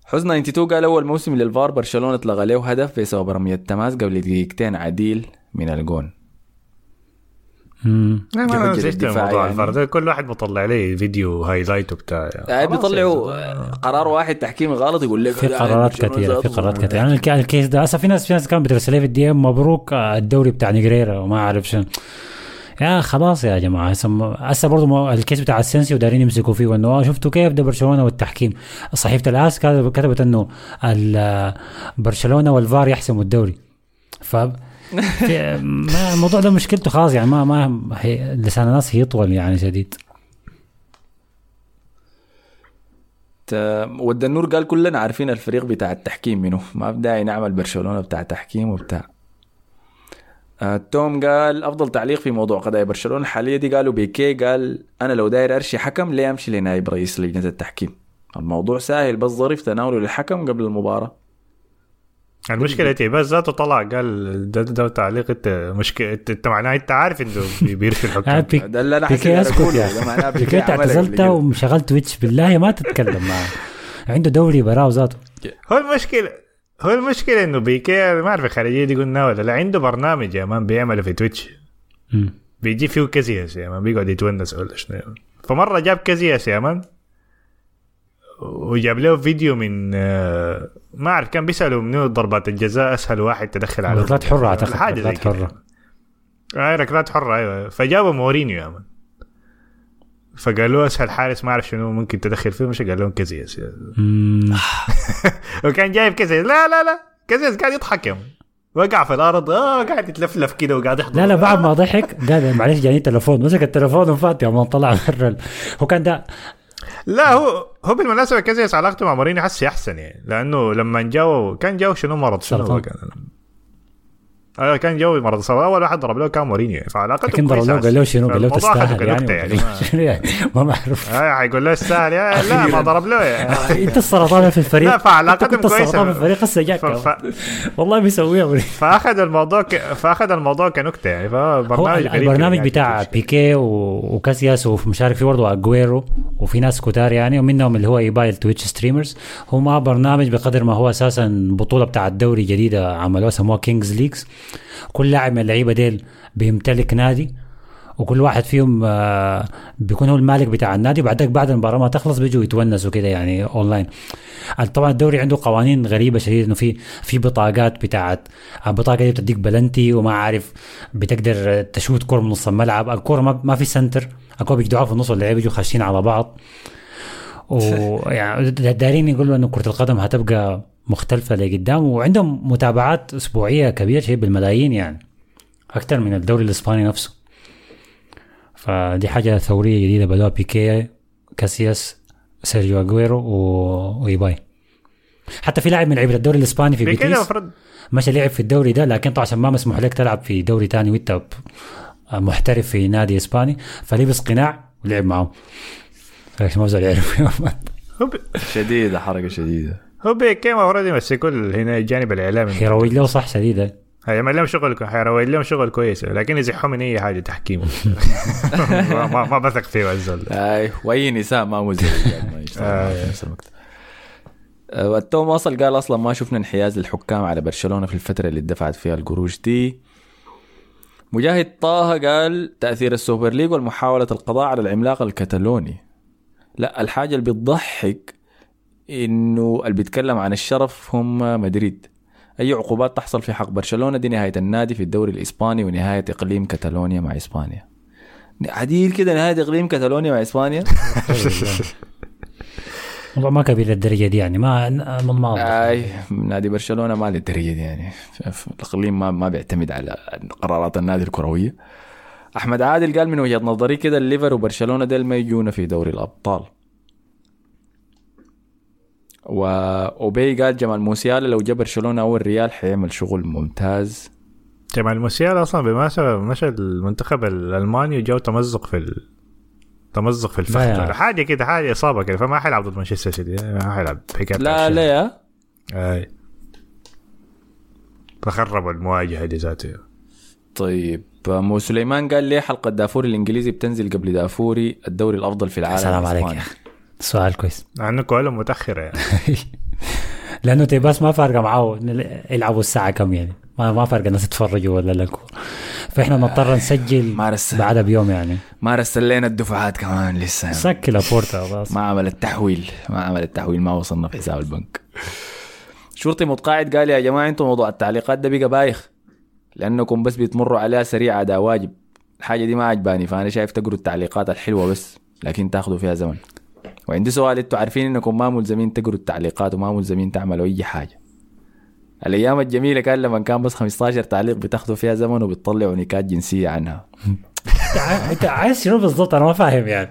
حزن 92 قال أول موسم للفار برشلونة اتلغى له هدف بسبب رمية تماس قبل دقيقتين عديل من الجون مم. لا ما كيف أنا الجري زهقت من الدفاعي موضوع يعني؟ الفار ده كل واحد بيطلع لي فيديو highlight وبتاع. خلاص بيطلعوا. قرار واحد تحكيمي غلط يقول لك في قرارات كثيره في قرارات. كثيره يعني الك- ال case ده هسه في ناس في ناس كانت بترسل لي في ال DM مبروك آه، الدوري بتاع نيجريرا وما أعرف شنو. يا خلاص يا جماعة هسه هسه برضه الكيس بتاع السنسي ودارين يمسكوا فيه وأنه آه، شفتوا كيف ده برشلونة والتحكيم. صحيفه الاس كتبت إنه برشلونة والفار يحسموا الدوري. ف ما الموضوع ده مشكلته خلاص يعني ما ما هي لسان الناس يطول يعني شديد. ود النور قال كلنا عارفين الفريق بتاع التحكيم منه ما بداعي نعمل برشلونة بتاع تحكيم وبتاع. آه، توم قال أفضل تعليق في موضوع قضايا برشلونة الحاليه دي قالوا بيكي قال أنا لو داير أرشي حكم ليه أمشي لنائب رئيس لجنة التحكيم؟ الموضوع سهل بس ظريف تناوله للحكم قبل المباراة. المشكلة تي بس ذاته طلع قال ده, ده, تعليق إنت مشكلة انت معناه إنت عارف إنه بي- بيرشي آه، الحكام بيك- ده اللي أنا بيكي اسكت أقوله. يا ده معناه بيكي بيكي عملها اعتزلت قبل كده. وشغلت تويتش بالله ما تتكلم معه عنده دوري براه ذاته هو المشكلة هو المشكلة إنه بيكي ما أعرف الخارجية دي قلنا ولا لا عنده برنامج يا man بيعمله في Twitch مم. بيجي فيه كاسياس يا man بيقعد يتونس ولا شنو. فمرة جاب كاسياس يا man وجاب له فيديو من آه، ما أعرف كان بيسألوا منو ضربات الجزاء أسهل واحد تدخل على ركلات حرة أعتقد حاجة زي ركلات حرة. أي ركلات حرة أيوه. فجابوا مورينيو يا man فقالوا أسهل حارس ما أعرف شنو ممكن تدخل فيه. مش قال لهم كاسياس. وكان جايب كاسياس لا لا لا. كاسياس قاعد يضحك يا man وقع في الأرض. آه قاعد يتلفلف كده وقاعد يحضر. لا لا بعد ما ضحك قال معلش جاني تليفون مسك التليفون وفات يا man طلع برا هو كان ده لا هو هو بالمناسبة كاسياس علاقته مع مورينيو حسي احسن يعني لأنه لما جاو كان جاو شنو مرض شنو سرطان. كان كان جوي مرة صار أول واحد ضرب له كان مورينيو. يعني فعلاقته لكن ضرب له قال له شنو؟ قال له تستاهل يعني يعني يعني؟ ما بعرف آه حيقول له استاهل يا لا ما ضرب له. يعني. أنت السرطان في الفريق. لا، فعلاقتهم كنت كويسة. السرطان في الفريق هسه جاك والله بيسويها. فأخذ الموضوع ك... فأخذ الموضوع كنكتة يعني. فبرنامج البرنامج يعني بتاع يعني بيكي و- وكاسياس ومشارك فيه برضه أجويرو وفي ناس كتار يعني ومنهم اللي هو إيباي ال Twitch streamers. هو ما برنامج بقدر ما هو أساسا بطولة بتاع الدوري جديده عملوها سموها Kings League كل لاعب من اللعيبة ديل بيمتلك نادي وكل واحد فيهم آه، بيكون هو المالك بتاع النادي وبعدك بعد المباراة ما تخلص بيجوا يتونسوا كده يعني اونلاين طبعا الدوري عنده قوانين غريبة شديد إنه في في بطاقات بتاعت البطاقة دي بتديك بلنتي وما عارف بتقدر تشوت كوره من نص الملعب الكوره ما, ما في سنتر الكوره بيقدعوها في النص واللعيبة بيجوا خاشين على بعض. ويعني دايرين يقولوا إنه كرة القدم هتبقى مختلفة لقدام وعندهم متابعات أسبوعية كبيرة شيء بالملايين يعني أكثر من الدوري الإسباني نفسه. فدي حاجة ثورية جديدة بدوها بيكيه كاسياس سيرجيو اجويرو و- وإيباي. حتى في لاعب من لعيبة الدوري الإسباني في بيتيس مشى لعب في الدوري ده لكن طبعا عشان ما مسموح لك تلعب في دوري تاني وأنت ب- محترف في نادي إسباني فلبس قناع ولعب معهم عشان ما زال يعرف. شديدة حركة شديدة. هو المفروض يمسك كل هنا الجانب الإعلامي. يروج له صح شديده هيعمل لهم شغل حيروج لهم شغل كويس لكن يزحوا من أي حاجة تحكيم ما, ما, بثق فيه الزول أي وأي نساء ما مزعج في نفس الوقت واصل قال أصلا ما شفنا انحياز للحكام على برشلونة في الفترة اللي دفعت فيها القروش دي. مجاهد طه قال تأثير ال Super League والمحاولة القضاء على العملاق الكتالوني. لا الحاجة اللي بتضحك إنه اللي بيتكلم عن الشرف هم مدريد. أي عقوبات تحصل في حق برشلونة دي نهاية النادي في الدوري الإسباني ونهاية إقليم كتالونيا مع إسبانيا. عديل كده نهاية إقليم كتالونيا مع إسبانيا؟ والله ما كبير للدرجة دي يعني ما ما ما أي نادي برشلونة ما للدرجة دي يعني. الإقليم ما ما بيعتمد على قرارات النادي الكروية. أحمد عادل قال من وجهة نظري كده الليفر وبرشلونة ديل ما يجونا في دوري الأبطال. وأوبي قال جمال موسيالا لو جا برشلونة أو الريال حيعمل شغل ممتاز. جمال موسيالا أصلا بالمناسبه مشى المنتخب الألماني وجاو تمزق في ال... تمزق في الفخذ. حاجة كده حاجة إصابة كده فما حيلعب ضد مانشستر سيتي ما حيلعب حكاية لا لا يا. أي. فخربوا المواجهة دي ذاته طيب مو سليمان قال ليه حلقة دافوري الإنجليزي بتنزل قبل دافوري الدوري الأفضل في العالم سلام عليك؟ يا أخي. سؤال كويس. مع إنه كوالهم متاخره يعني. لأنه تيباس ما فارقة معاه يلعبوا الساعة كم يعني؟ ما ما فارقة الناس يتفرجوا ولا لا فإحنا نضطر نسجل ما رسل بعدها بيوم يعني. ما رسلنا الدفعات كمان لسه. يعني. سكي لابورتا خلاص ما عمل التحويل. ما عمل التحويل ما وصلنا في حساب البنك. شرطي متقاعد قال يا جماعة أنتم موضوع التعليقات ده بقى بايخ. لأنكم بس بتمروا عليها سريع اداء واجب. الحاجة دي ما عجباني فأنا شايف تقروا التعليقات الحلوة بس لكن تاخذوا فيها زمن. وعندي سؤال أنتوا عارفين انكم ما ملزمين تقروا التعليقات وما ملزمين تعملوا أي حاجة. الأيام الجميلة كان لما كان بس 15 تعليق بتاخذوا فيها زمن وبتطلعوا نكات جنسية عنها. انت عايز شنو بالضبط؟ أنا ما فاهم يعني.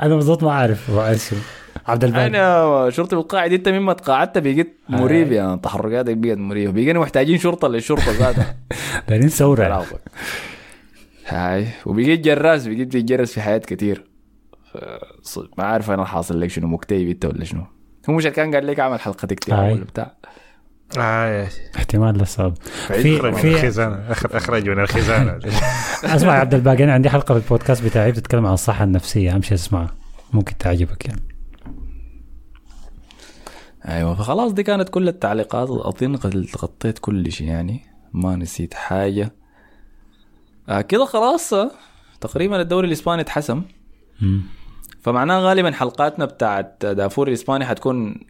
أنا بالضبط ما عارف عايز شنو؟ عبد الباقي. أنا شرطي متقاعد أنت مما تقاعدت بقيت مريب يعني تحركاتك بقت مريبه بقينا محتاجين شرطة للشرطة ذاتها. دايرين ثوره عرفك. هاي. وبقيت جراس بقيت بتجرس في حياة ص- ما عارف أنا حاصل لك شنو مكتئب أنت ولا شنو؟ هو مش كان قال لك أعمل حلقة اكتئاب. ولا بتاع. آه احتمال للصواب. في- اخرج من في الخزانة. أخرج من الخزانة. أسمع يا عبد الباقي أنا عندي حلقة في البودكاست بتاعي بتتكلم عن الصحة النفسية. امشي اسمعها. ممكن تعجبك يعني. أيوه فخلاص دي كانت كل التعليقات اظن غطيت كل شيء يعني. ما نسيت حاجة. آه كده خلاص آه، تقريبا الدوري الإسباني اتحسم. فمعناه غالبا حلقاتنا بتاعت دافور الإسباني حتكون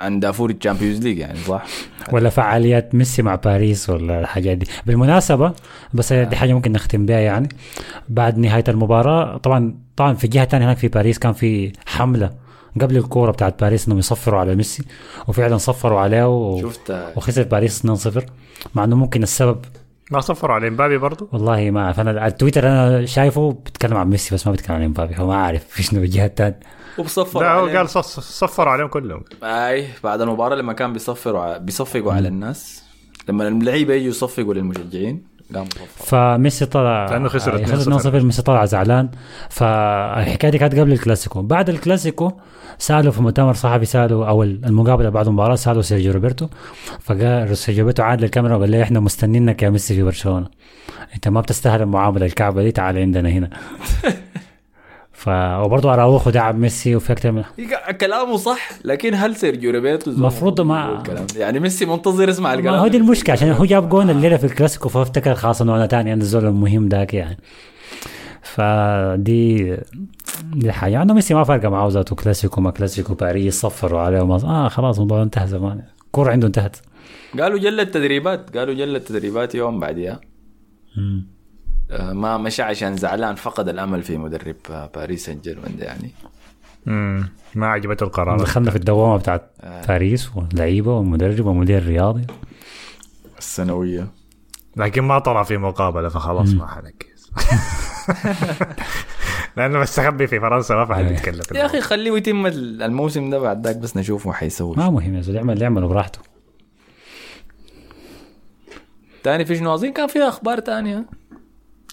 عن دافور ال Champions League يعني صح؟ ولا فعاليات ميسي مع باريس ولا الحاجات دي. بالمناسبة بس دي حاجة ممكن نختم بها يعني. بعد نهاية المباراة طبعا طبعا في جهة تانية هناك في باريس كان في حملة قبل الكورة بتاعت باريس إنهم يصفروا على ميسي وفعلا صفروا عليه و... شفت وخسر باريس 2-0 مع إنه ممكن السبب ما صفروا على إمبابي برضو؟ والله ما أعرف. أنا التويتر أنا شايفه بيتكلم عن ميسي بس ما بيتكلم عن إمبابي. فما أعرف في شنو الجهة الثانية وبصفر لا هو. قال صف- صفروا عليهم كلهم. أي بعد المباراة لما كان بيصفروا بيصفقوا على الناس لما اللعيبة يجوا يصفقوا للمشجعين قام فميسي طلع لأنه خسر آه، 2-0. خسر 2-0 ميسي طلع زعلان. فالحكاية دي كانت قبل الكلاسيكو. بعد الكلاسيكو سألوا في مؤتمر صحفي سألوا أو المقابلة بعد المباراة سألوا سيرجيو روبرتو. فقال سيرجيو روبرتو عاد للكاميرا وقال لي إحنا مستنينك يا ميسي في برشلونة. أنت ما بتستاهل المعاملة الكعبة دي تعال عندنا هنا. ف وبرضه أراوخو دعم ميسي وفي أكثر من كلامه صح لكن هل سيرجيو روبرتو زول مفروض ما- الكلام؟ يعني ميسي منتظر يسمع الكلام هو دي. المشكلة عشان هو جاب جون الليلة في الكلاسيكو فافتكر خلاص إنه أنا تاني أنا الزول المهم ذاك يعني. فدي دي حاجة انه ميسي ما فارقه معاه ذاته كلاسيكو ما كلاسيكو باريس صفروا عليه وما آه خلاص الموضوع انتهى زمان. الكوره عنده انتهت. قالوا جلت تدريبات قالوا جلت تدريبات يوم بعدها آه، ما مشى عشان زعلان فقد الأمل في مدرب آه، باريس سان جيرمان ده يعني. مم. ما عجبته القرار. دخلنا في الدوامة بتاعت باريس ولعيبه ومدرب ومدير رياضي. السنوية. لكن ما طلع في مقابلة فخلاص ما حنكيس لأنه مستخبي في فرنسا ما في حد يتكلم في يا أخي خليه يتم الموسم ده بعد ذاك بس نشوفه حيسوي. ما مهم يا زول يعمل اللي يعمله براحته. تاني في شنو؟ اظن كان فيها أخبار تانية؟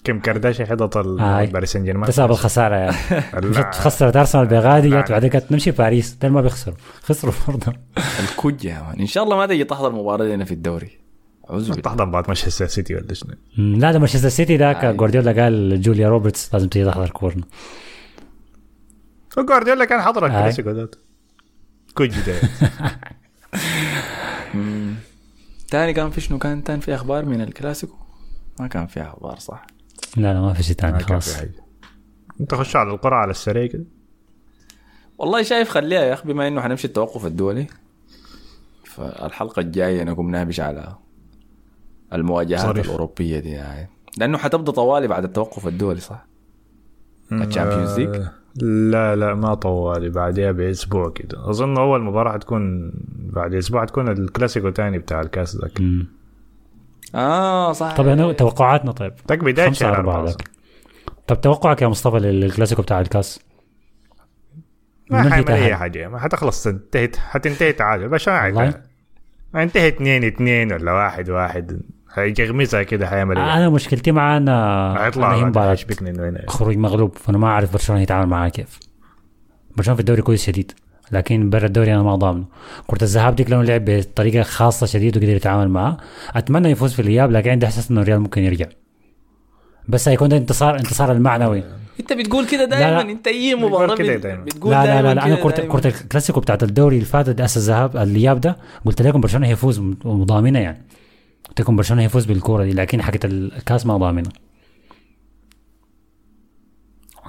كيم كارداشيان حضرت آي. باريس سان جيرمان. بسبب الخسارة. يعني خسرت أرسنال بغادي جت بعدين كانت نمشي باريس ده ما بيخسروا. خسروا برضه. الكوجة يا man. إن شاء الله ما تجي تحضر مباراة لنا في الدوري. اعوذ بالله تحضر بعد مانشستر سيتي ولا شنو؟ لا ده مانشستر سيتي ذاك. جوارديولا قال جوليا روبرتس لازم تيجي تحضر كورنا. جوارديولا كان حضر. الكلاسيكو ذاته. كوجي ده. تاني كان في شنو؟ كان تاني في أخبار من الكلاسيكو؟ ما كان في أخبار صح. لا لا ما في شيء ثاني كان خلاص انت خش على القرعه على السريع كده والله شايف خليها يا أخي بما إنه حنمشي التوقف الدولي فالحلقة الجاية نقوم نخش على المواجهات صريح. الأوروبية دي يعني. لأنه حتبدأ طوالي بعد التوقف الدولي صح؟ ال Champions League آه، لا لا ما طوالي بعدها بأسبوع كده أظن أول مباراة حتكون بعد أسبوع حتكون الكلاسيكو تاني بتاع الكاس ذاك. آه صح. طب يعني توقعاتنا طيب. ذاك بداية خمسة شهر أربعة ذاك طب توقعك يا مصطفى للكلاسيكو بتاع الكاس؟ ما حيعمل. أي حاجة ما حتخلص انتهت حتنتهي تعادل. بس ما انتهي اثنين اثنين ولا واحد واحد. هيجغمزها كده حيعمل إيه أنا مشكلتي هيطلع هي يشبكني إنه هنا. خروج مغلوب فأنا ما أعرف برشلونة يتعامل معاه كيف. برشلونة في الدوري كويس شديد. لكن برا الدوري أنا ما ضامنه كرة الذهاب ديك لو لعب بطريقة خاصة شديد وقدر يتعامل معاه أتمنى يفوز في الإياب لكن عندي إحساس إنه الريال ممكن يرجع بس هيكون ده انتصار انتصار المعنوي أنت بتقول كده لا. أنت أي مباراة دايماً. بتقول لا لا دايماً لا, لا أنا دايماً. كرة الكلاسيكو بتاعت الدوري اللي فاتت دي أساس الذهاب الإياب ده قلت لكم برشلونة هيفوز وضامنه يعني قلت لكم برشلونة هيفوز بالكورة دي لكن حقت الكاس ما ضامنه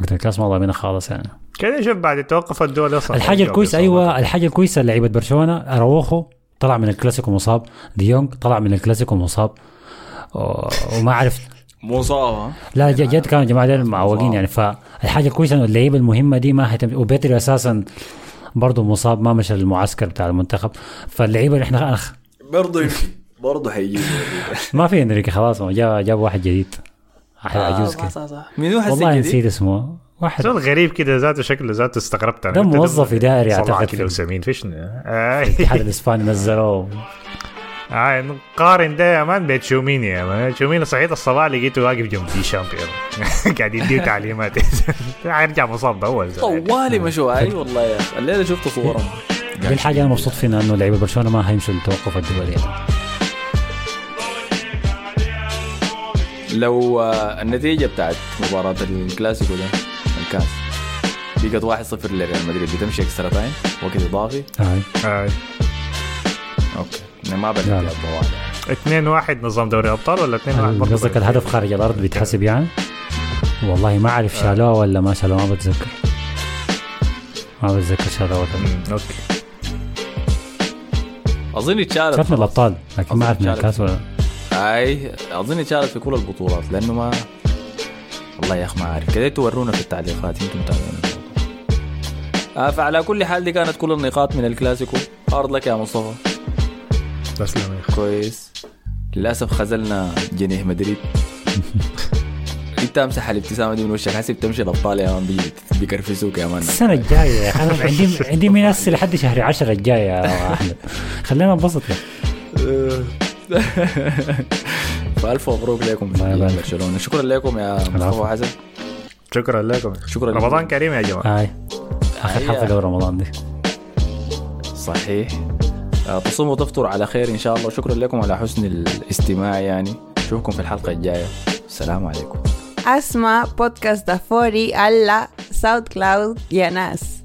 حقت الكاس ما ضامنه خالص يعني. كده شوف بعد التوقف الدولي أصلا. الحاجة الكويسة أيوه الحاجة الكويسة لعيبة برشلونة أراوخو طلع من الكلاسيكو مصاب ديونج طلع من الكلاسيكو مصاب. وما عرفت مصاب ها؟ لا جد كانوا الجماعه دول معوقين يعني. فالحاجة الكويسة إنه اللعيبة المهمة دي ما هتم وبيدري أساسا برضه مصاب ما مشى المعسكر بتاع المنتخب. فاللعيبة اللي إحنا أخ برضه برضه حيجي ما في إنريكي خلاص ما جاب جاب واحد جديد. واحد عجوز صح كده صح صح منو حسيت والله؟ نسيت اسمه. واحد. زول غريب كده ذاته شكله ذاته استغربت أنا. ده موظف إداري صلاح أعتقد كده وسمين فيش آه. الاتحاد الاسباني نزلوه. آه نقارن ده يا مان بيت شوميني يا مان. شوميني صحيت الصباح لقيته واقف جنب دي شامبيون. قاعد يديه تعليمات. حيرجع مصاب باول طوالي مشوا أي والله يا أخي. الليلة شفت صورهم دي الحاجة أنا مبسوط فيها إنه لعيبة برشلونة ما هيمشوا التوقف الدولي لو آه، النتيجة بتاعت مباراة الكلاسيكو ده الكاس بقت 1-0 لريال مدريد بتمشي extra time وقت إضافي هاي آه. أوكي ما لا. طوالي 2 1 نظام دوري أبطال ولا 2 1 برضه قصدك الهدف خارج الأرض بيتحسب يعني؟ والله ما أعرف شالوه ولا ما شالوه ما بتذكر ما بتذكر شالوه ولا لا. مم، okay أظن اتشالت شالت من الأبطال لكن ما أظن اعرف من شالت. الكاس ولا اي أظن اتشالت في كل البطولات لأنه ما والله يا اخ ما عارف كده تورونا في التعليقات يمكن الموضوع. آه فعلى كل حال دي كانت كل النقاط من الكلاسيكو. هارد لك يا مصطفى. تسلم يا أخي. كويس. للأسف خذلنا جنيه مدريد. أنت أمسح الابتسامة دي من وشك حسب تمشي الأبطال يا مان بي- بيكرفسوك يا مان. السنة الجاية. يا أخي أنا عندي عندي منسي لحد شهر 10 الجاي يا أحمد. خلينا يا أخي. فالف مبروك لكم في. برشلونة. شكرا لكم يا مصطفى حسن. شكرا لكم. شكرا لكم. رمضان كريم يا جماعة. هاي. آخر. حفلة رمضان دي. صحيح. آه، تصوموا وتفطروا على خير إن شاء الله. وشكرا لكم على حسن الاستماع يعني. نشوفكم في الحلقة الجاية. السلام عليكم. Podcast da Fori alla SoundCloud y a Nas.